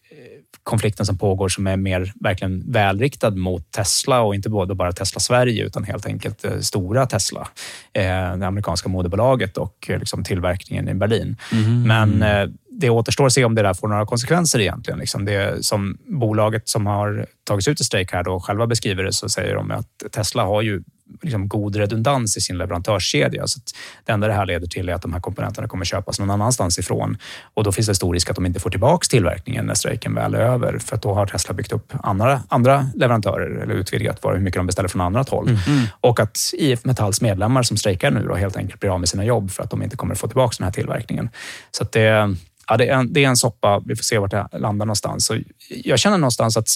konflikten som pågår som är mer verkligen välriktad mot Tesla och inte bara Tesla Sverige utan helt enkelt eh, stora Tesla, eh, det amerikanska moderbolaget och eh, liksom tillverkningen i Berlin. Mm. Men det återstår att se om det där får några konsekvenser egentligen. Liksom det som bolaget som har tagits ut i strejk här då själva beskriver det så säger de att Tesla har ju liksom god redundans i sin leverantörskedja. Så det enda det här leder till är att de här komponenterna kommer köpas någon annanstans ifrån och då finns det stor risk att de inte får tillbaka tillverkningen när strejken väl är över för att då har Tesla byggt upp andra, andra leverantörer eller utvidgat hur mycket de beställer från annat håll. Mm. mm. Och att IF Metalls medlemmar som strejkar nu då helt enkelt blir av med sina jobb för att de inte kommer få tillbaka den här tillverkningen. Så det, ja, det, är en, det är en soppa. Vi får se vart det landar någonstans. Så jag känner någonstans att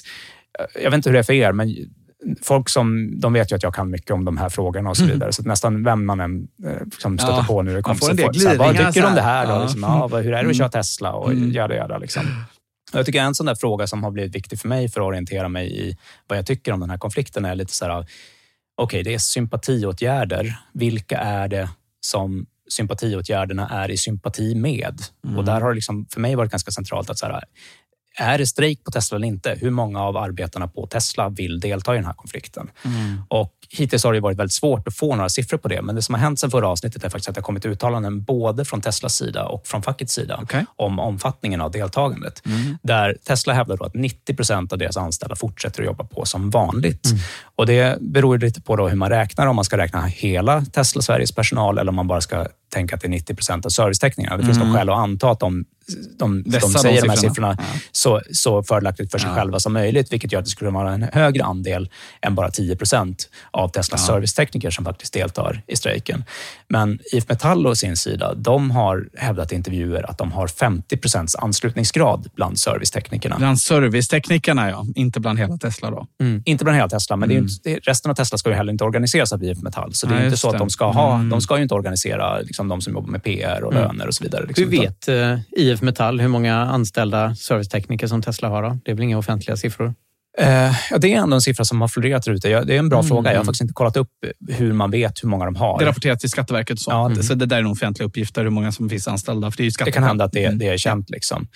jag vet inte hur det är för er, men folk som de vet ju att jag kan mycket om de här frågorna och så mm. vidare. Mm. Så nästan vem man än liksom, stöter ja, på nu. Man får en del så, Vad tycker du om det här? Då? Ja. Liksom, ja, hur är det att köra Tesla? Och mm. Jada, jada, liksom. Jag tycker en sån där fråga som har blivit viktig för mig för att orientera mig i vad jag tycker om den här konflikten är lite så här, okej, okay, det är sympatiåtgärder. Vilka är det som sympatiåtgärderna är i sympati med? Mm. Och där har det liksom, för mig varit ganska centralt att så här, är det strejk på Tesla eller inte? Hur många av arbetarna på Tesla vill delta i den här konflikten? Mm. Och hittills har det varit väldigt svårt att få några siffror på det. Men det som har hänt sen förra avsnittet är faktiskt att det har kommit uttalanden både från Teslas sida och från fackets sida okay. om omfattningen av deltagandet. Mm. Där Tesla hävdar att 90 procent av deras anställda fortsätter att jobba på som vanligt. Mm. Och Det beror lite på då hur man räknar, om man ska räkna hela Tesla Sveriges personal eller om man bara ska tänka att det är 90 procent av servicetäckningarna. Det finns mm. skäl att anta att de de, de säger de, här siffrorna ja. så, så fördelaktigt för sig ja. själva som möjligt, vilket gör att det skulle vara en högre andel än bara 10 procent av Teslas ja. servicetekniker som faktiskt deltar i strejken. Men IF Metall å sin sida, de har hävdat i intervjuer att de har 50 procents anslutningsgrad bland serviceteknikerna. Bland serviceteknikerna, ja. Inte bland hela Tesla då? Mm. Inte bland hela Tesla, men mm. det är inte, resten av Tesla ska ju heller inte organiseras av IF Metall. Så det är inte så att de ska ha, mm. de ska ju inte organisera liksom, de som jobbar med PR och mm. löner och så vidare. Liksom. Hur vet uh, IF Metall hur många anställda servicetekniker som Tesla har? Då? Det är väl inga offentliga siffror? Uh, ja, det är ändå en siffra som har florerat där ute. Det är en bra mm. fråga. Jag har faktiskt inte kollat upp hur man vet hur många de har. Det rapporteras till Skatteverket. Så, ja, mm. så det där är nog offentliga uppgifter, hur många som finns anställda. För det, är det kan hända att det, det är känt. Liksom.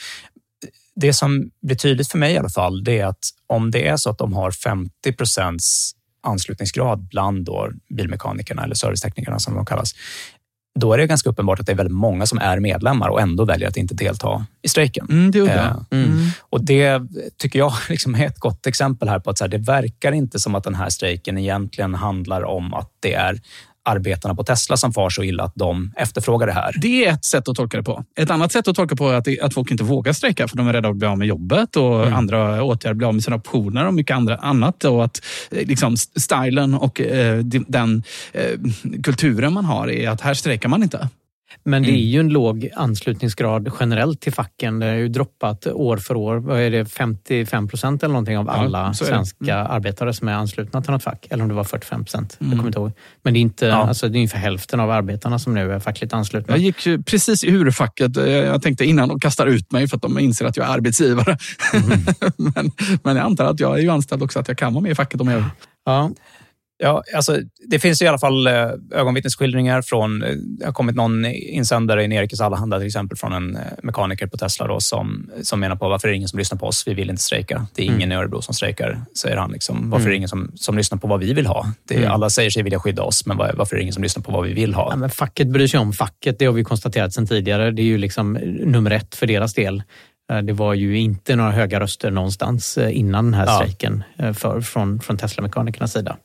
Det som blir tydligt för mig i alla fall, det är att om det är så att de har 50 procents anslutningsgrad bland då bilmekanikerna eller serviceteknikerna som de kallas, då är det ganska uppenbart att det är väldigt många som är medlemmar och ändå väljer att inte delta i strejken. Mm, det eh, mm. Mm. Och det tycker jag liksom är ett gott exempel här på att här, det verkar inte som att den här strejken egentligen handlar om att det är arbetarna på Tesla som far så illa att de efterfrågar det här. Det är ett sätt att tolka det på. Ett annat sätt att tolka på är att, att folk inte vågar strejka för de är rädda att bli av med jobbet och mm. andra åtgärder, bli av med sina optioner och mycket andra, annat. Och att eh, liksom, stilen och eh, den eh, kulturen man har är att här strejkar man inte. Men det är mm. ju en låg anslutningsgrad generellt till facken. Det har ju droppat år för år. Vad är det, 55 procent eller någonting av alla ja, svenska mm. arbetare som är anslutna till något fack. Eller om det var 45 procent. Mm. Jag kommer inte ihåg. Men det är, inte, ja. alltså, det är ungefär hälften av arbetarna som nu är fackligt anslutna. Jag gick precis ur facket. Jag tänkte innan de kastar ut mig för att de inser att jag är arbetsgivare. Mm. men, men jag antar att jag är ju anställd också, att jag kan vara med i facket om jag vill. Ja. Ja, alltså, det finns i alla fall eh, ögonvittnesskildringar från... Eh, det har kommit någon insändare i Nerikes Allehanda till exempel från en eh, mekaniker på Tesla då, som, som menar på varför är det ingen som lyssnar på oss? Vi vill inte strejka. Det är ingen mm. i Örebro som strejkar, säger han. Liksom. Varför mm. är det ingen som, som lyssnar på vad vi vill ha? Det, mm. Alla säger sig vilja skydda oss, men varför är det ingen som lyssnar på vad vi vill ha? Ja, men facket bryr sig om facket. Det har vi konstaterat sedan tidigare. Det är ju liksom nummer ett för deras del. Det var ju inte några höga röster någonstans innan den här strejken ja. för, från, från Tesla-mekanikernas sida.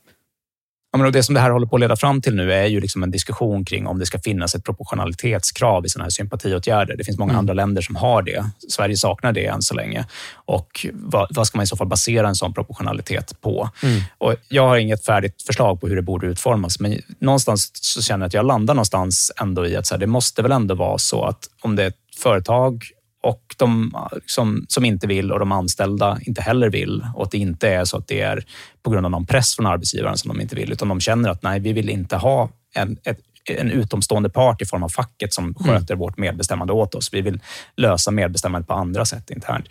Ja, men det som det här håller på att leda fram till nu är ju liksom en diskussion kring om det ska finnas ett proportionalitetskrav i sådana här sympatiåtgärder. Det finns många mm. andra länder som har det. Sverige saknar det än så länge. Och vad, vad ska man i så fall basera en sån proportionalitet på? Mm. Och jag har inget färdigt förslag på hur det borde utformas, men någonstans så känner jag att jag landar någonstans ändå i att så här, det måste väl ändå vara så att om det är ett företag och de som, som inte vill och de anställda inte heller vill och att det inte är så att det är på grund av någon press från arbetsgivaren som de inte vill, utan de känner att nej, vi vill inte ha en, ett, en utomstående part i form av facket som mm. sköter mm. vårt medbestämmande åt oss. Vi vill lösa medbestämmandet på andra sätt internt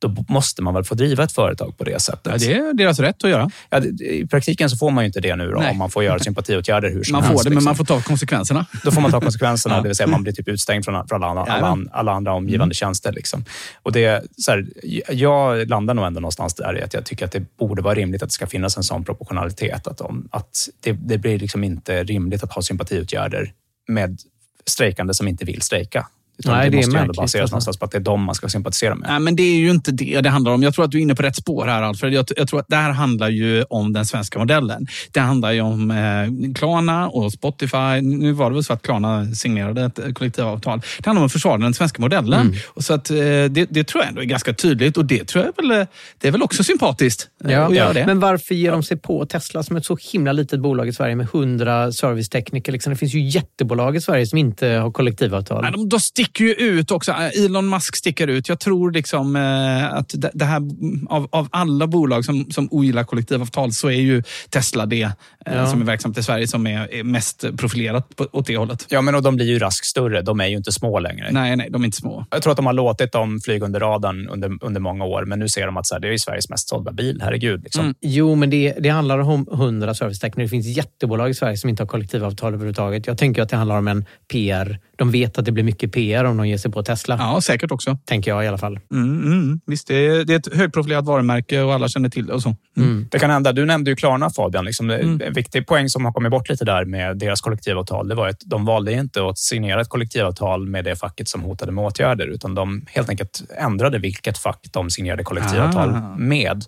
då måste man väl få driva ett företag på det sättet. Ja, det är deras rätt att göra. Ja, I praktiken så får man ju inte det nu då, om man får göra sympatiåtgärder hur som man helst. Får det, liksom. men man får ta konsekvenserna. Då får man ta konsekvenserna, ja. det vill säga man blir typ utslängd från, från alla, alla, alla, andra omgivande mm. tjänster. Liksom. Och det, så här, jag landar nog ändå någonstans där i att jag tycker att det borde vara rimligt att det ska finnas en sån proportionalitet. Att, om, att det, det blir liksom inte rimligt att ha sympatiåtgärder med strejkande som inte vill strejka. Utan Nej, det, det måste är ändå baseras alltså. någonstans på att det är dem man ska sympatisera med. Nej, men det är ju inte det det handlar om. Jag tror att du är inne på rätt spår här, Alfred. Jag, jag tror att det här handlar ju om den svenska modellen. Det handlar ju om eh, Klarna och Spotify. Nu var det väl så att Klarna signerade ett kollektivavtal. Det handlar om att försvara den svenska modellen. Mm. Och så att, eh, det, det, tror jag ändå är ganska tydligt och det tror jag väl, det är väl också sympatiskt eh, ja. att göra det. Men varför ger de sig på Tesla som ett så himla litet bolag i Sverige med 100 servicetekniker? Liksom, det finns ju jättebolag i Sverige som inte har kollektivavtal. Nej, de, de sticker ju ut också. Elon Musk sticker ut. Jag tror liksom eh, att det här, av, av alla bolag som, som ogillar kollektivavtal så är ju Tesla det eh, ja. som är verksamt i Sverige som är, är mest profilerat på, åt det hållet. Ja, men och de blir ju raskt större. De är ju inte små längre. Nej, nej, de är inte små. Jag tror att de har låtit dem flyga under radarn under, under många år, men nu ser de att så här, det är Sveriges mest sålda bil. Herregud. Liksom. Mm. Jo, men det, det handlar om hundra servicetekniker. Det finns jättebolag i Sverige som inte har kollektivavtal överhuvudtaget. Jag tänker att det handlar om en PR. De vet att det blir mycket PR om de ger sig på Tesla. Ja, säkert också. Tänker jag i alla fall. Mm, mm. Visst, det är, det är ett högprofilerat varumärke och alla känner till det. Och så. Mm. mm. Det kan hända. Du nämnde ju Klarna Fabian. Liksom, mm. En viktig poäng som har kommit bort lite där med deras kollektivavtal, det var att de valde inte att signera ett kollektivavtal med det facket som hotade med åtgärder, utan de helt enkelt ändrade vilket fack de signerade kollektivavtal ah. med.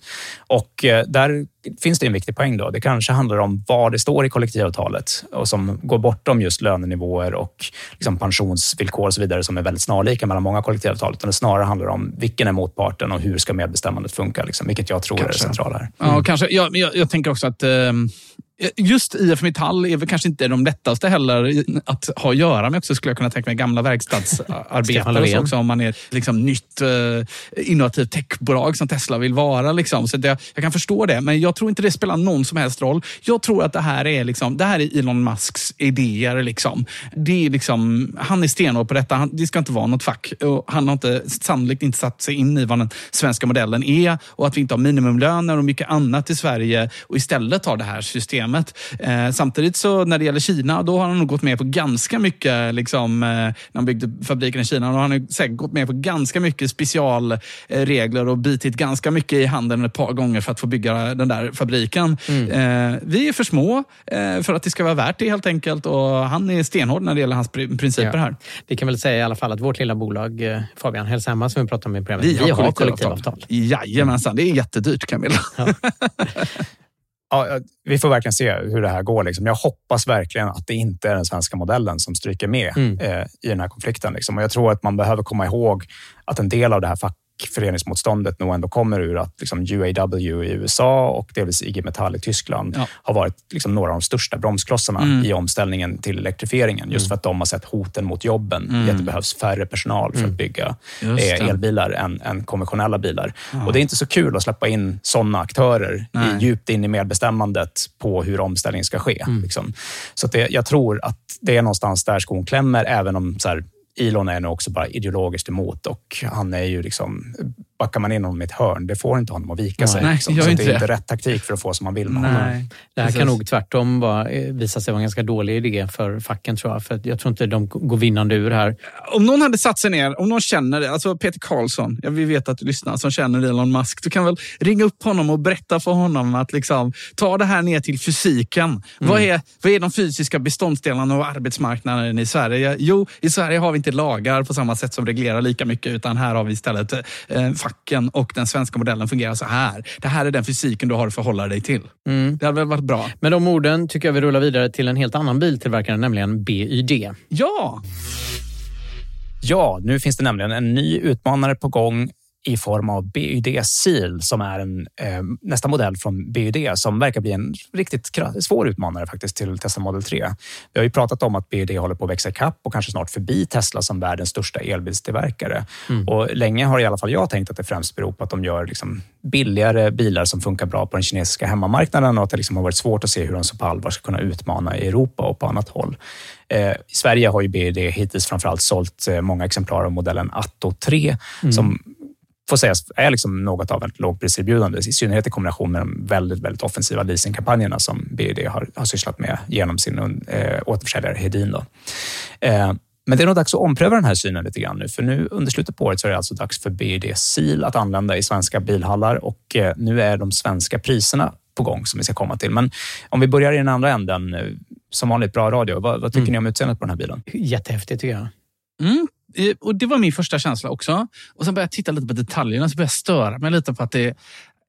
Och eh, där finns det en viktig poäng. då. Det kanske handlar om vad det står i kollektivavtalet och som går bortom just lönenivåer och liksom pensionsvillkor och så vidare som är väldigt snarlika mellan många kollektivavtal. Utan det snarare handlar om vilken är motparten och hur ska medbestämmandet funka, liksom, vilket jag tror kanske. är det centrala här. Mm. Ja, kanske. Jag, jag, jag tänker också att eh, Just IF Metall är väl kanske inte de lättaste heller att ha att göra med också, skulle jag kunna tänka mig. Gamla verkstadsarbetare också, om man är liksom nytt eh, innovativt techbolag som Tesla vill vara. Liksom. Så det, jag kan förstå det, men jag tror inte det spelar någon som helst roll. Jag tror att det här är, liksom, det här är Elon Musks idéer. Liksom. Det är liksom, han är stenhård på detta. Han, det ska inte vara något fack. Och han har inte, sannolikt inte satt sig in i vad den svenska modellen är och att vi inte har minimumlöner och mycket annat i Sverige och istället har det här systemet systemet. Eh, samtidigt så när det gäller Kina, då har han nog gått med på ganska mycket, liksom, eh, när han byggde fabriken i Kina, då har han säkert gått med på ganska mycket specialregler och bitit ganska mycket i handen ett par gånger för att få bygga den där fabriken. Mm. Eh, vi är för små eh, för att det ska vara värt det helt enkelt och han är stenhård när det gäller hans principer ja. här. Vi kan väl säga i alla fall att vårt lilla bolag, eh, Fabian Hälshamma som vi pratade om i programmet, vi, vi har kollektivavtal. kollektivavtal. Jajamensan, det är jättedyrt Camilla. Ja. ja, vi får verkligen se hur det här går. Liksom. Jag hoppas verkligen att det inte är den svenska modellen som stryker med mm. eh, i den här konflikten. Liksom. Och jag tror att man behöver komma ihåg att en del av det här fackföreningsmotståndet nog ändå kommer ur att liksom UAW i USA och delvis IG Metall i Tyskland ja. har varit liksom några av de största bromsklossarna mm. i omställningen till elektrifieringen. Just mm. för att de har sett hoten mot jobben mm. i att det behövs färre personal för att mm. bygga eh, elbilar än, än, konventionella bilar. Ja. Och Det är inte så kul att släppa in sådana aktörer i, djupt in i medbestämmandet på hur omställningen ska ske. Mm. Liksom. Så det, jag tror att det är någonstans där skon klämmer, även om så här, Elon är nog också bara ideologiskt emot och han är ju liksom backar man in honom i ett hörn. Det får inte honom att vika sig. nej, liksom. Så inte det är inte rätt taktik för att få som man vill med Nej. honom. Det här Precis. kan nog tvärtom vara, eh, visa sig vara en ganska dålig idé för facken tror jag. För jag tror inte de går vinnande ur här. Om någon hade satt sig ner, om någon känner det, alltså Peter Karlsson, ja, vi vet att du lyssnar, som känner Elon Musk, du kan väl ringa upp honom och berätta för honom att liksom, ta det här ner till fysiken. Vad, är, vad är de fysiska beståndsdelarna av arbetsmarknaden i Sverige? Jo, i Sverige har vi inte lagar på samma sätt som reglerar lika mycket, utan här har vi istället eh, facken och den svenska modellen fungerar så här. Det här är den fysiken du har att förhålla dig till. Det hade väl varit bra? Med de orden tycker jag vi rullar vidare till en helt annan biltillverkare, nämligen BYD. Ja! Ja, nu finns det nämligen en ny utmanare på gång i form av BYD Seal som är en, eh, nästa modell från BYD som verkar bli en riktigt svår utmanare faktiskt till Tesla Model 3. Vi har ju pratat om att BYD håller på att växa ikapp och kanske snart förbi Tesla som världens största elbilstillverkare. Och länge har i alla fall jag tänkt att det främst beror på att de gör liksom billigare bilar som funkar bra på den kinesiska hemmamarknaden och att det liksom har varit svårt att se hur de så på allvar ska kunna utmana i Europa och på annat håll. Eh, Sverige har ju BYD hittills framförallt sålt eh, många exemplar av modellen Atto 3 som får sägas är liksom något av ett lågpriserbjudande, i synnerhet i kombination med de väldigt, väldigt offensiva leasingkampanjerna som BYD har, har sysslat med genom sin eh, återförsäljare Hedin. Då. Eh, men det är nog dags att ompröva den här synen lite grann nu, för nu under slutet på året så är det alltså dags för BYD Seal att använda i svenska bilhallar och eh, nu är de svenska priserna på gång som vi ska komma till. Men om vi börjar i den andra änden, eh, som vanligt bra radio. Vad, vad tycker ni om utseendet på den här bilen? Jättehäftigt tycker jag. Mm. Eh, och Det var min första känsla också. Och Sen började jag titta lite på detaljerna så började jag störa mig lite på att det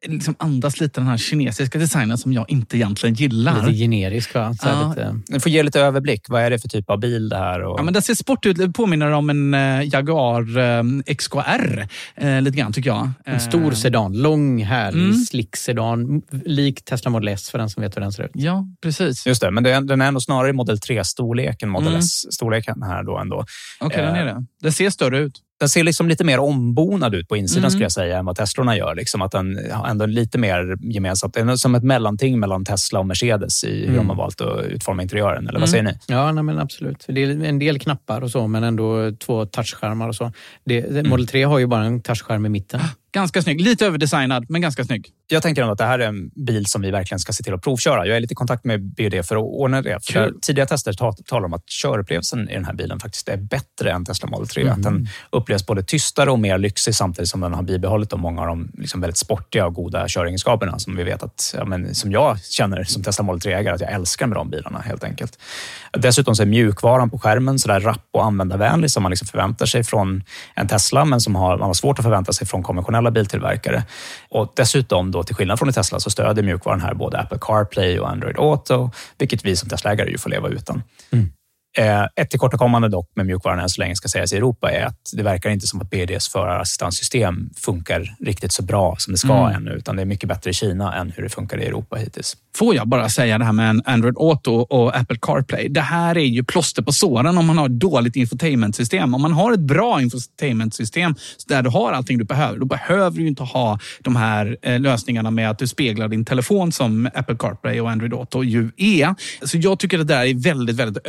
liksom andas lite den här kinesiska designen som jag inte egentligen gillar. Lite generisk va? Så Ja. lite... Ni får ge lite överblick. Vad är det för typ av bil det här? Och... Ja, men den ser sportig ut. Det påminner om en eh, Jaguar eh, XKR. Eh, lite grann tycker jag. En stor sedan, lång, härlig, Mm. slick sedan. Lik Tesla Model S för den som vet hur den ser ut. Ja, precis. Just det, men den är nog snarare i Model 3-storlek än Model Mm. S-storleken här då ändå. Okej, den är det. Den ser större ut. Den ser liksom lite mer ombonad ut på insidan Mm. skulle jag säga än vad Teslorna gör. Liksom att den har ändå lite mer gemensamt. Som ett mellanting mellan Tesla och Mercedes i hur Mm. de har valt att utforma interiören. Eller Mm. vad säger ni? Ja, nej, men absolut. Det är en del knappar och så, men ändå två touchskärmar och så. Det, Mm. Model 3 har ju bara en touchskärm i mitten. Ganska snygg. Lite överdesignad, men ganska snygg. Jag tänker ändå att det här är en bil som vi verkligen ska se till att provköra. Jag är lite i kontakt med BYD för att ordna det. För tidiga tester ta- talar om att körupplevelsen i den här bilen faktiskt är bättre än Tesla Model 3. Mm. Att den upplevs både tystare och mer lyxig samtidigt som den har bibehållit de många av de liksom väldigt sportiga och goda köregenskaperna som vi vet att, ja, men, som jag känner som Tesla Model 3-ägare, att jag älskar med de bilarna helt enkelt. Dessutom så är mjukvaran på skärmen så där rapp och användarvänlig som man liksom förväntar sig från en Tesla, men som har, man har svårt att förvänta sig från konventionella biltillverkare. Och dessutom, då, till skillnad från i Tesla, så stödjer mjukvaran här både Apple CarPlay och Android Auto, vilket vi som Tesla-ägare ju får leva utan. Mm. Ett tillkortakommande dock med mjukvaran än så länge ska sägas i Europa är att det verkar inte som att BDs förarassistanssystem funkar riktigt så bra som det ska Mm. ännu, utan det är mycket bättre i Kina än hur det funkar i Europa hittills. Får jag bara säga det här med Android Auto och Apple CarPlay. Det här är ju plåster på såren om man har ett dåligt infotainmentsystem. Om man har ett bra infotainmentsystem där du har allting du behöver, då behöver du inte ha de här eh, lösningarna med att du speglar din telefon som Apple CarPlay och Android Auto ju är. Så jag tycker det där är väldigt, väldigt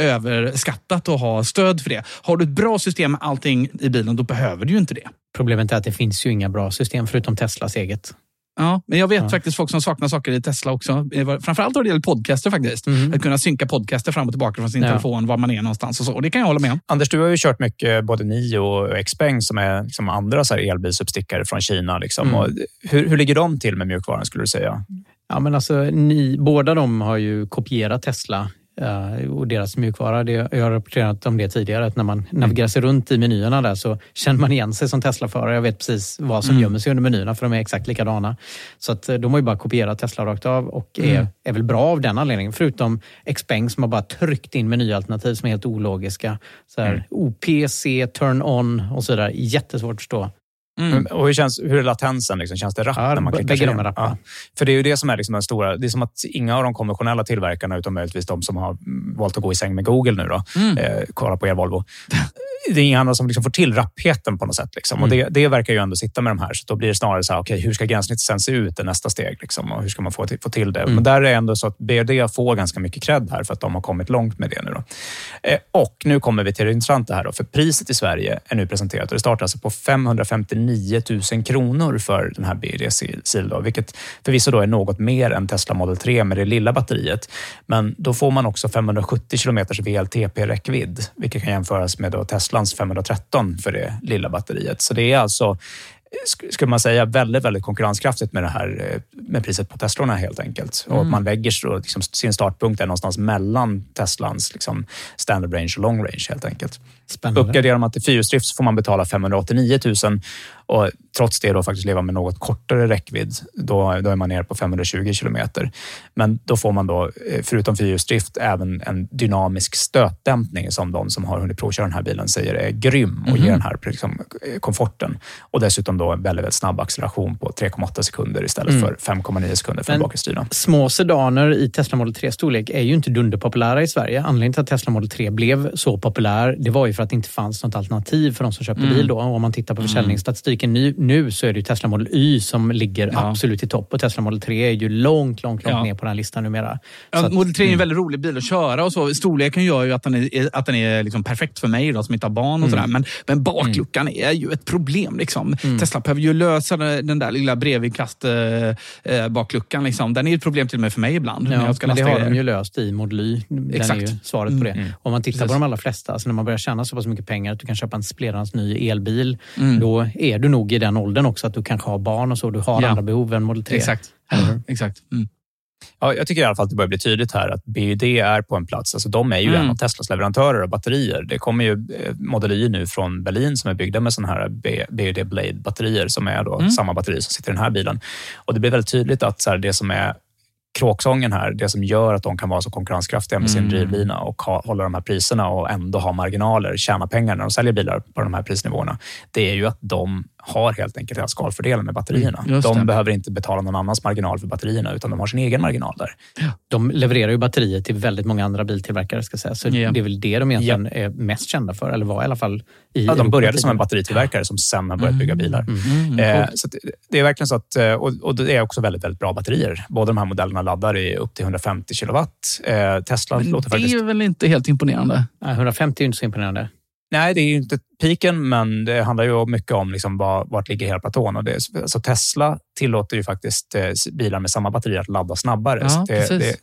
överskattat att ha stöd för det. Har du ett bra system med allting i bilen, då behöver du ju inte det. Problemet är att det finns ju inga bra system förutom Teslas eget. Ja, men jag vet Ja. faktiskt folk som saknar saker i Tesla också. Eh, Framförallt vad det gäller podcaster faktiskt. Att kunna synka podcaster fram och tillbaka från sin Ja. telefon, var man är någonstans och så. Och det kan jag hålla med om. Anders, du har ju kört mycket både Nio och Xpeng som är liksom andra så här elbilsuppstickare från Kina. Liksom. Mm. Och hur, hur ligger de till med mjukvaran skulle du säga? Ja, men alltså, ni, båda de har ju kopierat Tesla eh, och deras mjukvara. Det, jag har rapporterat om det tidigare, att när man navigerar sig runt i menyerna där så känner man igen sig som Tesla-förare. Jag vet precis vad som Mm. gömmer sig under menyerna för de är exakt likadana. Så att eh, de har ju bara kopierat Tesla rakt av och är, Mm. är väl bra av den anledningen. Förutom Xpeng som har bara tryckt in menyalternativ som är helt ologiska. Så här, Mm. OPC, turn on och så vidare. Jättesvårt att förstå. Mm. Och hur, känns, hur är latensen? Liksom? Känns det rappt Ja, när man klickar bägge de är. Ja. För det är ju det som är liksom den stora... Det är som att inga av de konventionella tillverkarna, utom möjligtvis de som har valt att gå i säng med Google nu, då, Mm. eh, kolla på er Volvo. det är inga andra som liksom får till rappheten på något sätt. Liksom. Och Mm. det, det verkar ju ändå sitta med de här. Så då blir det snarare så här, okay, hur ska gränssnittet sen se ut i nästa steg? Liksom, och hur ska man få till, få till det? Mm. Men där är det ändå så att BRD får ganska mycket cred här för att de har kommit långt med det nu. Då. Eh, och nu kommer vi till det intressanta här. Då, för priset i Sverige är nu presenterat och det startar alltså på 559 000 kronor för den här BRD Seal, då, vilket förvisso då är något mer än Tesla Model 3 med det lilla batteriet. Men då får man också 570 kilometers VLTP-räckvidd, vilket kan jämföras med då Teslans 513 för det lilla batteriet. Så det är alltså skulle man säga, väldigt, väldigt konkurrenskraftigt med det här eh, med priset på Teslorna helt enkelt. Och Mm. att man lägger så, liksom, sin startpunkt är någonstans mellan Teslans liksom, standard range och long range helt enkelt. Spännande. Uppgraderar man till fyrhjulsdrift så får man betala 589 000 och trots det då faktiskt leva med något kortare räckvidd. Då, då är man nere på 520 kilometer. Men då får man då, eh, förutom fyrhjulsdrift, även en dynamisk stötdämpning som de som har hunnit provköra den här bilen säger är grym och Mhm. ger den här liksom, eh, komforten. Och dessutom då en väldigt, väldigt snabb acceleration på 3,8 sekunder istället Mm. för 5,9 sekunder för bakhjulsdrivna. Små sedaner i Tesla Model 3 storlek är ju inte dunderpopulära i Sverige. Anledningen till att Tesla Model 3 blev så populär, det var ju för att det inte fanns något alternativ för de som köpte Mm. bil då. Och om man tittar på Mm. Försäljningsstatistiken nu, nu så är det ju Tesla Model Y som ligger Ja. absolut i topp och Tesla Model 3 är ju långt, långt, långt Ja. ner på den listan numera. Ja, att- Model 3 är en mm. väldigt rolig bil att köra och så. Storleken gör ju att den är, att den är liksom perfekt för mig då, som inte har barn och Mm. sådär. Men, men bakluckan är ju ett problem. Liksom. Mm. Tesla behöver ju lösa den där lilla brevinkast eh, eh, bakluckan. Liksom. Den är ett problem till och med för mig ibland. Ja, jag ska men det har de grejer. ju löst i Model Y. Den Exakt. är ju svaret på det. Mm. Om man tittar Precis. på de allra flesta, alltså när man börjar tjäna så pass mycket pengar att du kan köpa en splirrans ny elbil, Mm. då är du nog i den åldern också att du kanske har barn och så. Du har Ja. andra behov än Model 3. Exakt. Exakt. Mm. Ja, jag tycker i alla fall att det börjar bli tydligt här att BYD är på en plats. Alltså, de är ju Mm. en av Teslas leverantörer av batterier. Det kommer ju eh, Model Y nu från Berlin som är byggda med såna här BYD Blade-batterier som är då Mm. samma batteri som sitter i den här bilen. Och Det blir väldigt tydligt att så här, det som är kråksången här, det som gör att de kan vara så konkurrenskraftiga med sin Mm. drivlina och ha, hålla de här priserna och ändå ha marginaler, tjäna pengar när de säljer bilar på de här prisnivåerna. Det är ju att de har helt enkelt hela skalfördelen med batterierna. Mm, just de det. behöver inte betala någon annans marginal för batterierna utan de har sin egen marginal där. De levererar ju batterier till väldigt många andra biltillverkare. Ska jag säga. Så Ja. det är väl det de egentligen är mest kända för. Eller var i alla fall i Ja, de Europa började som en batteritillverkare som sen har börjat bygga bilar. Mm, Eh, coolt. så att det är verkligen så att, eh, och, och det är också väldigt, väldigt bra batterier. Båda de här modellerna laddar i upp till 150 kilowatt. Eh, Tesla Men låter det faktiskt... är väl inte helt imponerande? Nej, 150 är inte så imponerande. Nej, det är ju inte piken, men det handlar ju mycket om liksom var, vart ligger hela platån. Och det, alltså Tesla tillåter ju faktiskt eh, bilar med samma batteri att ladda snabbare. Ja, det, det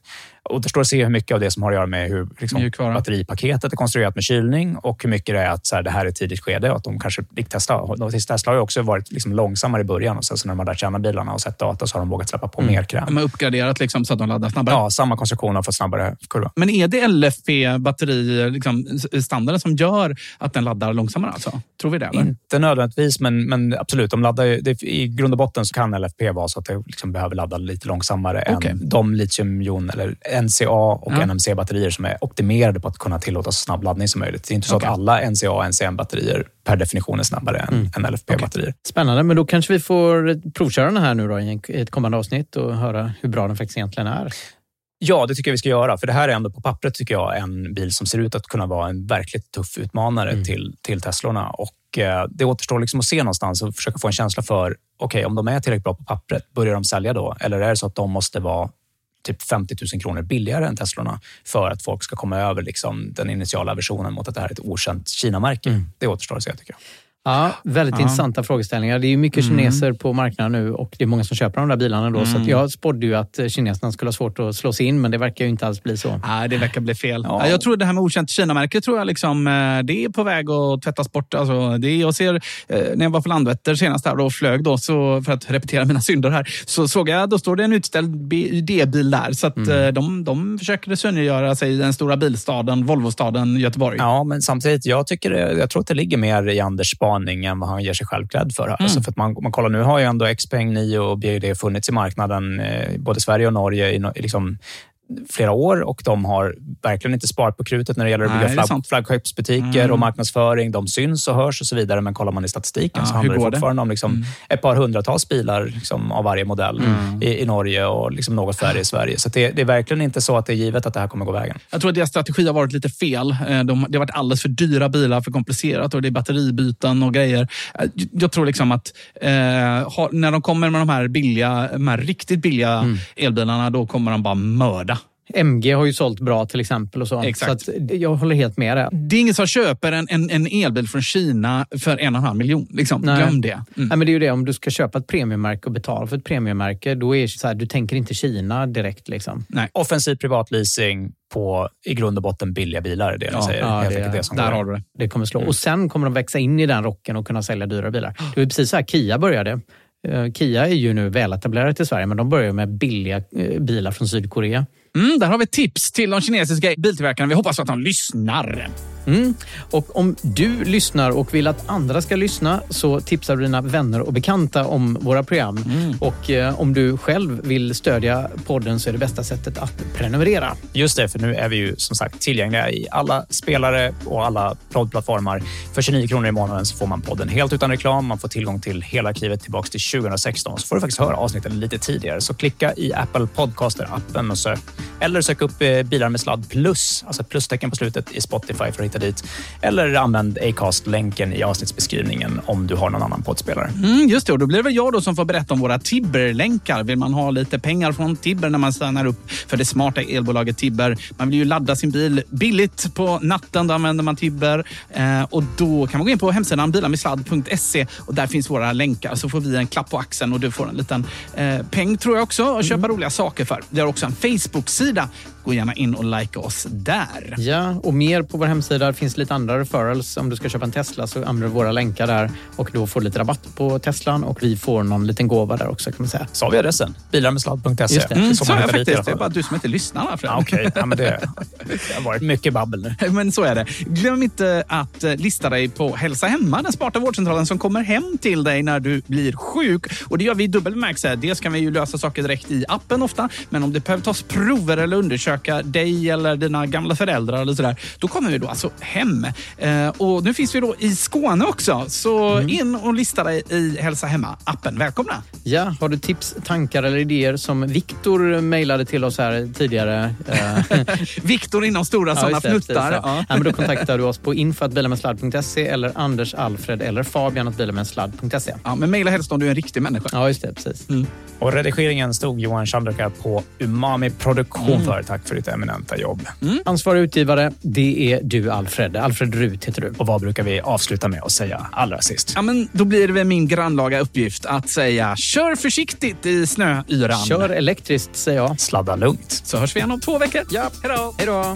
återstår att se hur mycket av det som har att göra med hur liksom, batteripaketet är konstruerat med kylning och hur mycket det är att så här, det här är ett tidigt skede och att de kanske, Tesla, de- Tesla har ju också varit liksom långsammare i början och sen så när de har lärt känna bilarna och sett data så har de vågat släppa på mer kräm. De har uppgraderat liksom, så att de laddar snabbare. Ja, samma konstruktion har fått snabbare kurva. Men är det LFP-batterier, liksom, standarden som gör att den laddar långsammare? Alltså? Tror vi det? Eller? Inte nödvändigtvis, men, men absolut. De laddar, ju- det, I grund och botten så kan LFP vara så att det liksom behöver ladda lite långsammare Okej. än de litiumjon eller NCA och Ja. NMC-batterier som är optimerade på att kunna tillåta så snabb laddning som möjligt. Det är inte så Okej. att alla NCA och NCM-batterier per definition är snabbare än, Mm. än LFP-batterier. Spännande, men då kanske vi får provköra den här nu då i ett kommande avsnitt och höra hur bra den faktiskt egentligen är. Ja, det tycker jag vi ska göra. För det här är ändå på pappret tycker jag en bil som ser ut att kunna vara en verkligt tuff utmanare Mm. till, till Teslorna. Och eh, det återstår liksom att se någonstans och försöka få en känsla för, okej, om de är tillräckligt bra på pappret, börjar de sälja då? Eller är det så att de måste vara typ 50 000 kronor billigare än Teslorna för att folk ska komma över liksom, den initiala versionen mot att det här är ett okänt Kina-märke? Mm. Det återstår att se, tycker jag. Ja, väldigt Ja. intressanta frågeställningar. Det är ju mycket Mm. kineser på marknaden nu och det är många som köper de där bilarna. Då, Så Mm. att jag spådde ju att eh, kineserna skulle ha svårt att slå sig in, men det verkar ju inte alls bli så. Nej, det verkar bli fel. Ja. Ja. Jag tror det här med okänt Kina-märke tror jag liksom, eh, det är på väg att tvättas bort. Alltså, det är, jag ser, eh, när jag var på Landvetter senast här och flög då, så, för att repetera mina synder här, så såg jag, då står det en utställd D-bil där. Så att Mm. de, de försöker synliggöra sig i den stora bilstaden, Volvostaden Göteborg. Ja, men samtidigt, jag, tycker jag tror att det ligger mer i Anders spaning än vad han ger sig själv cred för. Här. Mm. Alltså för att man, man kollar, nu har ju ändå Xpeng, Nio och BYD funnits i marknaden, eh, både Sverige och Norge, i, no- i liksom, flera år och de har verkligen inte sparat på krutet när det gäller att bygga flagg, flaggskeppsbutiker mm. och marknadsföring. De syns och hörs och så vidare, men kollar man i statistiken ja, så handlar det fortfarande det? om liksom mm. ett par hundratals bilar liksom, av varje modell mm. i, i, Norge och liksom något färre i Sverige. Så det, det, är verkligen inte så att det är givet att det här kommer gå vägen. Jag tror att deras strategi har varit lite fel. Eh, de, det har varit alldeles för dyra bilar, för komplicerat och det är batteribyten och grejer. Eh, jag tror liksom att eh, när de kommer med de här billiga, de här riktigt billiga mm. elbilarna, då kommer de bara mörda MG har ju sålt bra till exempel. och så. Exakt. så jag håller helt med där. Det är ingen som köper en, en, en elbil från Kina för en och en halv miljon. Liksom. Glöm det. Mm. Nej, men det är ju det, om du ska köpa ett premiummärke och betala för ett premiummärke, då är det så här, du tänker inte Kina direkt. Liksom. Nej. Offensiv privatleasing på i grund och botten billiga bilar. Det är det ja, säger. Ja, det, det som där har du det. Det kommer slå. Mm. Och sen kommer de växa in i den rocken och kunna sälja dyra bilar. Det var precis så här Kia började. Uh, Kia är ju nu väletablerat i Sverige, men de börjar med billiga uh, bilar från Sydkorea. Mm, där har vi tips till de kinesiska biltillverkarna. Vi hoppas att de lyssnar. Mm. Och om du lyssnar och vill att andra ska lyssna så tipsar du dina vänner och bekanta om våra program. Mm. Och eh, om du själv vill stödja podden så är det bästa sättet att prenumerera. Just det, för nu är vi ju som sagt tillgängliga i alla spelare och alla poddplattformar. För 29 kronor i månaden så får man podden helt utan reklam. Man får tillgång till hela arkivet tillbaka till 2016. Så får du faktiskt höra avsnitten lite tidigare. Så klicka i Apple Podcaster-appen och sök. Eller sök upp eh, Bilar med sladd plus, alltså plustecken på slutet i Spotify för att hitta dit. Eller använd Acast-länken i avsnittsbeskrivningen om du har någon annan poddspelare. Mm, just det, och då blir det väl jag då som får berätta om våra Tibber-länkar. Vill man ha lite pengar från Tibber när man stannar upp för det smarta elbolaget Tibber. Man vill ju ladda sin bil billigt på natten. Då använder man Tibber. Eh, och då kan man gå in på hemsidan bilarmedsladd.se och där finns våra länkar. Så får vi en klapp på axeln och du får en liten eh, peng tror jag också att köpa mm. roliga saker för. Vi har också en Facebook-sida da Gå gärna in och like oss där. Ja, och mer på vår hemsida. Det finns lite andra referrals. Om du ska köpa en Tesla så använder du våra länkar där och då får du lite rabatt på Teslan och vi får någon liten gåva där också kan man säga. Sa vi adressen? Bilarmedsladd.se. Just det. Mm, så jag faktiskt. Det är bara du som inte lyssnar. Ja, Okej, okay. ja, det, det har varit mycket babbel nu. Men så är det. Glöm inte att eh, lista dig på Hälsa Hemma, den smarta vårdcentralen som kommer hem till dig när du blir sjuk. Och det gör vi i dubbel bemärkelse. Dels kan vi ju lösa saker direkt i appen ofta, men om det behöver tas prover eller undersöka dig eller dina gamla föräldrar eller sådär, då kommer vi då alltså hem. Eh, och nu finns vi då i Skåne också, så mm. in och lista dig i Hälsa Hemma-appen. Välkomna! Ja, har du tips, tankar eller idéer som Viktor mejlade till oss här tidigare? Eh, Viktor inom stora sådana ja, fnuttar. Ja. ja. men då kontaktar du oss på info.bilarmedsladd.se eller Anders, Alfred eller Fabian bilarmedsladd.se. Ja, men mejla helst om du är en riktig människa. Ja, just det. Precis. Mm. Och redigeringen stod Johan Chandrika på Umami Produktion mm. för. Tack för ditt eminenta jobb. Mm. Ansvarig utgivare, det är du Alfred. Alfred Rut heter du. Och vad brukar vi avsluta med att säga allra sist? Ja, men då blir det väl min grannlaga uppgift att säga kör försiktigt i snöyran. Kör elektriskt säger jag. Sladda lugnt. Så hörs vi igen om två veckor. Ja. Hej då. Hej då.